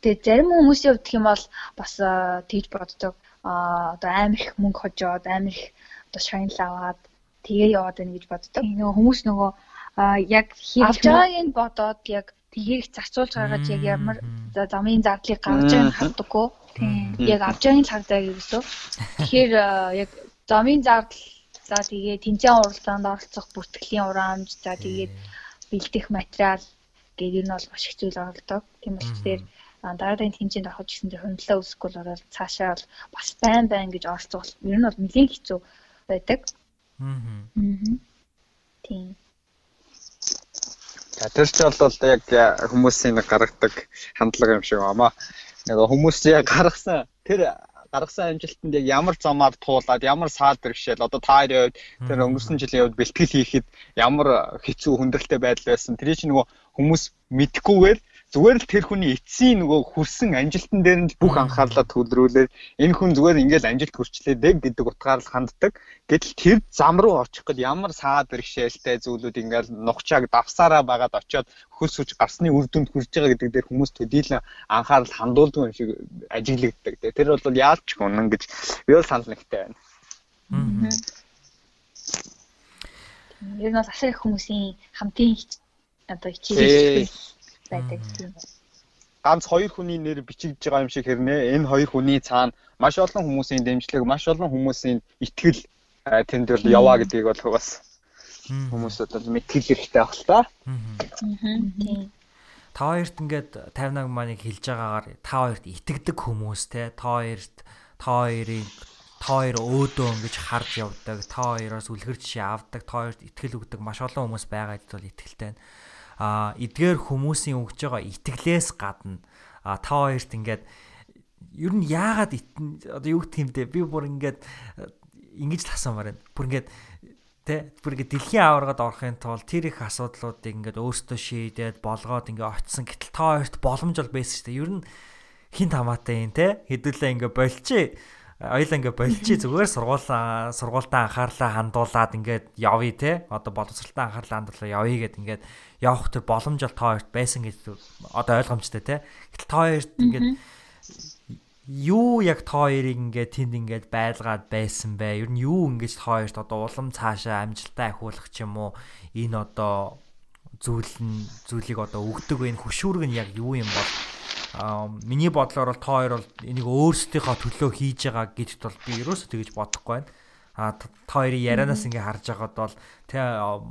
Тэгээд зарим хүмүүсийн хувьд гэх юм бол бас тэгж боддог одоо амар их мөнгө хожоод амар их одоо шагнал аваад тэгээ яваад байна гэж боддог. Нөгөө хүмүүс нөгөө яг авч байгааг нь бодоод яг тэрийг зарцуулж гаргаж яг ямар замын зардлыг гаргаж байгааг харддаггүй. Яг авч байгааг цагдаа гэвсөө. Тэгэхээр яг замын зардал за тэгээ тэмцээн уралдаанд оролцох бүртгэлийн урамж за тэгээд бэлдэх материал гэдэг нь бол маш их зүйл оролдог. Тийм болохоор дараагийн хэмжээнд ороход гэсэн тэр хөндлөө үүсэхгүй бол цаашаа бол бас байн байн гэж оролцох ер нь бол нэлээд хэцүү байдаг. Аа. Тийм.
Тэр ч бол яг хүмүүсийн гаргадаг хандлага юм шиг байна. Нэг хүмүүс яг гаргасан тэр гаргасан амжилтанд яг ямар замаар туулаад ямар саад бэрхшээл одоо та хоёрын хувьд тэр өнгөрсөн жилийн хувьд бэлтгэл хийхэд ямар хэцүү хүндрэлтэй байдал байсан тэрийг чи нөгөө хүмүүс мэдхгүйгээр зүгээр л тэр хүний эцсийн нөгөө хүрсэн амжилтан дээр нь бүх анхаарлаа төвлөрүүлээд энэ хүн зүгээр ингээл амжилт хүрчлээ дэг гэдэг утгаар л ханддаг. Гэтэл тэр зам руу очих гээд ямар саад бэрхшээлтэй зүйлүүд ингээл нухчааг давсараа багаад очиод хөлс хүч гарсны үр дүнд хүрж байгаа гэдэг дээр хүмүүс төдийлөн анхаарал хандуулдаг юм шиг ажиглагддаг. Тэр бол яалч үнэн гэж би бол санал нэгтэй байна.
Ер нь бол асар их хүмүүсийн хамтын одоо хичээл байдаг тийм.
Ганц хоёр хүний нэр бичигдэж байгаа юм шиг хэрнээ. Энэ хоёр хүний цаана маш олон хүмүүсийн дэмжлэг, маш олон хүмүүсийн итгэл тэнд бол яваа гэдгийг бол бас хүмүүс одоо мэтгэл хэрэгтэй баг л та.
Та хоёрт ингээд 58 маныг хэлж байгаагаар та хоёрт итгэдэг хүмүүс те та хоёрт та хоёрыг та хоёр өөдөө ингэж харж явдаг, та хоёроос үлгэр жишээ авдаг, та хоёрт итгэл өгдөг маш олон хүмүүс байгаа гэдэгт бол итгэлтэй байна а эдгээр хүмүүсийн өгж байгаа итгэлээс гадна а та хоёрт ингээд ер нь яагаад одоо юу гэх юм бэ би бүр ингээд ингэж тасамаар байна. Бүр ингээд тэ бүр ингээд дэлхийн аваргад орохын тулд тэр их асуудлуудыг ингээд өөртөө шийдээд болгоод ингээд очисон. Гэтэл та хоёрт боломж бол байсан шүү дээ. Ер нь хин тамаатай юм те хэдүүлээ ингээд болчих Аялаа ингээ болчих зүгээр сургуулаа сургуультаа анхаарлаа хандуулад ингээд явъя те. Одоо боловсралтаа анхаарлаа хандуулаа явъя гэд ингээд явах тэр боломж бол та хоёрт байсан гэж одоо ойлгомжтой те. Гэтэл та хоёрт ингээд юу яг та хоёрыг ингээд тэнд ингээд байлгаад байсан бэ? Ер нь юу ингэж та хоёрт одоо улам цаашаа амжилтаа ахиулах ч юм уу? Энэ одоо зүйл нь зүйлийг одоо өгдөг энэ хөшүүрэг нь яг юу юм бол миний бодлоор бол та хоёр бол энийг өөрсдийнхөө төлөө хийж байгаа гэдэгт бол би ерөөсөө тэгэж бодохгүй байна. А та хоёрын ярианаас ингээ харж байгаад бол тэ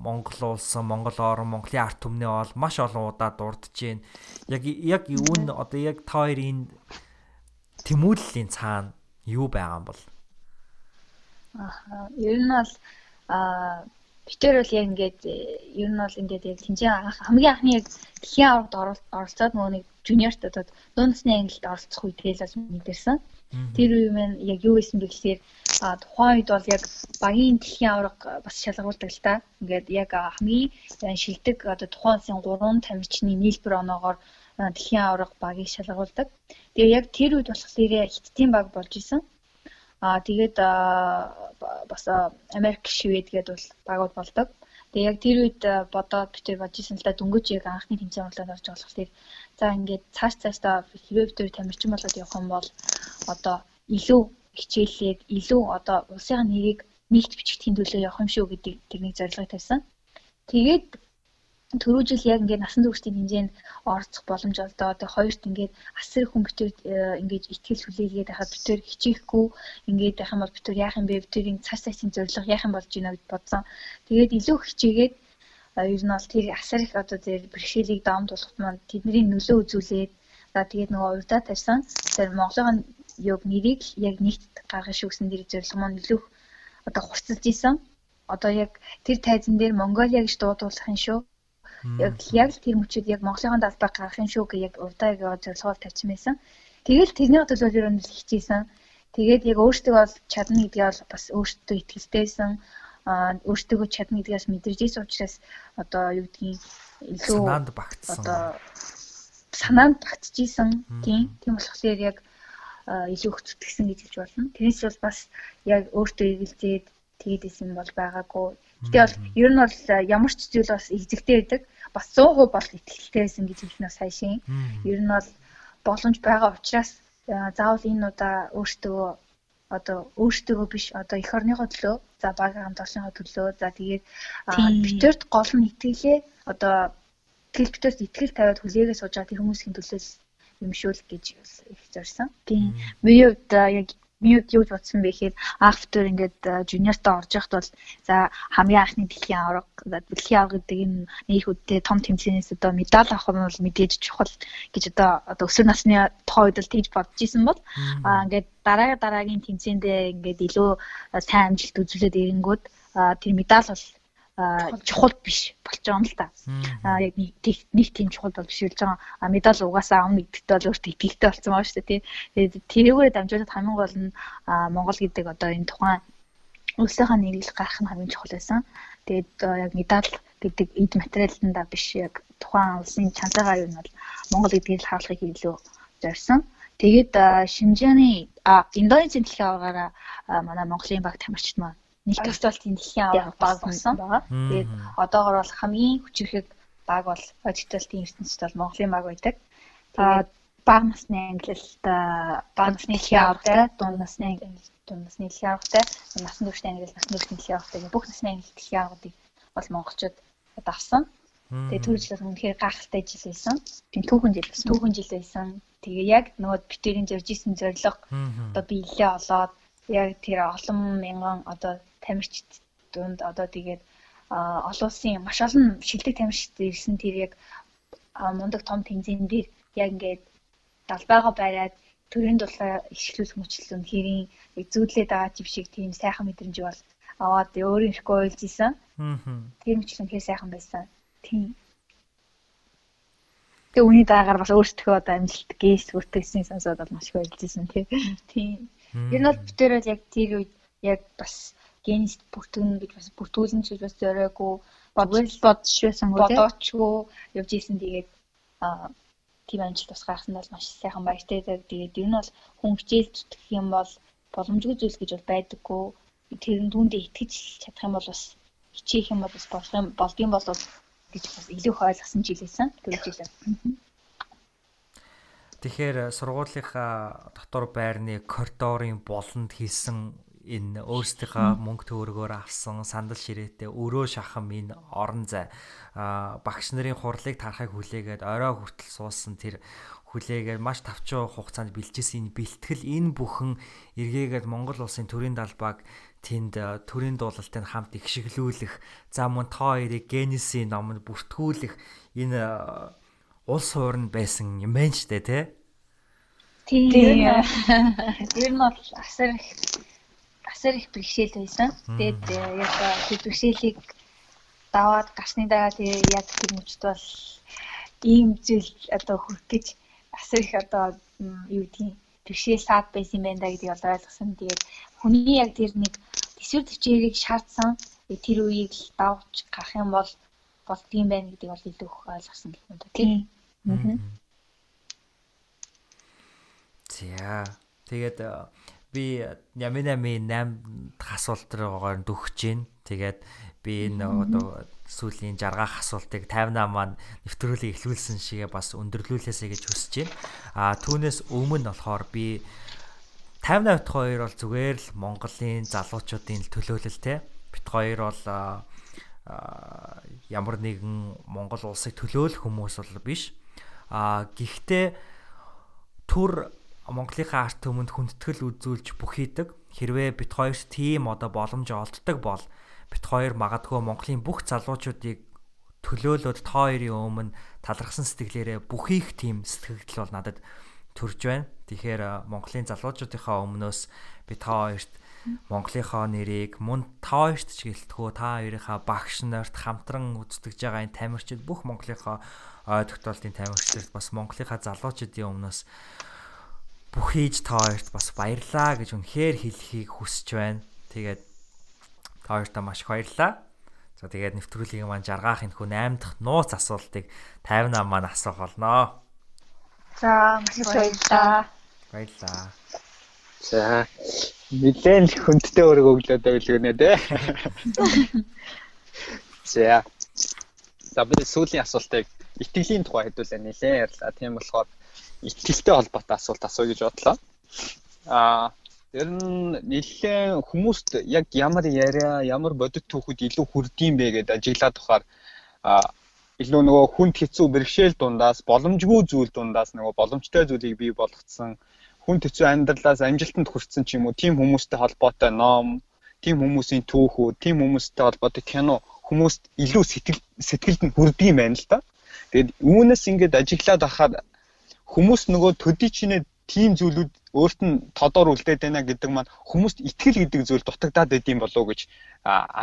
Монгол улсын Монгол орн Монголын арт түмнээ бол маш олон удаа дурдж байна. Яг яг үүн одоо яг та хоёрын тэмүүллийн цаана юу байгаа юм бол?
Аа ер нь бол аа битэр бол яг ингээд ер нь бол ингээд яг тэнцээ хамгийн анхны яг дэлхийн аваргад оролцоод нөгөө нэг жуниорт одоо дундсны ангилд оролцох үед тэгэл бас мэдэрсэн. Тэр үе маань яг юу байсан бэ гэхээр тухайн үед бол яг багийн дэлхийн аварга бас шалгуулдаг л та. Ингээд яг хамгийн шилдэг одоо тухайн улсын 3 тамирчны нийлбэр оноогоор дэлхийн аварга багийг шалгуулдаг. Тэгээ яг тэр үед болохоор хиттийн баг болж исэн. Аа тэгээд бас Америк, Швед гэдэг бол багууд болдог. Тэгээ яг тэр үед бодоод битэр бодчихсон л да дөнгөж яг анхны тэмцээн болоод орж болох тэр за ингээд цааш цаашдаа хэрвээ битэр тамирчин болоод явах юм бол одоо илүү хичээлээд илүү одоо улсын нэрийг нэгт бичигдэхин төлөө явах юм шүү гэдэг тэрний зорилгыг тавьсан. Тэгээд түрүү жил яг ингээд насан туршийн хэмжээнд оролцох боломж олдоо. Тэгээ хоёрт ингээд асар хүн битэр ингээд ихтгэл хүлээгээд байхад битэр хичээхгүй ингээд байх юм бол битэр яах юм бэ? Битэрийн цааш цаашийн зорилго яах юм болж байна гэж бодсон. Тэгээд илүү хичээгээд ер нь бол тэр асар их одоо тэр бэрхшээлийг даамд болгоход маань тэдний нөлөө үзүүлээд за тэгээд нөгөө урдаа тарьсан. Тэр Монголын юг нэрийг яг нэгт гаргах шүүгсэн дэрэг зорилго маань илүү одоо хурцлж исэн. Одоо яг тэр тайзан дээр Монголиа гэж дуудуулах юм шүү яг яг л тэр мөчүүд яг Монголын далбай гарахын шүү гэх яг урдаа яг зорилгоор тавьсан байсан. Тэгэл тэрний төлөө ер нь хичээсэн. Тэгээд яг өөртөө бол чадна гэдгээ бол бас өөртөө итгэлтэйсэн өөртөө чадна гэдгээс мэдэрч ирсэн учраас одоо юу гэдгийг илүү
санаанд багтсан. Одоо
санаанд багтчихсэн. Тийм. Тийм болохоор яг илүү зүтгэсэн гэж хэлж болно. Тэрнээс бол бас яг өөртөө эгэлзээд тэгээд исэн бол байгаагүй. Гэтэ бол ер нь бол ямар ч зүйл бас эзэгтэй байдаг бас 100% бол ихтэй байсан гэж хэлнэ сая шин. Ер нь бол боломж байгаа учраас заавал энэ удаа өөртөө одоо өөртөө биш одоо эх орныхоо төлөө за баг хамт олонхоо төлөө за тэгээд битэрт гол нь итгэлээ одоо тэгэл битэрт итгэл тавиад хүлээгээ сууж байгаа тэр хүмүүсийн төлөө юм шүү л гэж их зорьсон. Тийм. Миний хувьд яг мьют юу бодсон бэ гэхээр after ингээд жуниортоо орж яхад бол за хамгийн анхны дэлхийн аварга дэлхийн аварга гэдэг энэ нэг үдтэй том тэмцээнээс одоо медаль авах нь бол мэдээж чухал гэж одоо одоо өсвөр насны тухай үед л тэгж бодож исэн бол ингээд дараа дараагийн тэмцээндээ ингээд илүү сайн амжилт үзүүлээд ирэнгүүт тэр медаль бол
чухал биш болж байгаа юм л та. Аа яг нэг тийм чухал бол биш болж байгаа. А медаль угаасаа авна гэдэгт бол өөртөө итгэлтэй болсон байгаа шүү дээ. Тэгээд тэрүүгээр дамжуулаад хамгийн гол нь Монгол гэдэг одоо энэ тухайн улсынхаа нийлэл гарах нь хамгийн чухал байсан. Тэгээд яг медаль гэдэг эд материаланда биш яг тухайн улсын чанараа юу нь бол Монгол гэдгийг харуулахыг илүү зорьсон. Тэгээд Шинжааны Индонезийн дэлхийн аваагаараа манай Монголын баг тамирчид маань нэг төвчлөлтийн дэлхийн аваа баг болсон. Тэгээд одоогор бол хамгийн хүчирхэг баг бол ажилталтын ертөнцид бол Монголын баг байдаг. Тэгээд баг насны ангилалт баг насны дэлхийн аваатай дунд насны дунд насны дэлхийн аваатай насан туршид ангилал насан туршид дэлхийн аваатай бүх насны ангилал дэлхийн аваадыг бол монголчууд авсан. Тэгээ төржлөөс үнэхээр гайхалтай жил байсан. Тийм түүхэн жил байсан. Түүхэн жил байсан. Тэгээ яг нөгөө битэрийн зорж исэн зориг одоо биелээ олоод яг тэр олон мянган одоо тамирчид дунд одоо тэгээд олон улсын маш олон шилдэг тамирчид ирсэн тэр яг мундаг том тэмцээн дээр яг ингээд далбайгаа бариад төрийн дулаа ишгэлүүлэх мөчлөн хэрийн зүүдлээд байгаа чив шиг тийм сайхан мэдрэмж бол аваад өөрөө ирэхгүй ойлж исэн. Аа. Тэр мөчлөн хэр сайхан байсан. Тийм. Тэгээ үүний дагаар бас өөрсдөө одоо амжилт гээс хүртгэсний сонсоод бол маш их ойлж исэн тийм. Энэ бол битэр бол яг тэр үед яг бас генис бүртгэн гэж бас бүртгүүлэн ч бас зориагүй бодвол бодож байсан үү бодоочгүй явж исэн тэгээд тийм амжилт бас гаргасан бол маш сайхан баяртай. Тэгээд ер нь бол хүн хичээл зүтгэх юм бол боломжгүй зүйлс гэж бол байдаггүй. Тэр нь түүндээ итгэж чадах юм бол бас хичээх юм бол бас болох юм болдгийм бол гэж бас илүү их ойлгосон жилээсэн. Тэр жилээ.
Тэгэхээр сургуулийнхаа дотор байрны коридорын болонд хийсэн энэ өөрсдийнхөө мөнгө төгрөгөөр авсан сандал ширээтэй өрөө шахам энэ орон зай. Багш нарын хурлыг тарахыг хүлээгээд орой хүртэл суусан тэр хүлээгээд маш тавчуу хугацаанд бэлжсэн энэ бэлтгэл энэ бүхэн эргээгээд Монгол улсын төрийн далбааг тэнд төрийн дуулалтыг хамт ихшиглүүлэх за мөн тоо хоёрыг генесийн номонд бүртгүүлэх энэ улс хуурн байсан юм байна штэ тий
Тийм. Ер нь бол асар их асар их бэрхшээл байсан. Тэгээд э, яг тэр бэрхшээлийг даваад гарсны дараа тэгээ яг тэр мөчд бол ийм зүйл одоо хүрх гэж асар их одоо юу гэдгийг бэрхшээл саад байсан юм байна да гэдгийг одоо ойлгосон. Тэгээд хүний яг тэр нэг төсвөр төвчээрийг шаардсан тэр үеийг л давж гарах юм бол болдгийм байна гэдгийг бол илүү их ойлгосон гэх юм да тийм.
За тэгээд би Ямин 8 8 асуулт руугаар дөхөж гээ. Тэгээд би энэ одоо сүүлийн жаргах асуултыг 58 маань нэвтрүүлгийг эхлүүлсэн шигээ бас өндөрлүүлээсэй гэж хүсэж байна. А түүнээс өмнө болохоор би 58 дахь хоёр бол зүгээр л Монголын залуучуудын төлөөлөлтэй. Бит хоёр бол ямар нэгэн Монгол улсыг төлөөлөх хүмүүс бол биш. А гэхдээ төр Монголынхаа арт түмэнд хүндэтгэл үзүүлж бүхийдэг. Хэрвээ бит хоёрт тийм одоо боломж олддог бол бит хоёр магадгүй Монголын бүх залуучуудыг төлөөлөд та хоёрын өмнө талархсан сэтгэлээрээ бүхийх тийм сэтгэл бол надад төрж байна. Тэгэхээр Монголын залуучуудынхаа өмнөөс би та хоёрт Монголынхоо нэрийг мөн та хоёрт ч гэлтгүү та хоёрынхаа багш нарт хамтран үзтгэж байгаа энэ тамирчид бүх Монголынхоо ой тогтоолтын тамирчид бас Монголынхаа залуучуудын өмнөөс бүхийж та хоёрт бас баярлаа гэж үнэхээр хэлхийг хүсэж байна. Тэгээд та хоёртаа маш их баярлаа. За тэгээд нэвтрүүлгийн маань жаргаах энэ хүн 8 дахь нууц асуултыг 58 маань асуух болноо.
За маш их баярлаа.
Баярлаа.
За нилээн хүндтэй өрөг өглөөд байлгэнэ дээ. За. За бид сүүлийн асуултыг итгэлийн тухай хэдүүлээ нилээн ярьлаа. Тийм болохоор итгэлтэй холбоотой асуулт асуу гэж бодлоо. Аа ер нь нэлээд хүмүүст яг ямар яриа, ямар бодит түүхэд илүү хүрдэм бэ гэдээ ажиглаад тухаар аа илүү нөгөө хүнд хэцүү бэрхшээл дундаас боломжгүй зүйл дундаас нөгөө боломжтой зүйлийг бий болгоцсон хүн хэцүү амьдралаас амжилтанд хүрсэн ч юм уу тийм хүмүүстэй холбоотой ном, тийм хүмүүсийн түүхүүд, тийм хүмүүстэй холбоотой кино хүмүүст илүү сэтгэл сэтгэлд нь хүрдэг юм байна л да. Тэгээд үүнээс ингээд ажиглаад байхад хүмүүс нөгөө төдий чинээ тийм зүйлүүд өөрт нь тодор үлдээд байна гэдэг маань хүмүүст итгэл гэдэг зүйл дутагдаад байд юм болов уу гэж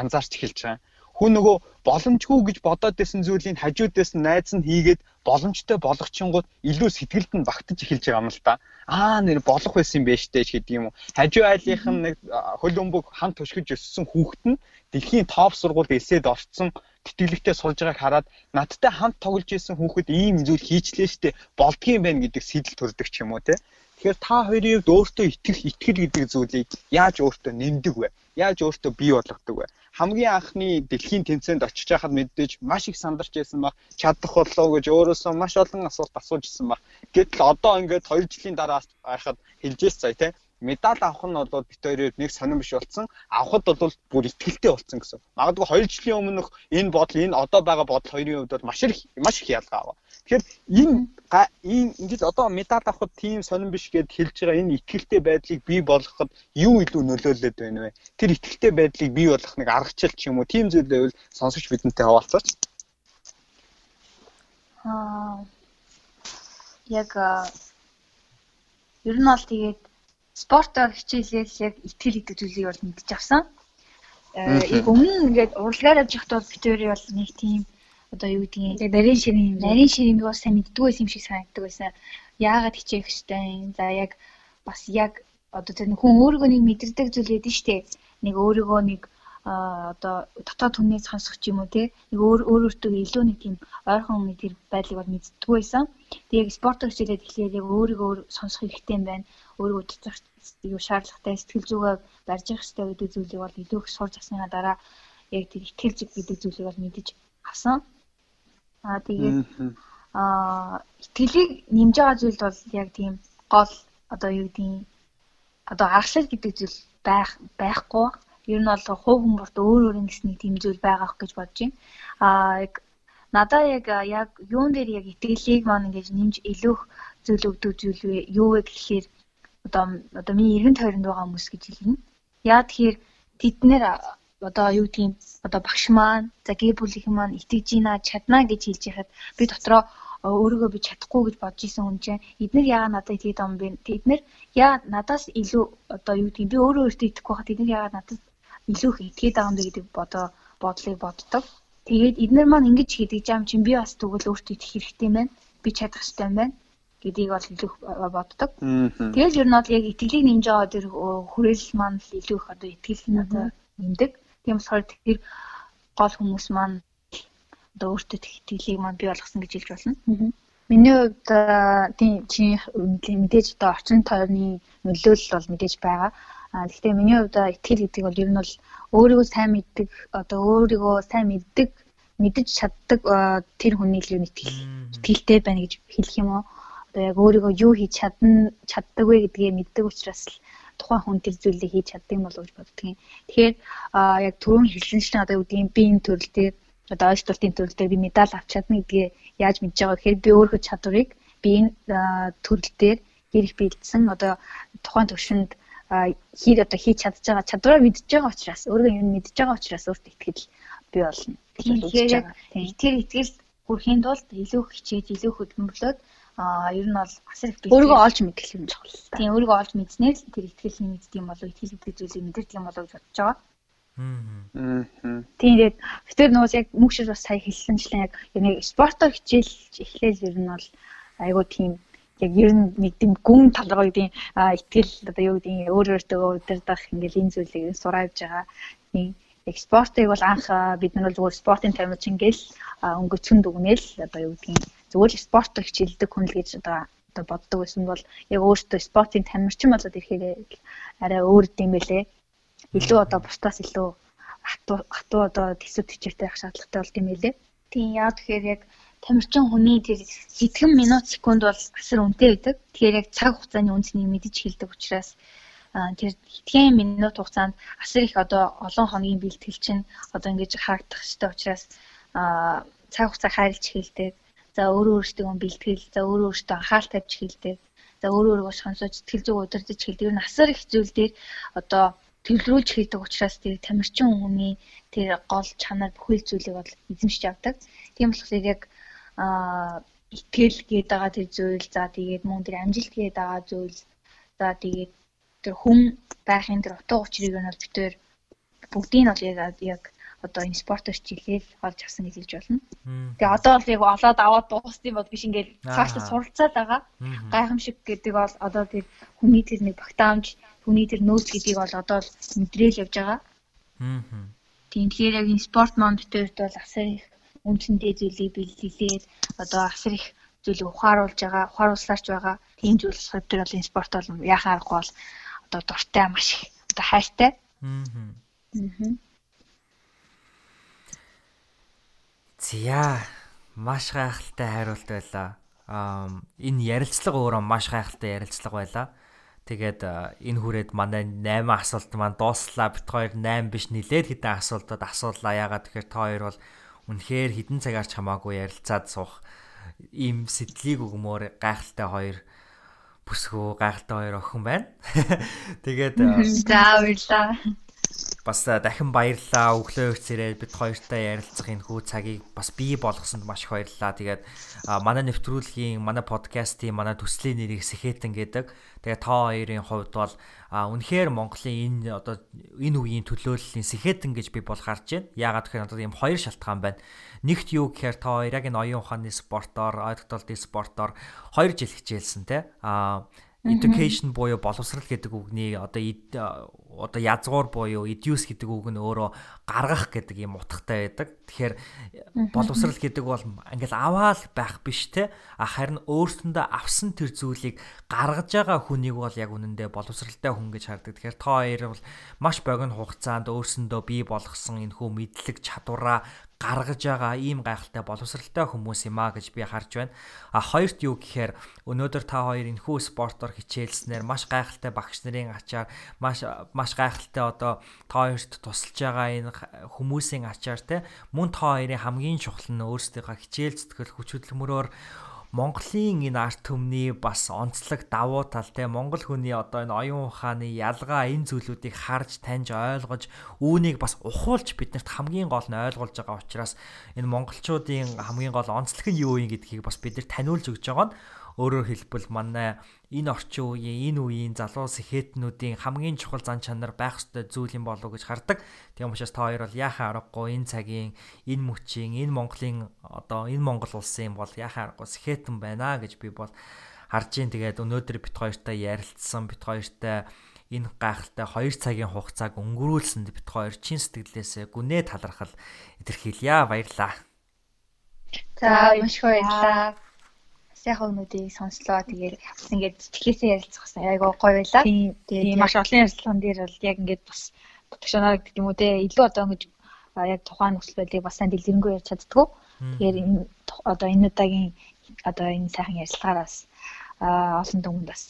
анзаарч эхэлж байгаа. хүн нөгөө боломжгүй гэж бодоод байсан зүйлийг хажуудаас нь найз нь хийгээд боломжтой болгочингууд илүү сэтгэлд нь багтаж эхэлж байгаа юм л да. Аа нэр болох байсан юм байна штэ гэдэг юм уу. Хажуу айлынх нь нэг хөл өмбөг хамт төшгөж өссөн хүүхэд нь дэлхийн топ сургуульд эсэд орцсон тэтгэлэгтэй суулж байгааг хараад надтай хамт тоглож исэн хүүхэд ийм зүйл хийчлээ штэ болдгийм байх гэдэг сэтэл төрдөг ч юм уу те. Тэгэхээр та хоёрын хувьд өөртөө итгэх итгэл гэдэг зүйлийг яаж өөртөө нэмдэг вэ? Яаж өөртөө бий болгодог вэ? Хамгийн анхны дэлхийн тэмцээнд очиж байхад мэдээж маш их сандарч байсан баг чадах болов гэж өөрөөсөө маш олон асуулт асууж исэн баг. Гэтэл одоо ингээд 2 жилийн дараа байхад хэлжээс цай те медаль авах нь бол бит хоёрын нэг сонирн биш болсон. Авахд бол бүр ихтгэлтэй болсон гэсэн. Магадгүй 2 жилийн өмнөх энэ бодол энэ одоо байгаа бодол хоёрын хувьд бол маш их маш их ялгаа аваа. Тэгэхээр энэ энэ ингэж одоо медаль авахд тийм сонирн биш гэд хэлж байгаа энэ ихтгэлтэй байдлыг бий болгоход юу илүү нөлөөлөд байна вэ? Тэр ихтгэлтэй байдлыг бий болгох нэг аргачлал ч юм уу тийм зүйл байвал сонсогч бидэнтэй хаваалцаач.
Аа яг ер нь бол тэгээд спортоор хичээлэл яг итгэл гэдэг зүйлийг бол мэдчих авсан. Э яг өмнө нь ингээд урлагаар явж байхдаа бол битүүри бол нэг тийм одоо юу гэдгийг яг нарийн ширийн нарийн ширийн бас сайн мэддэг байсан юм шиг санагддаг байсан. Яагаад хичээх хэвтэй. За яг бас яг одоо тэр хүн өөрийгөө нэг мэдэрдэг зүйл байдаг шүү дээ. Нэг өөрийгөө нэг одоо дотоод хүнээс сонсох юм уу те нэг өөр өөр өөртөө илүү нэг тийм ойрхон нэг тэр байдлыг бол мэддэг байсан. Тэгээ спорт хичээлээд эхлээд яг өөрийгөө сонсох хэрэгтэй юм байна. Өөрийгөө цэцэх юу шаардлагатай сэтгэл зүгээ барьж явах хэрэгтэй гэдэг зүйлийг бол илүү их сурч авсныга дараа яг тэр итгэл зүг гэдэг зүйлийг бол мэдэж авсан. Аа тэгээд аа итгэлийг нэмж байгаа зүйл бол яг тийм гол одоо юу гэдгийг одоо аргачлал гэдэг зүйл байх байхгүй ер нь бол хувь хүмүүст өөр өөр ингэсний тийм зүйл байгаах гэж бодож байна. Аа яг надаа яг яг юун дээр яг итгэлийг маань ингэж нэмж илүүх зүйл өгдөг зүйл? Юу вэ гэхээр одоо одоо миний эргэн тойронд байгаа хүмүүс гэж хэлнэ. Яа тэгэхээр тэд нэр одоо юу гэдгийг одоо багш маань за гэр бүлийн маань итгэж ийна чадна гэж хэлж яхад би дотроо өөрийгөө би чадахгүй гэж бодож исэн хүн чинь эдгээр яагаад надад итгэдэг юм бэ? Тэд нэр яа надаас илүү одоо юу гэдгийг би өөрөө өөртөө итгэхгүй хахад эдгээр яагаад надад илүү их итгээд байгаа юм бэ гэдэг бодоо бодлыг боддог. Тэгээд эдгээр маань ингэж хийдэг жам чинь би бас тэгвэл өөртөө итгэх хэрэгтэй юм байна. Би чадах хэрэгтэй юм байна гэдгийг бол илүү боддог. Тэгэл ер нь бол яг итгэлийг нэмж байгаа тэр хүрээлэл маань л илүү их одоо итгэл надад нэмдэг. Тийм болохоор тэр гол хүмүүс маань одоо өөртөө итгэлийг маань бий болгосон гэж хэлж болно. Миний хувьд тийм чи мэдээж одоо орчин тойрны нөлөөлөл бол мэдээж байгаа. А гэхдээ миний хувьд итгэл гэдэг бол ер нь бол өөрийгөө сайн мэддэг одоо өөрийгөө сайн мэддэг мэдэж чаддаг тэр хүний л юу итгэл итгэлтэй байна гэж хэлэх юм уу? Одоо яг өөрийгөө юу хийж чадна чаддаг вэ гэдгээ мэддэг учраас л тухайн хүн тэр зүйлийг хийж чаддаг юм болов уу гэж боддгийн. Тэгэхээр яг түрүүн хэлсэн чинь одоо юу гэдгийг би энэ төрөл дээр одоо ойлголтын төрөл дээр би медаль авч чадна гэдгээ яаж мэдж байгаа гэхээр би өөрийнхөө чадварыг би энэ төрөл дээр хэрэг бэлдсэн одоо тухайн төвшөнд хийж одоо хийж чадж байгаа чадвараа мэдж байгаа учраас өөрөө юм мэдж байгаа учраас өөртөө итгэл бий болно. Тэгэхээр яг тэр итгэл хүрэхийн тулд илүү хичээж илүү хөдөлмөрлөөд а ер нь бол асар их
өөрийгөө олж мэдэх юм чухал.
Тийм өөрийгөө олж мэдснээр л тэр ихтгэлний мэддэг юм болов итгэл гэдэг зүйлийг мэдэрдэг юм болов гэж бодож байгаа.
Аа.
Тийм тэгээд битэр нуус яг мөкшөр бас сая хэлсэнчлэн яг нэг спортоор хичээл эхлээл ер нь бол айгуу тийм яг ер нь нэг тийм гүн талраа гэдэг итгэл одоо юу гэдэг өөр өөртөө удирдах ингээл энэ зүйлийг сураад байгаа. Тийм яг спортыг бол анх бид нар бол зүгээр спортын тамирч ингээл өнгөцгөн дүгнээл одоо юу гэдэг зүгээр л спорт хичээлдэг хүн л гэж одоо одоо боддог байсан бол яг өөртөө спортын тамирчин болоод ирэхээр арай өөр юм байлээ. Илүү одоо бусдаас илүү хатуу хатуу одоо төсөв төчөртэй байх шаардлагатай болд юм байлээ.
Тийм яа тэгэхээр яг тамирчин хүний тэр хэдхэн минут секунд бол асар үнэтэй байдаг. Тэгэхээр яг цаг хугацааны үнцнийг мэдэж хэлдэг учраас тэр хэдхэн минут хугацаанд асар их одоо олон хоногийн бэлтгэл чинь одоо ингэж харагдах хэрэгтэй учраас цаг хугацаа хайрлж хэлдэг. За өөрөө өөртөө бэлтгэл, за өөрөө өөртөө анхаарал тавьж хэлдэг. За өөрөө өөрийгөө сонсож сэтгэл зүг удирдах хэлдэг. Ер нь асар их зүйл дээр одоо төвлөрүүлж хийдэг учраас тэр тамирчин хүний тэр гол чанар бүхэл зүйлийг бол эзэмшиж авдаг. Тийм болохоор яг аа итгэл гээд байгаа тэр зүйл за тэгээд мөн тэр амжилт гээд байгаа зүйл за тэгээд тэр хүн байхын тэр утга учирыг нь бол битээр бүгдийг нь бол яг одоо энэ спортоор хичээлэл олж авсан гэж хэлж болно. Тэгээ одоо бол яг олоод аваад дууссан бол биш ингээд цаашдаа суралцаад байгаа. Гайхамшиг гэдэг бол одоо тэр хүний тэр нэг багтаамж, хүний тэр нөөц гэдгийг бол одоо мэдрээл явж байгаа. Тийм тэгэхээр яг энэ спорт монд төрт бол асар их үнцэнтэй зүйлийг бэлгэлээд одоо асар их зүйлийг ухааруулж байгаа, ухааруулсаарч байгаа. Тийм зүйл болохоор тэр бол энэ спорт бол яхаа аргагүй бол одоо дуртай маш их одоо хайртай. Аа. Аа.
Зя маш гайхалтай хариулт байлаа. Аа энэ ярилцлага өөрөө маш гайхалтай ярилцлага байлаа. Тэгээд энэ хүрээд манай 8 асуулт маань дууслаа. Бит хоёр 8 биш нилээд хэдэн асуултад асуулаа. Ягаад тэгэхээр та хоёр бол үнэхээр хідэн цагаарч хамаагүй ярилцаад суух ийм сэтлийг өгмөр гайхалтай хоёр бүсгөө гайхалтай хоёр охин байна. Тэгээд
за баярлаа
бас дахин баярлалаа. Өглөө өрцөрөө бид хоёртай ярилцах энэ хүү цагийг бас бий болгосонд маш их баярлалаа. Тэгээд манай нэвтрүүлгийн, манай подкастын, манай төслийн нэрийг Сэхэтэн гэдэг. Тэгээд та хоёрын хувьд бол үнэхээр Монголын энэ одоо энэ үеийн төлөөллийн Сэхэтэн гэж би бол харж байна. Яагаад гэхээр одоо ийм хоёр шалтгаан байна. Нэгт юу гэхээр та хоёр яг энэ оюун ухааны спортоор, ойртолтын спортоор 2 жил хичээлсэн те. Аа education буюу боловсрал гэдэг үгний одоо одоо язгуур буюу educe гэдэг үг нь өөрөө гаргах гэдэг юм утгатай байдаг. Тэгэхээр боловсрал гэдэг бол ингээл аваал байх биш те. А харин өөрсөндөө авсан тэр зүйлийг гаргаж байгаа хүнийг бол яг үнэндээ боловсралтай хүн гэж хардаг. Тэгэхээр та хоёр бол маш богино хугацаанд өөрсөндөө бий болгосон энэ хүү мэдлэг чадвараа гаргаж байгаа ийм гайхалтай боловсралтай хүмүүс юм а гэж би харж байна. А хоёрт юу гэхээр өнөөдөр та хоёр энэхүү спортоор хичээлснээр маш гайхалтай багш нарын ачаар маш маш гайхалтай одоо та хоёрт тусалж байгаа энэ хүмүүсийн ачаар те мөн та хоёрын хамгийн чухал нь өөрсдийнхөө хичээл зүтгэл хүч хөдөлмөрөөр Монголын энэ арт түмний бас онцлог давуу тал те. Монгол хүний одоо энэ оюун ухааны ялгаа энэ зүйлүүдийг харж таньж ойлгож үүнийг бас ухуулж биднэрт хамгийн гол нь ойлгуулж байгаа учраас энэ монголчуудын хамгийн гол онцлог нь юу юм гэдгийг бас бид нар таниулж өгч байгаа нь Өөрөөр хэлбэл манай энэ орчин үеийн энэ үеийн залуу сэхэтнүүдийн хамгийн чухал зан чанар байх ёстой зүйл юм болов уу гэж хардаг. Тийм учраас та хоёр бол яхаа аргагүй энэ цагийн энэ мөчийн энэ Монголын одоо энэ Монгол улсын бол яхаа аргагүй сэхэтэн байна гэж би бол харж ийн тэгээд өнөөдөр бит хоёртай ярилцсан бит хоёртай энэ гайхалтай 2 цагийн хугацааг өнгөрүүлсэнд бит хоёр чин сэтгэлээсээ гүнээ талархал илэрхийлье баярлаа.
За маш их баярлаа сайхан өнүүдийг сонслоо. Тэгээд ингээд сэтгэлээсээ ярилцах гэсэн айгуу гоё байлаа.
Тийм маш олон ярилцлаган дээр бол яг ингээд бас төгшөнөр гэдэг юм уу те илүү одоо ингэж яг тухайн нөхцөл байдлыг бас сайн дэлгэрэнгүй ярьж чаддгүй. Тэгэхээр энэ одоо энэ удаагийн одоо энэ сайхан ярилцлагаараас олон хүмүүс бас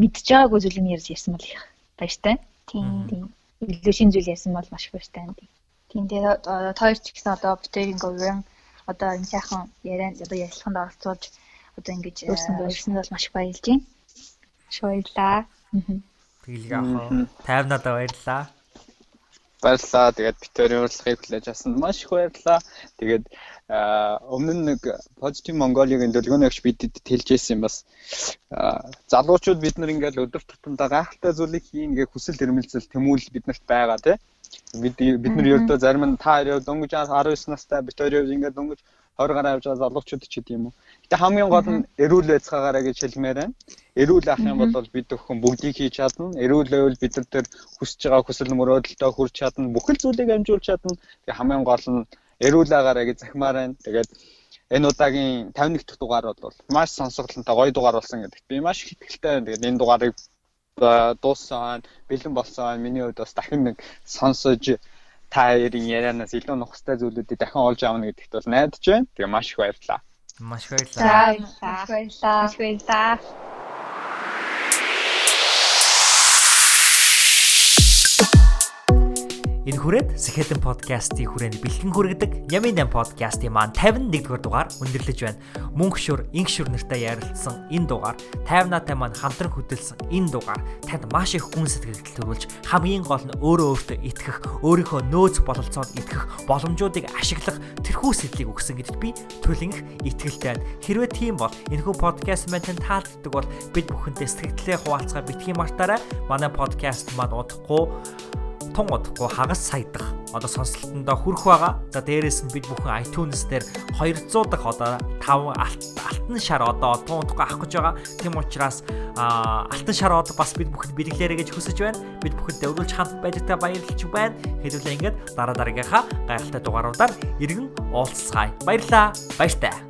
мэдж байгаагүй зүйлийг ярьж ярьсан бол их баяртай. Тийм тийм илүү шин зүйл ярьсан бол маш баяртай.
Тийм тэгээд одоо хоёр ч гэсэн одоо битэрийн говийн одоо энэ сайхан ярианд одоо ярилцлаганд оролцуулж одоо ингэж өөрсөнд бол маш их баярлж байна. Маш баярлаа.
Тэгэлэг авах. Тайвнадаа баярлаа.
Баярлалаа. Тэгээд битэрийн урилгыг хүлээж авсанд маш их баярлалаа. Тэгээд өмнө нь нэг Positive Mongolia-гийн дэлгөөний агш бидэд хэлжсэн юм бас залуучууд бид нар ингээл өдөр тутамдаа гайхалтай зүйлийг хийн гэх хүсэл эрмэлзэл тэмүүлэл биднэрт байгаа тий. Бид бид нар ердөө зарим нь та хоёроо дөнгөж 19 настай бит хоёроо ингээд дөнгөж 20 гараа явж байгаа залуучууд ч гэдэм юм уу. Гэтэ хамгийн гол нь эрүүл байцгаагаараа гэж хэлмээр байна. Эрүүл ах юм бол бид өхөн бүгдийг хийж чадна. Эрүүл байвал бид нар хүсэж байгаа хүсэл мөрөөдөлтөд хүрч чадна. Бүхэл зүйлийг амжуулж чадна. Тэгээ хамгийн гол нь эрүүл агаараа гэж захимаар байна. Тэгээд энэ удаагийн 51 дахь дугаар бол маш сонсогдолтой гоё дугаар болсон гэдэгт би маш их итгэлтэй байна. Тэгээд энэ дугаарыг дууссан, бэлэн болсон. Миний хувьд бас дахин нэг сонсож та хоёрын ярианаас илүү нухастай зүйлүүдийг дахин олж авна гэдэгт бол найдаж байна. Тэгээ маш их баярлалаа.
Маш их баярлалаа.
Маш баярлалаа. Маш баярлалаа.
Энэ хүрээд Сэхэтэн подкастын хүрээнд бэлтгэн хүргэдэг Ямин 8 подкастын маань 51 дугаар өндөрлөж байна. Мөнгө шүр, инх шүр нартай ярилцсан энэ дугаар, 50 наатай маань хамтран хөдөлсөн энэ дугаар танд маш их хүн сэтгэл төрүүлж хамгийн гол нь өөрөө өөртөө итгэх, өөрийнхөө нөөц бололцоод итгэх боломжуудыг ашиглах тэрхүү сэтлийг өгсөн гэдэгт би түлэнх итгэлтэй байна. Хэрвээ тийм бол энэхүү подкаст маань танд таалагддаг бол бид бүхэнтэй сэтгэлдээ хуваалцгаа битгий мартаарай. Манай подкаст маань удахгүй тун удахгүй хагас сая дахь одоо сонслолтондоо хүрэх байгаа. За дээрэс нь бид бүхэн iTunes дээр 200 дахь одоо 5 алтан шар одоо тун удахгүй авах гэж байгаа. Тийм учраас алтан шар одоо бас бид бүхэнд бэлгэлээрэй гэж хүсэж байна. Бид бүхэнд өвлөж хамт байжтай баярлалж байна. Хэдүүлээ ингээд дараа дараагийнхаа гайхалтай дугааруудаар иргэн уулзцгаая. Баярлалаа. Баяртай.